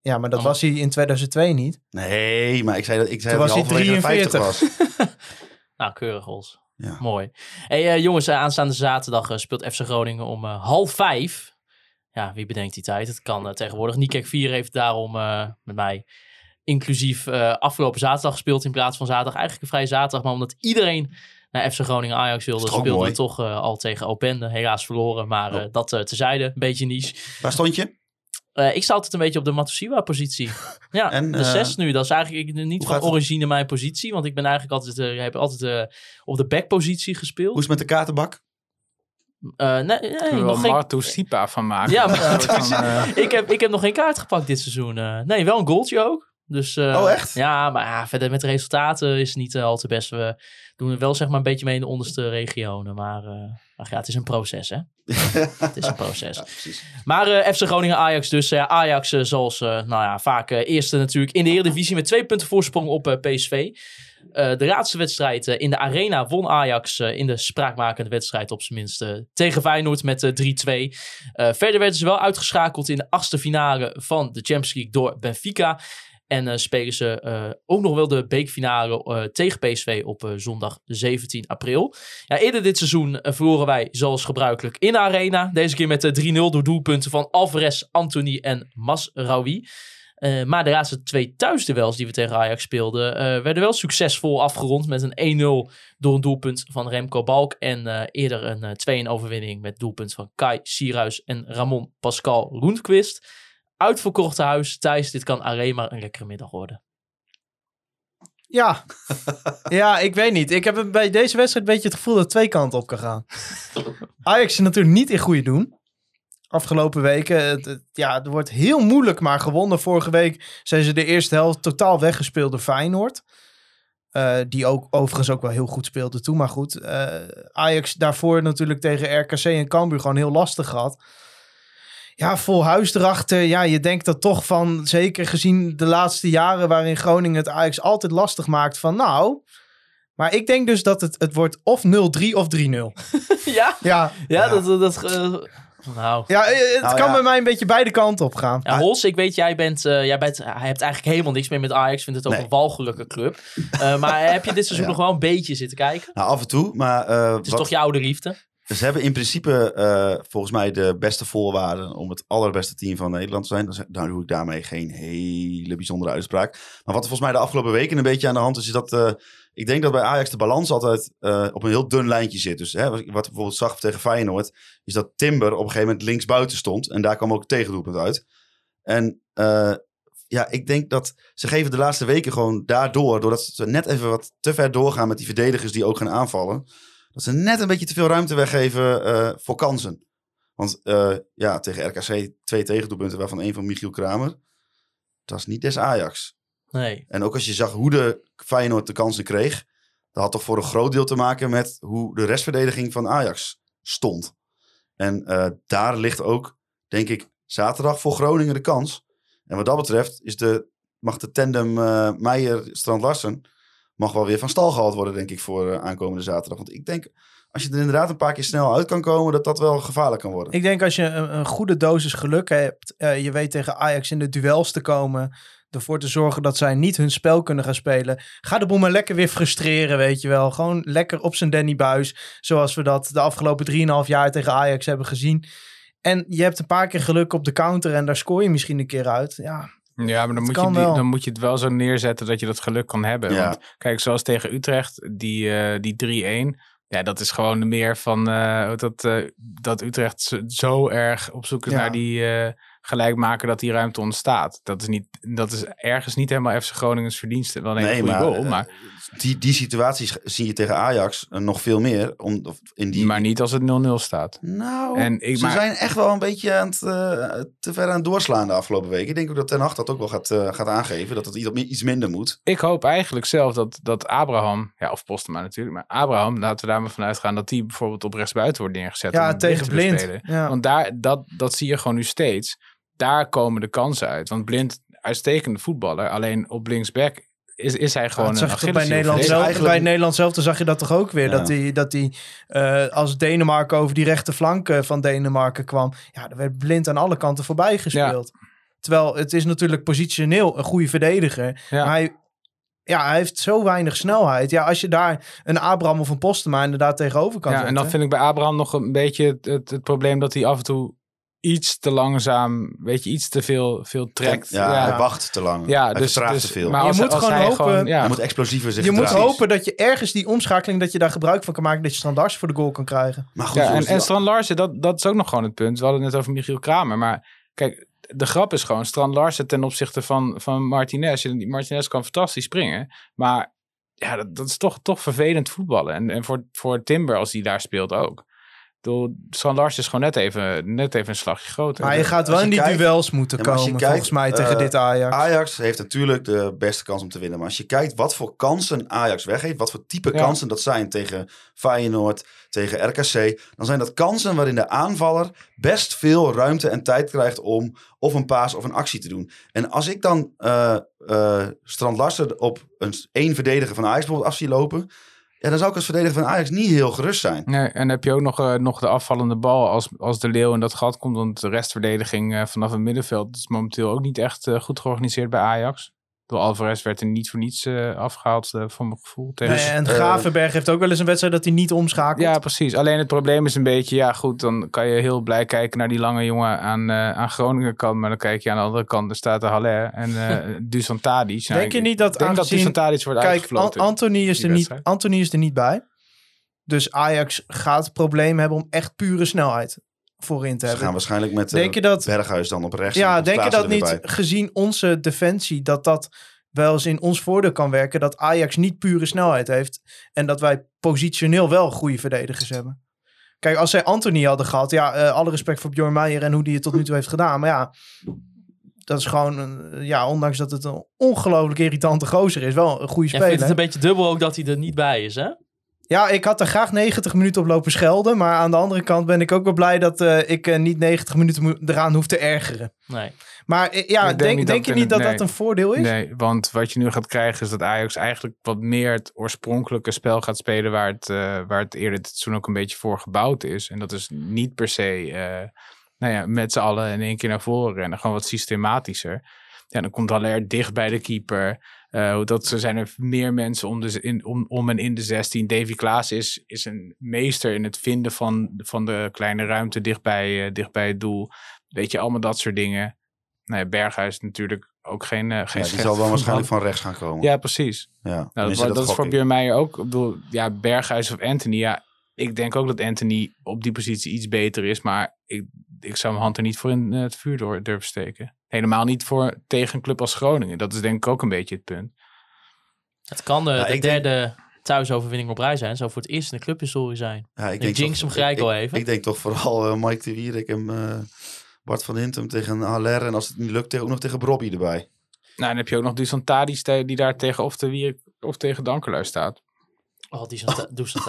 Ja, maar dat Oh. was hij in 2002 niet. Nee, maar ik zei dat ik zei Toen dat was hij halverwege de 50 was. Nou, keurig Hols. Ja. Mooi. Hey, eh, jongens, eh, aanstaande zaterdag eh, speelt FC Groningen om half vijf. Ja, wie bedenkt die tijd? Het kan eh, tegenwoordig. Niekek 4 heeft daarom eh, met mij inclusief eh, afgelopen zaterdag gespeeld in plaats van zaterdag. Eigenlijk een vrije zaterdag, maar omdat iedereen naar FC Groningen Ajax wilde, speelde toch al tegen Opende. Helaas verloren, maar Oh. dat eh tezijde. Een beetje niche. Waar stond je? Ik sta altijd een beetje op de Matusiwa-positie. Ja, En, de zes nu. Dat is eigenlijk niet van het? origine mijn positie. Want ik ben eigenlijk altijd, heb altijd op de backpositie gespeeld. Hoe is het met de kaartenbak? Eh, nee, nee, er wel nog geen... Marto Sipa van maken. Ja, maar- van, eh, ik, heb, ik heb nog geen kaart gepakt dit seizoen. eh. nee, wel een goaltje ook. Dus, eh, Oh, echt? Ja, maar ja, verder met de resultaten is het niet al te best. We doen er wel zeg maar een beetje mee in de onderste regionen. Maar eh, ach ja, het is een proces hè. het is een proces. Ja, precies. Maar eh, FC Groningen Ajax dus. Ajax zoals eh, nou ja, vaak eerste natuurlijk in de Eredivisie met twee punten voorsprong op PSV. Eh, de laatste wedstrijd eh, in de Arena won Ajax eh, in de spraakmakende wedstrijd op zijn minst tegen Feyenoord met eh, 3-2. Eh, verder werden ze wel uitgeschakeld in de achtste finale van de Champions League door Benfica. En spelen ze ook nog wel de beekfinale tegen PSV op zondag 17 april. Ja, eerder dit seizoen verloren wij zoals gebruikelijk in de arena. Deze keer met eh, 3-0 door doelpunten van Alvarez, Anthony en Masraoui. Eh maar de laatste twee thuisduels die we tegen Ajax speelden, eh, werden wel succesvol afgerond met een 1-0 door een doelpunt van Remco Balk. En eh, eerder een eh 2-1 overwinning met doelpunt van Kai Sierhuis en Ramon Pascal Roentquist. Uitverkochte huis, Thijs, dit kan alleen maar een lekkere middag worden. Ja. ja, ik weet niet. Ik heb bij deze wedstrijd een beetje het gevoel dat het twee kanten op kan gaan. Ajax is natuurlijk niet in goede doen. Afgelopen weken, het, het- ja, er wordt heel moeilijk maar gewonnen. Vorige week zijn ze de eerste helft totaal weggespeeld door Feyenoord. Eh, die ook overigens ook wel heel goed speelde toen. Maar goed, eh, Ajax daarvoor natuurlijk tegen RKC en Cambuur gewoon heel lastig gehad. Ja, vol huis erachter. Ja, je denkt dat toch van, zeker gezien de laatste jaren waarin Groningen het Ajax altijd lastig maakt, van nou. Maar ik denk dus dat het, het wordt of 0-3 of 3-0. ja? Ja, Ja, dat... dat eh, nou... ja eh, het Nou kan ja. bij mij een beetje beide kanten op gaan. Ja, Hols, ik weet, jij bent, eh, jij bent, hij hebt eigenlijk helemaal niks meer met Ajax. Vindt het ook Nee. een walgelijke club. Eh, maar heb je dit seizoen Ja. nog wel een beetje zitten kijken? Nou, af en toe. Maar eh, Het is wat- toch je oude liefde? ze hebben in principe eh, volgens mij de beste voorwaarden om het allerbeste team van Nederland te zijn. Dan nou doe ik daarmee geen hele bijzondere uitspraak. Maar wat er volgens mij de afgelopen weken een beetje aan de hand is, is dat eh, ik denk dat bij Ajax de balans altijd eh, op een heel dun lijntje zit. Dus hè, wat ik bijvoorbeeld zag tegen Feyenoord, is dat Timber op een gegeven moment links buiten stond. En daar kwam ook het tegendoelpunt uit. En eh, ja, ik denk dat ze geven de laatste weken gewoon daardoor, doordat ze net even wat te ver doorgaan met die verdedigers die ook gaan aanvallen, dat ze net een beetje te veel ruimte weggeven eh, voor kansen. Want ja, tegen RKC twee tegendoelpunten, waarvan één van Michiel Kramer. Dat is niet des Ajax. Nee. En ook als je zag hoe de Feyenoord de kansen kreeg, dat had toch voor een groot deel te maken met hoe de restverdediging van Ajax stond. En eh, daar ligt ook, denk ik, zaterdag voor Groningen de kans. En wat dat betreft is de, mag de tandem eh Meijer-Strand-Larsen mag wel weer van stal gehaald worden, denk ik, voor eh, aankomende zaterdag. Want ik denk, als je er inderdaad een paar keer snel uit kan komen, dat dat wel gevaarlijk kan worden. Ik denk als je een, een goede dosis geluk hebt, eh, je weet tegen Ajax in de duels te komen, ervoor te zorgen dat zij niet hun spel kunnen gaan spelen. Ga de boel maar lekker weer frustreren, weet je wel. Gewoon lekker op zijn Danny Buis, zoals we dat de afgelopen 3,5 jaar tegen Ajax hebben gezien. En je hebt een paar keer geluk op de counter en daar scoor je misschien een keer uit. Ja, Ja, maar dan moet, je die, dan moet je het wel zo neerzetten dat je dat geluk kan hebben. Ja. Want kijk, zoals tegen Utrecht, die, eh, die 3-1. Ja, dat is gewoon meer van eh, dat, eh, dat Utrecht zo- zo erg op zoek is Ja. naar die eh gelijkmaker dat die ruimte ontstaat. Dat is, niet, dat is ergens niet helemaal FC Groningens verdienste. Wel een hele goede goal, eh, maar, die, die situaties zie je tegen Ajax eh, nog veel meer. Om, of in die, maar niet als het 0-0 staat. Nou, En ik- ze maar- zijn echt wel een beetje aan het, eh, te ver aan het doorslaan de afgelopen weken. Ik denk ook dat Ten Hag dat ook wel gaat, gaat aangeven. Dat het iets, iets minder moet. Ik hoop eigenlijk zelf dat, dat Abraham, ja, of Postema natuurlijk, maar Abraham, laten we daar maar vanuit gaan dat die bijvoorbeeld op rechtsbuiten wordt neergezet. Ja, om tegen te Blind. Ja. Want daar, dat, dat zie je gewoon nu steeds. Daar komen de kansen uit. Want Blind, uitstekende voetballer, alleen op linksback is, is hij gewoon een zag je toch bij Nederland zelf. eigenlijk- Bij Nederland zelf zag je dat toch ook weer. Ja. Dat hij dat die, eh, als Denemarken over die rechterflank eh, van Denemarken kwam. Ja, er werd blind aan alle kanten voorbij gespeeld. Terwijl het is natuurlijk positioneel een goede verdediger. Ja. Maar hij, ja, hij heeft zo weinig snelheid. Ja, als je daar een Abraham of een Postema inderdaad tegenover kan Ja, zetten. en dan vind ik bij Abraham nog een beetje het, het, het probleem dat hij af en toe iets te langzaam, weet je, iets te veel, veel trekt. Ja, ja. hij wacht te lang. Ja, hij dus, vertraagt dus te veel. Maar Je als, moet als gewoon hij hopen- gewoon, ja, hij moet explosiever zich je moet hopen dat je ergens die omschakeling, dat je daar gebruik van kan maken. Dat je Standards voor de goal kan krijgen. Maar goed, Ja, en, en Strand Larsen, dat, dat is ook nog gewoon het punt. We hadden het net over Michiel Kramer. Maar kijk, de grap is gewoon, Strand Larsen ten opzichte van, van Martinez. Die Martinez kan fantastisch springen. Maar ja, dat, dat is toch, toch vervelend voetballen. En, en voor, voor Timber, als die daar speelt ook. Bedoel, Strand Larsen is gewoon net even, net even een slagje groter. Maar je gaat wel in die kijkt- duels moeten komen, kijkt, volgens mij, tegen eh, dit Ajax. Ajax heeft natuurlijk de beste kans om te winnen. Maar als je kijkt wat voor kansen Ajax weggeeft, wat voor type Ja. kansen dat zijn tegen Feyenoord, tegen RKC, dan zijn dat kansen waarin de aanvaller best veel ruimte en tijd krijgt om of een paas of een actie te doen. En als ik dan eh eh Strand Larsen op een één verdediger van Ajax bijvoorbeeld af zie lopen, ja, dan zou ik als verdediger van Ajax niet heel gerust zijn. Nee, en heb je ook nog, eh, nog de afvallende bal als, als de Leeuw in dat gat komt. Want de restverdediging eh, vanaf het middenveld is momenteel ook niet echt eh, goed georganiseerd bij Ajax. Door Alvarez werd er niet voor niets eh, afgehaald, eh, voor mijn gevoel. Tegen... Nee, en eh, Gravenberg heeft ook wel eens een wedstrijd dat hij niet omschakelt. Ja, precies. Alleen het probleem is een beetje, ja goed, dan kan je heel blij kijken naar die lange jongen aan, eh aan Groningen kant. Maar dan kijk je aan de andere kant, er staat de Haller en eh Dusan Tadic. Nou, Denk je ik niet dat denk dat Dusan Tadic wordt Kijk, An- uitgefloten? Anthony, is er niet. Anthony is er niet bij. Dus Ajax gaat het probleem hebben om echt pure snelheid voorin te Ze hebben. gaan waarschijnlijk met eh, Denk je dat- Berghuis dan op rechts. Ja, denk je dat niet, bij. gezien onze defensie, dat dat wel eens in ons voordeel kan werken? Dat Ajax niet pure snelheid heeft en dat wij positioneel wel goede verdedigers hebben. Kijk, als zij Anthony hadden gehad, ja, eh, alle respect voor Bjorn Meijer en hoe die het tot nu toe heeft gedaan. Maar ja, dat is gewoon, een, ja, ondanks dat het een ongelooflijk irritante gozer is, wel een goede speler. vindt het een beetje dubbel ook dat hij er niet bij is, hè? Ja, ik had er graag 90 minuten op lopen schelden. Maar aan de andere kant ben ik ook wel blij dat eh, ik eh, niet 90 minuten eraan hoef te ergeren. Nee. Maar eh, ja, Ik denk denk, niet denk, dat je niet dat dat een voordeel is? Nee, want wat je nu gaat krijgen is dat Ajax eigenlijk wat meer het oorspronkelijke spel gaat spelen waar het, eh, waar het eerder dit seizoen ook een beetje voor gebouwd is. En dat is niet per se eh, nou ja, met z'n allen in één keer naar voren rennen, gewoon wat systematischer. Ja, dan komt Haller dicht bij de keeper. Eh, dat er zijn er meer mensen om, de, in, om, om en in de 16. Davy Klaas is, is een meester in het vinden van, van de kleine ruimte dichtbij, eh, dichtbij het doel. Weet je, allemaal dat soort dingen. Nou ja, Berghuis natuurlijk ook geen, eh geen Ja, die zal wel waarschijnlijk van rechts gaan komen. Ja, precies. Ja, Nou, dat, dat, is voor ik. Björn Meijer ook. Ik bedoel, ja, Berghuis of Anthony. Ja, ik denk ook dat Anthony op die positie iets beter is. Maar ik, ik zou mijn hand er niet voor in het vuur door durven steken. Helemaal niet voor tegen een club als Groningen. Dat is denk ik ook een beetje het punt. Het kan de, Ja, de ik denk- derde thuisoverwinning op rij zijn. Zou voor het eerst in de clubhistorie zijn. Ja, ik De jinx toch- hem gelijk ik, al even. Ik denk toch vooral eh, Mike de Wierik en eh, Bart van Hintem tegen Haller. En als het niet lukt, tegen- ook nog tegen Robbie erbij. Nou, dan heb je ook nog Dusan Tadic die daar tegen of, de of tegen Dankelui staat. Oh, die zijn Dusan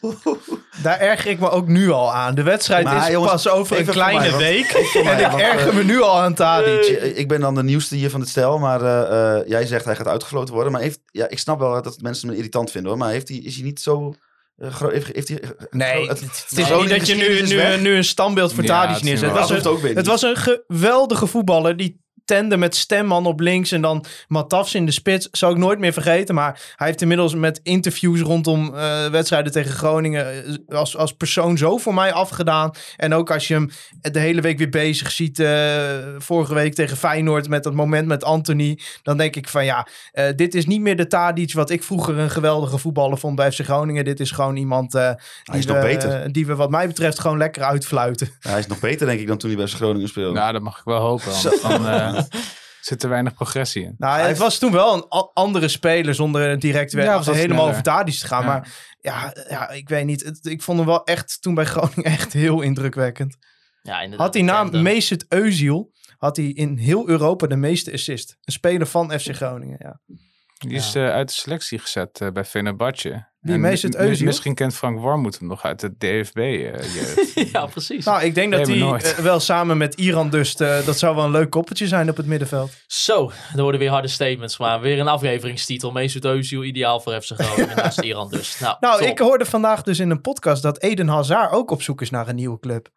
Daar erger ik me ook nu al aan. De wedstrijd Maar, is jongens, pas over een kleine mij, want- week. mij, En ik want, erger eh, me nu al aan Tadic. Ik, ik ben dan de nieuwste hier van het stel, maar eh, eh, jij zegt hij gaat uitgefloten worden. Maar heeft, ja, ik snap wel dat mensen hem irritant vinden hoor. Maar heeft hij, is hij niet zo... eh, gro- heeft, heeft hij, Nee, het, het is niet dat je nu, nu, een standbeeld voor Ja, Tadic neerzet. Het was, ook weer het was een geweldige voetballer die tende met Stemman op links en dan Matafs in de spits. Zou ik nooit meer vergeten. Maar hij heeft inmiddels met interviews rondom eh, wedstrijden tegen Groningen eh, als, als persoon zo voor mij afgedaan. En ook als je hem de hele week weer bezig ziet. eh, vorige week tegen Feyenoord met dat moment met Anthony. Dan denk ik van ja, eh, dit is niet meer de Tadic wat ik vroeger een geweldige voetballer vond bij FC Groningen. Dit is gewoon iemand eh, die, is we, nog beter. die we wat mij betreft gewoon lekker uitfluiten. Ja, hij is nog beter denk ik dan toen hij bij FC Groningen speelde. Nou, dat mag ik wel hopen. Want dan eh, zit er weinig progressie in. Nou, het was toen wel een andere speler zonder direct Ja, was helemaal over Tadic te gaan. Ja. Maar ja, ja, ik weet niet. Het- ik vond hem wel echt toen bij Groningen echt heel indrukwekkend. Ja, inderdaad. Had hij na bekende. Mesut Özil had hij in heel Europa de meeste assist. Een speler van FC Groningen, ja. Die is eh, uit de selectie gezet eh, bij Fenerbahce. Mesut Özil? Misschien kent Frank Warmoed hem nog uit de DFB. eh, ja, precies. Nou, ik denk dat hij eh, wel samen met Iran dus, eh, dat zou wel een leuk koppeltje zijn op het middenveld. Zo, er worden weer harde statements. Maar weer een afleveringstitel. Mesut Özil, ideaal voor FC Groningen. naast Iran dus. Nou, Nou, ik hoorde vandaag dus in een podcast dat Eden Hazard ook op zoek is naar een nieuwe club.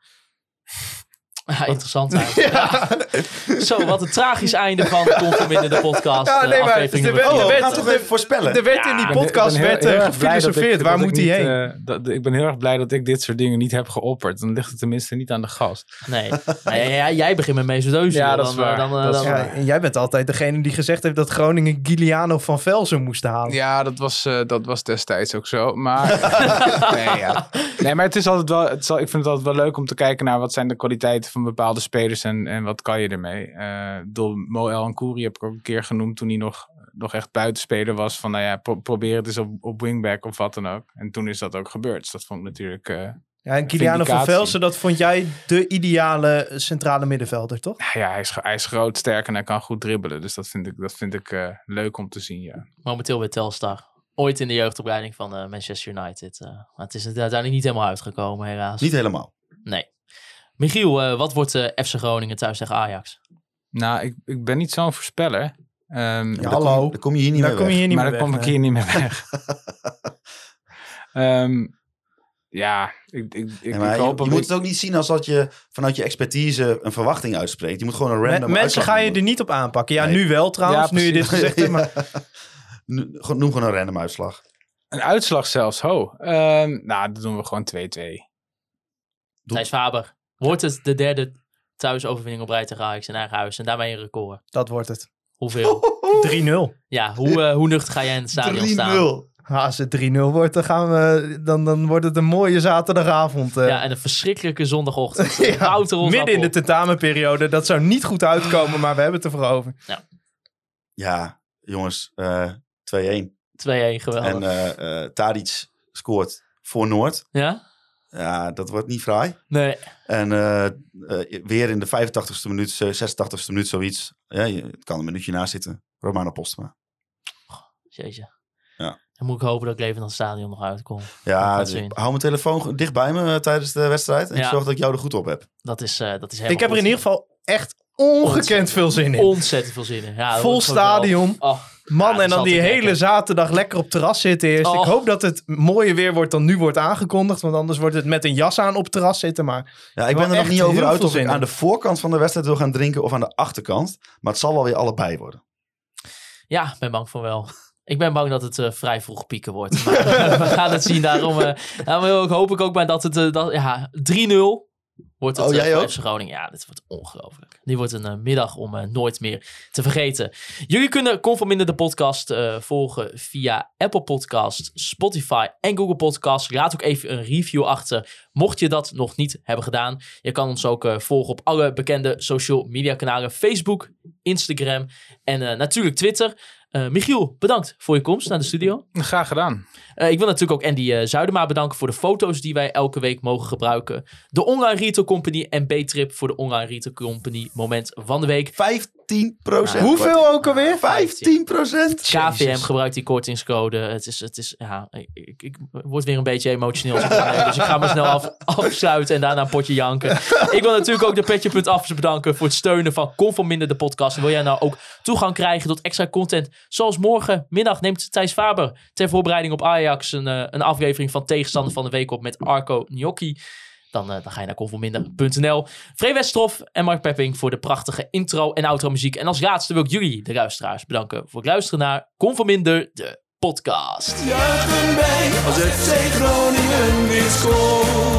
Ja, interessant eigenlijk. Ja. Zo, wat een tragisch einde van Conforminder de podcast. Ja, eh, nee, maar aflevering nummer werd- vier. we werd- gaan toch even voorspellen. Er werd in die ben- podcast ik ben heel- werd, eh, heel ik- gefilosofeerd. Waar moet hij heen? eh, dat, ik ben heel erg blij dat ik dit soort dingen niet heb geopperd. Dan ligt het tenminste niet aan de gast. Nee, Nou, ja, ja, jij begint met Özil. Ja, dat is dan, waar. Dan, Dat is dan- Ja, en jij bent altijd degene die gezegd heeft dat Groningen Giuliano van Velzen moest halen. Ja, dat was, eh, dat was destijds ook zo. Maar, nee, ja. nee, maar het is altijd wel, het is al, ik vind het altijd wel leuk om te kijken naar wat zijn de kwaliteiten van bepaalde spelers en, en wat kan je ermee. Eh door Mo El Ankouri heb ik ook een keer genoemd toen hij nog, nog echt buitenspeler was. Van nou ja, pro- probeer het eens op, op wingback of wat dan ook. En toen is dat ook gebeurd. Dus dat vond ik natuurlijk... eh, Ja, en Giuliano van. Velzen, dat vond jij de ideale centrale middenvelder, toch? ja, hij is, hij is groot, sterk en hij kan goed dribbelen. Dus dat vind ik, dat vind ik eh, leuk om te zien, ja. Momenteel bij Telstar. Ooit in de jeugdopleiding van eh, Manchester United. maar het is uiteindelijk niet helemaal uitgekomen, helaas. Niet helemaal. Nee. Michiel, eh, wat wordt eh, FC Groningen thuis tegen Ajax? Nou, ik, ik ben niet zo'n voorspeller. Ehm, Ja, Dan hallo. kom je- Dan kom je hier niet Daar meer kom je weg. hier niet maar dan kom ik hier niet meer weg. Ehm, ja, ik, ik, ik, ik je, hoop je op- moet het ook niet zien als dat je vanuit je expertise een verwachting uitspreekt. Je moet gewoon een random mensen ga je er niet op aanpakken. Ja, Nee. nu wel trouwens, Ja, nu je dit gezegd hebt. Maar Noem gewoon een random uitslag. Een uitslag zelfs, ho. Ehm, nou, dan doen we gewoon 2-2. Doe- Thijs Faber. Wordt het de derde thuisoverwinning op rij tegen Ajax in eigen huis? En daarmee een record. dat wordt het. 3-0. Hoeveel? 3-0. ja, hoe, eh, hoe nuchter ga jij in het stadion staan? Ah, Als het 3-0 wordt, dan, gaan we, dan, dan wordt het een mooie zaterdagavond. eh. Ja, en een verschrikkelijke zondagochtend. Ja, midden in de tentamenperiode. Dat zou niet goed uitkomen, maar we hebben het ervoor over. Ja, jongens. eh 2-1. 2-1, geweldig. En eh eh Tadic scoort voor Noord. ja? Ja, dat wordt niet fraai. Nee. En eh, eh, weer in de 85ste minuut, eh, 86ste minuut zoiets. Ja, je, het kan een minuutje naast zitten. Romano Postma. Jeetje. Ja. Dan moet ik hopen dat ik leven naar het stadion nog uitkom. Dat Ja, dus hou mijn telefoon dicht bij me eh, tijdens de wedstrijd. En ik zorg dat ik jou er goed op heb. Dat is, eh, dat is helemaal Ik heb er in ieder geval echt ongekend veel zin in. ontzettend veel zin in. Ja, dat Vol wel- stadion. Oh, Man, Ja, en dan die hele lekker. zaterdag lekker op terras zitten eerst. Oh. Ik hoop dat het mooier weer wordt dan nu wordt aangekondigd. Want anders wordt het met een jas aan op terras zitten. Maar Ja, ik ben er nog niet over uit of ik aan de voorkant van de wedstrijd wil gaan drinken of aan de achterkant. Maar het zal wel weer allebei worden. ja, ik ben bang voor wel. Ik ben bang dat het eh, vrij vroeg pieken wordt. Maar we gaan het zien. Daarom, eh, daarom hoop ik ook maar dat het eh, dat, ja, 3-0 wordt het Oh, jij ook? Groningen. Ja, dit wordt ongelooflijk. Die wordt een eh, middag om eh, nooit meer te vergeten. Jullie kunnen Conforminder de podcast eh, volgen via Apple Podcast, Spotify en Google Podcast. Laat ook even een review achter, mocht je dat nog niet hebben gedaan. Je kan ons ook volgen op alle bekende social media kanalen. Facebook, Instagram en natuurlijk Twitter. Eh, Michiel, bedankt voor je komst naar de studio. Graag gedaan. Eh, ik wil natuurlijk ook Andy eh, Zuidema bedanken voor de foto's die wij elke week mogen gebruiken. De Online Retail Company en B-Trip voor de Online Retail Company moment van de week. 15 procent. Hoeveel ook alweer? 15 procent? KVM gebruikt die kortingscode. Het is, het is, ja, ik, ik, word weer een beetje emotioneel. dus ik ga me snel af, afsluiten en daarna een potje janken. Ik wil natuurlijk ook de Petje.af bedanken voor het steunen van Conforminder de podcast. En wil jij nou ook toegang krijgen tot extra content? Zoals morgenmiddag neemt Thijs Faber ter voorbereiding op Ajax een, eh, een aflevering van Tegenstander van de Week op met Arco Gnocchi. Dan, eh, dan ga je naar conforminder.nl. Free Westroff en Mark Pepping voor de prachtige intro en outro muziek. En als laatste wil ik jullie, de luisteraars, bedanken voor het luisteren naar Conforminder, de podcast. Juichen wij als FC Groningen scoort.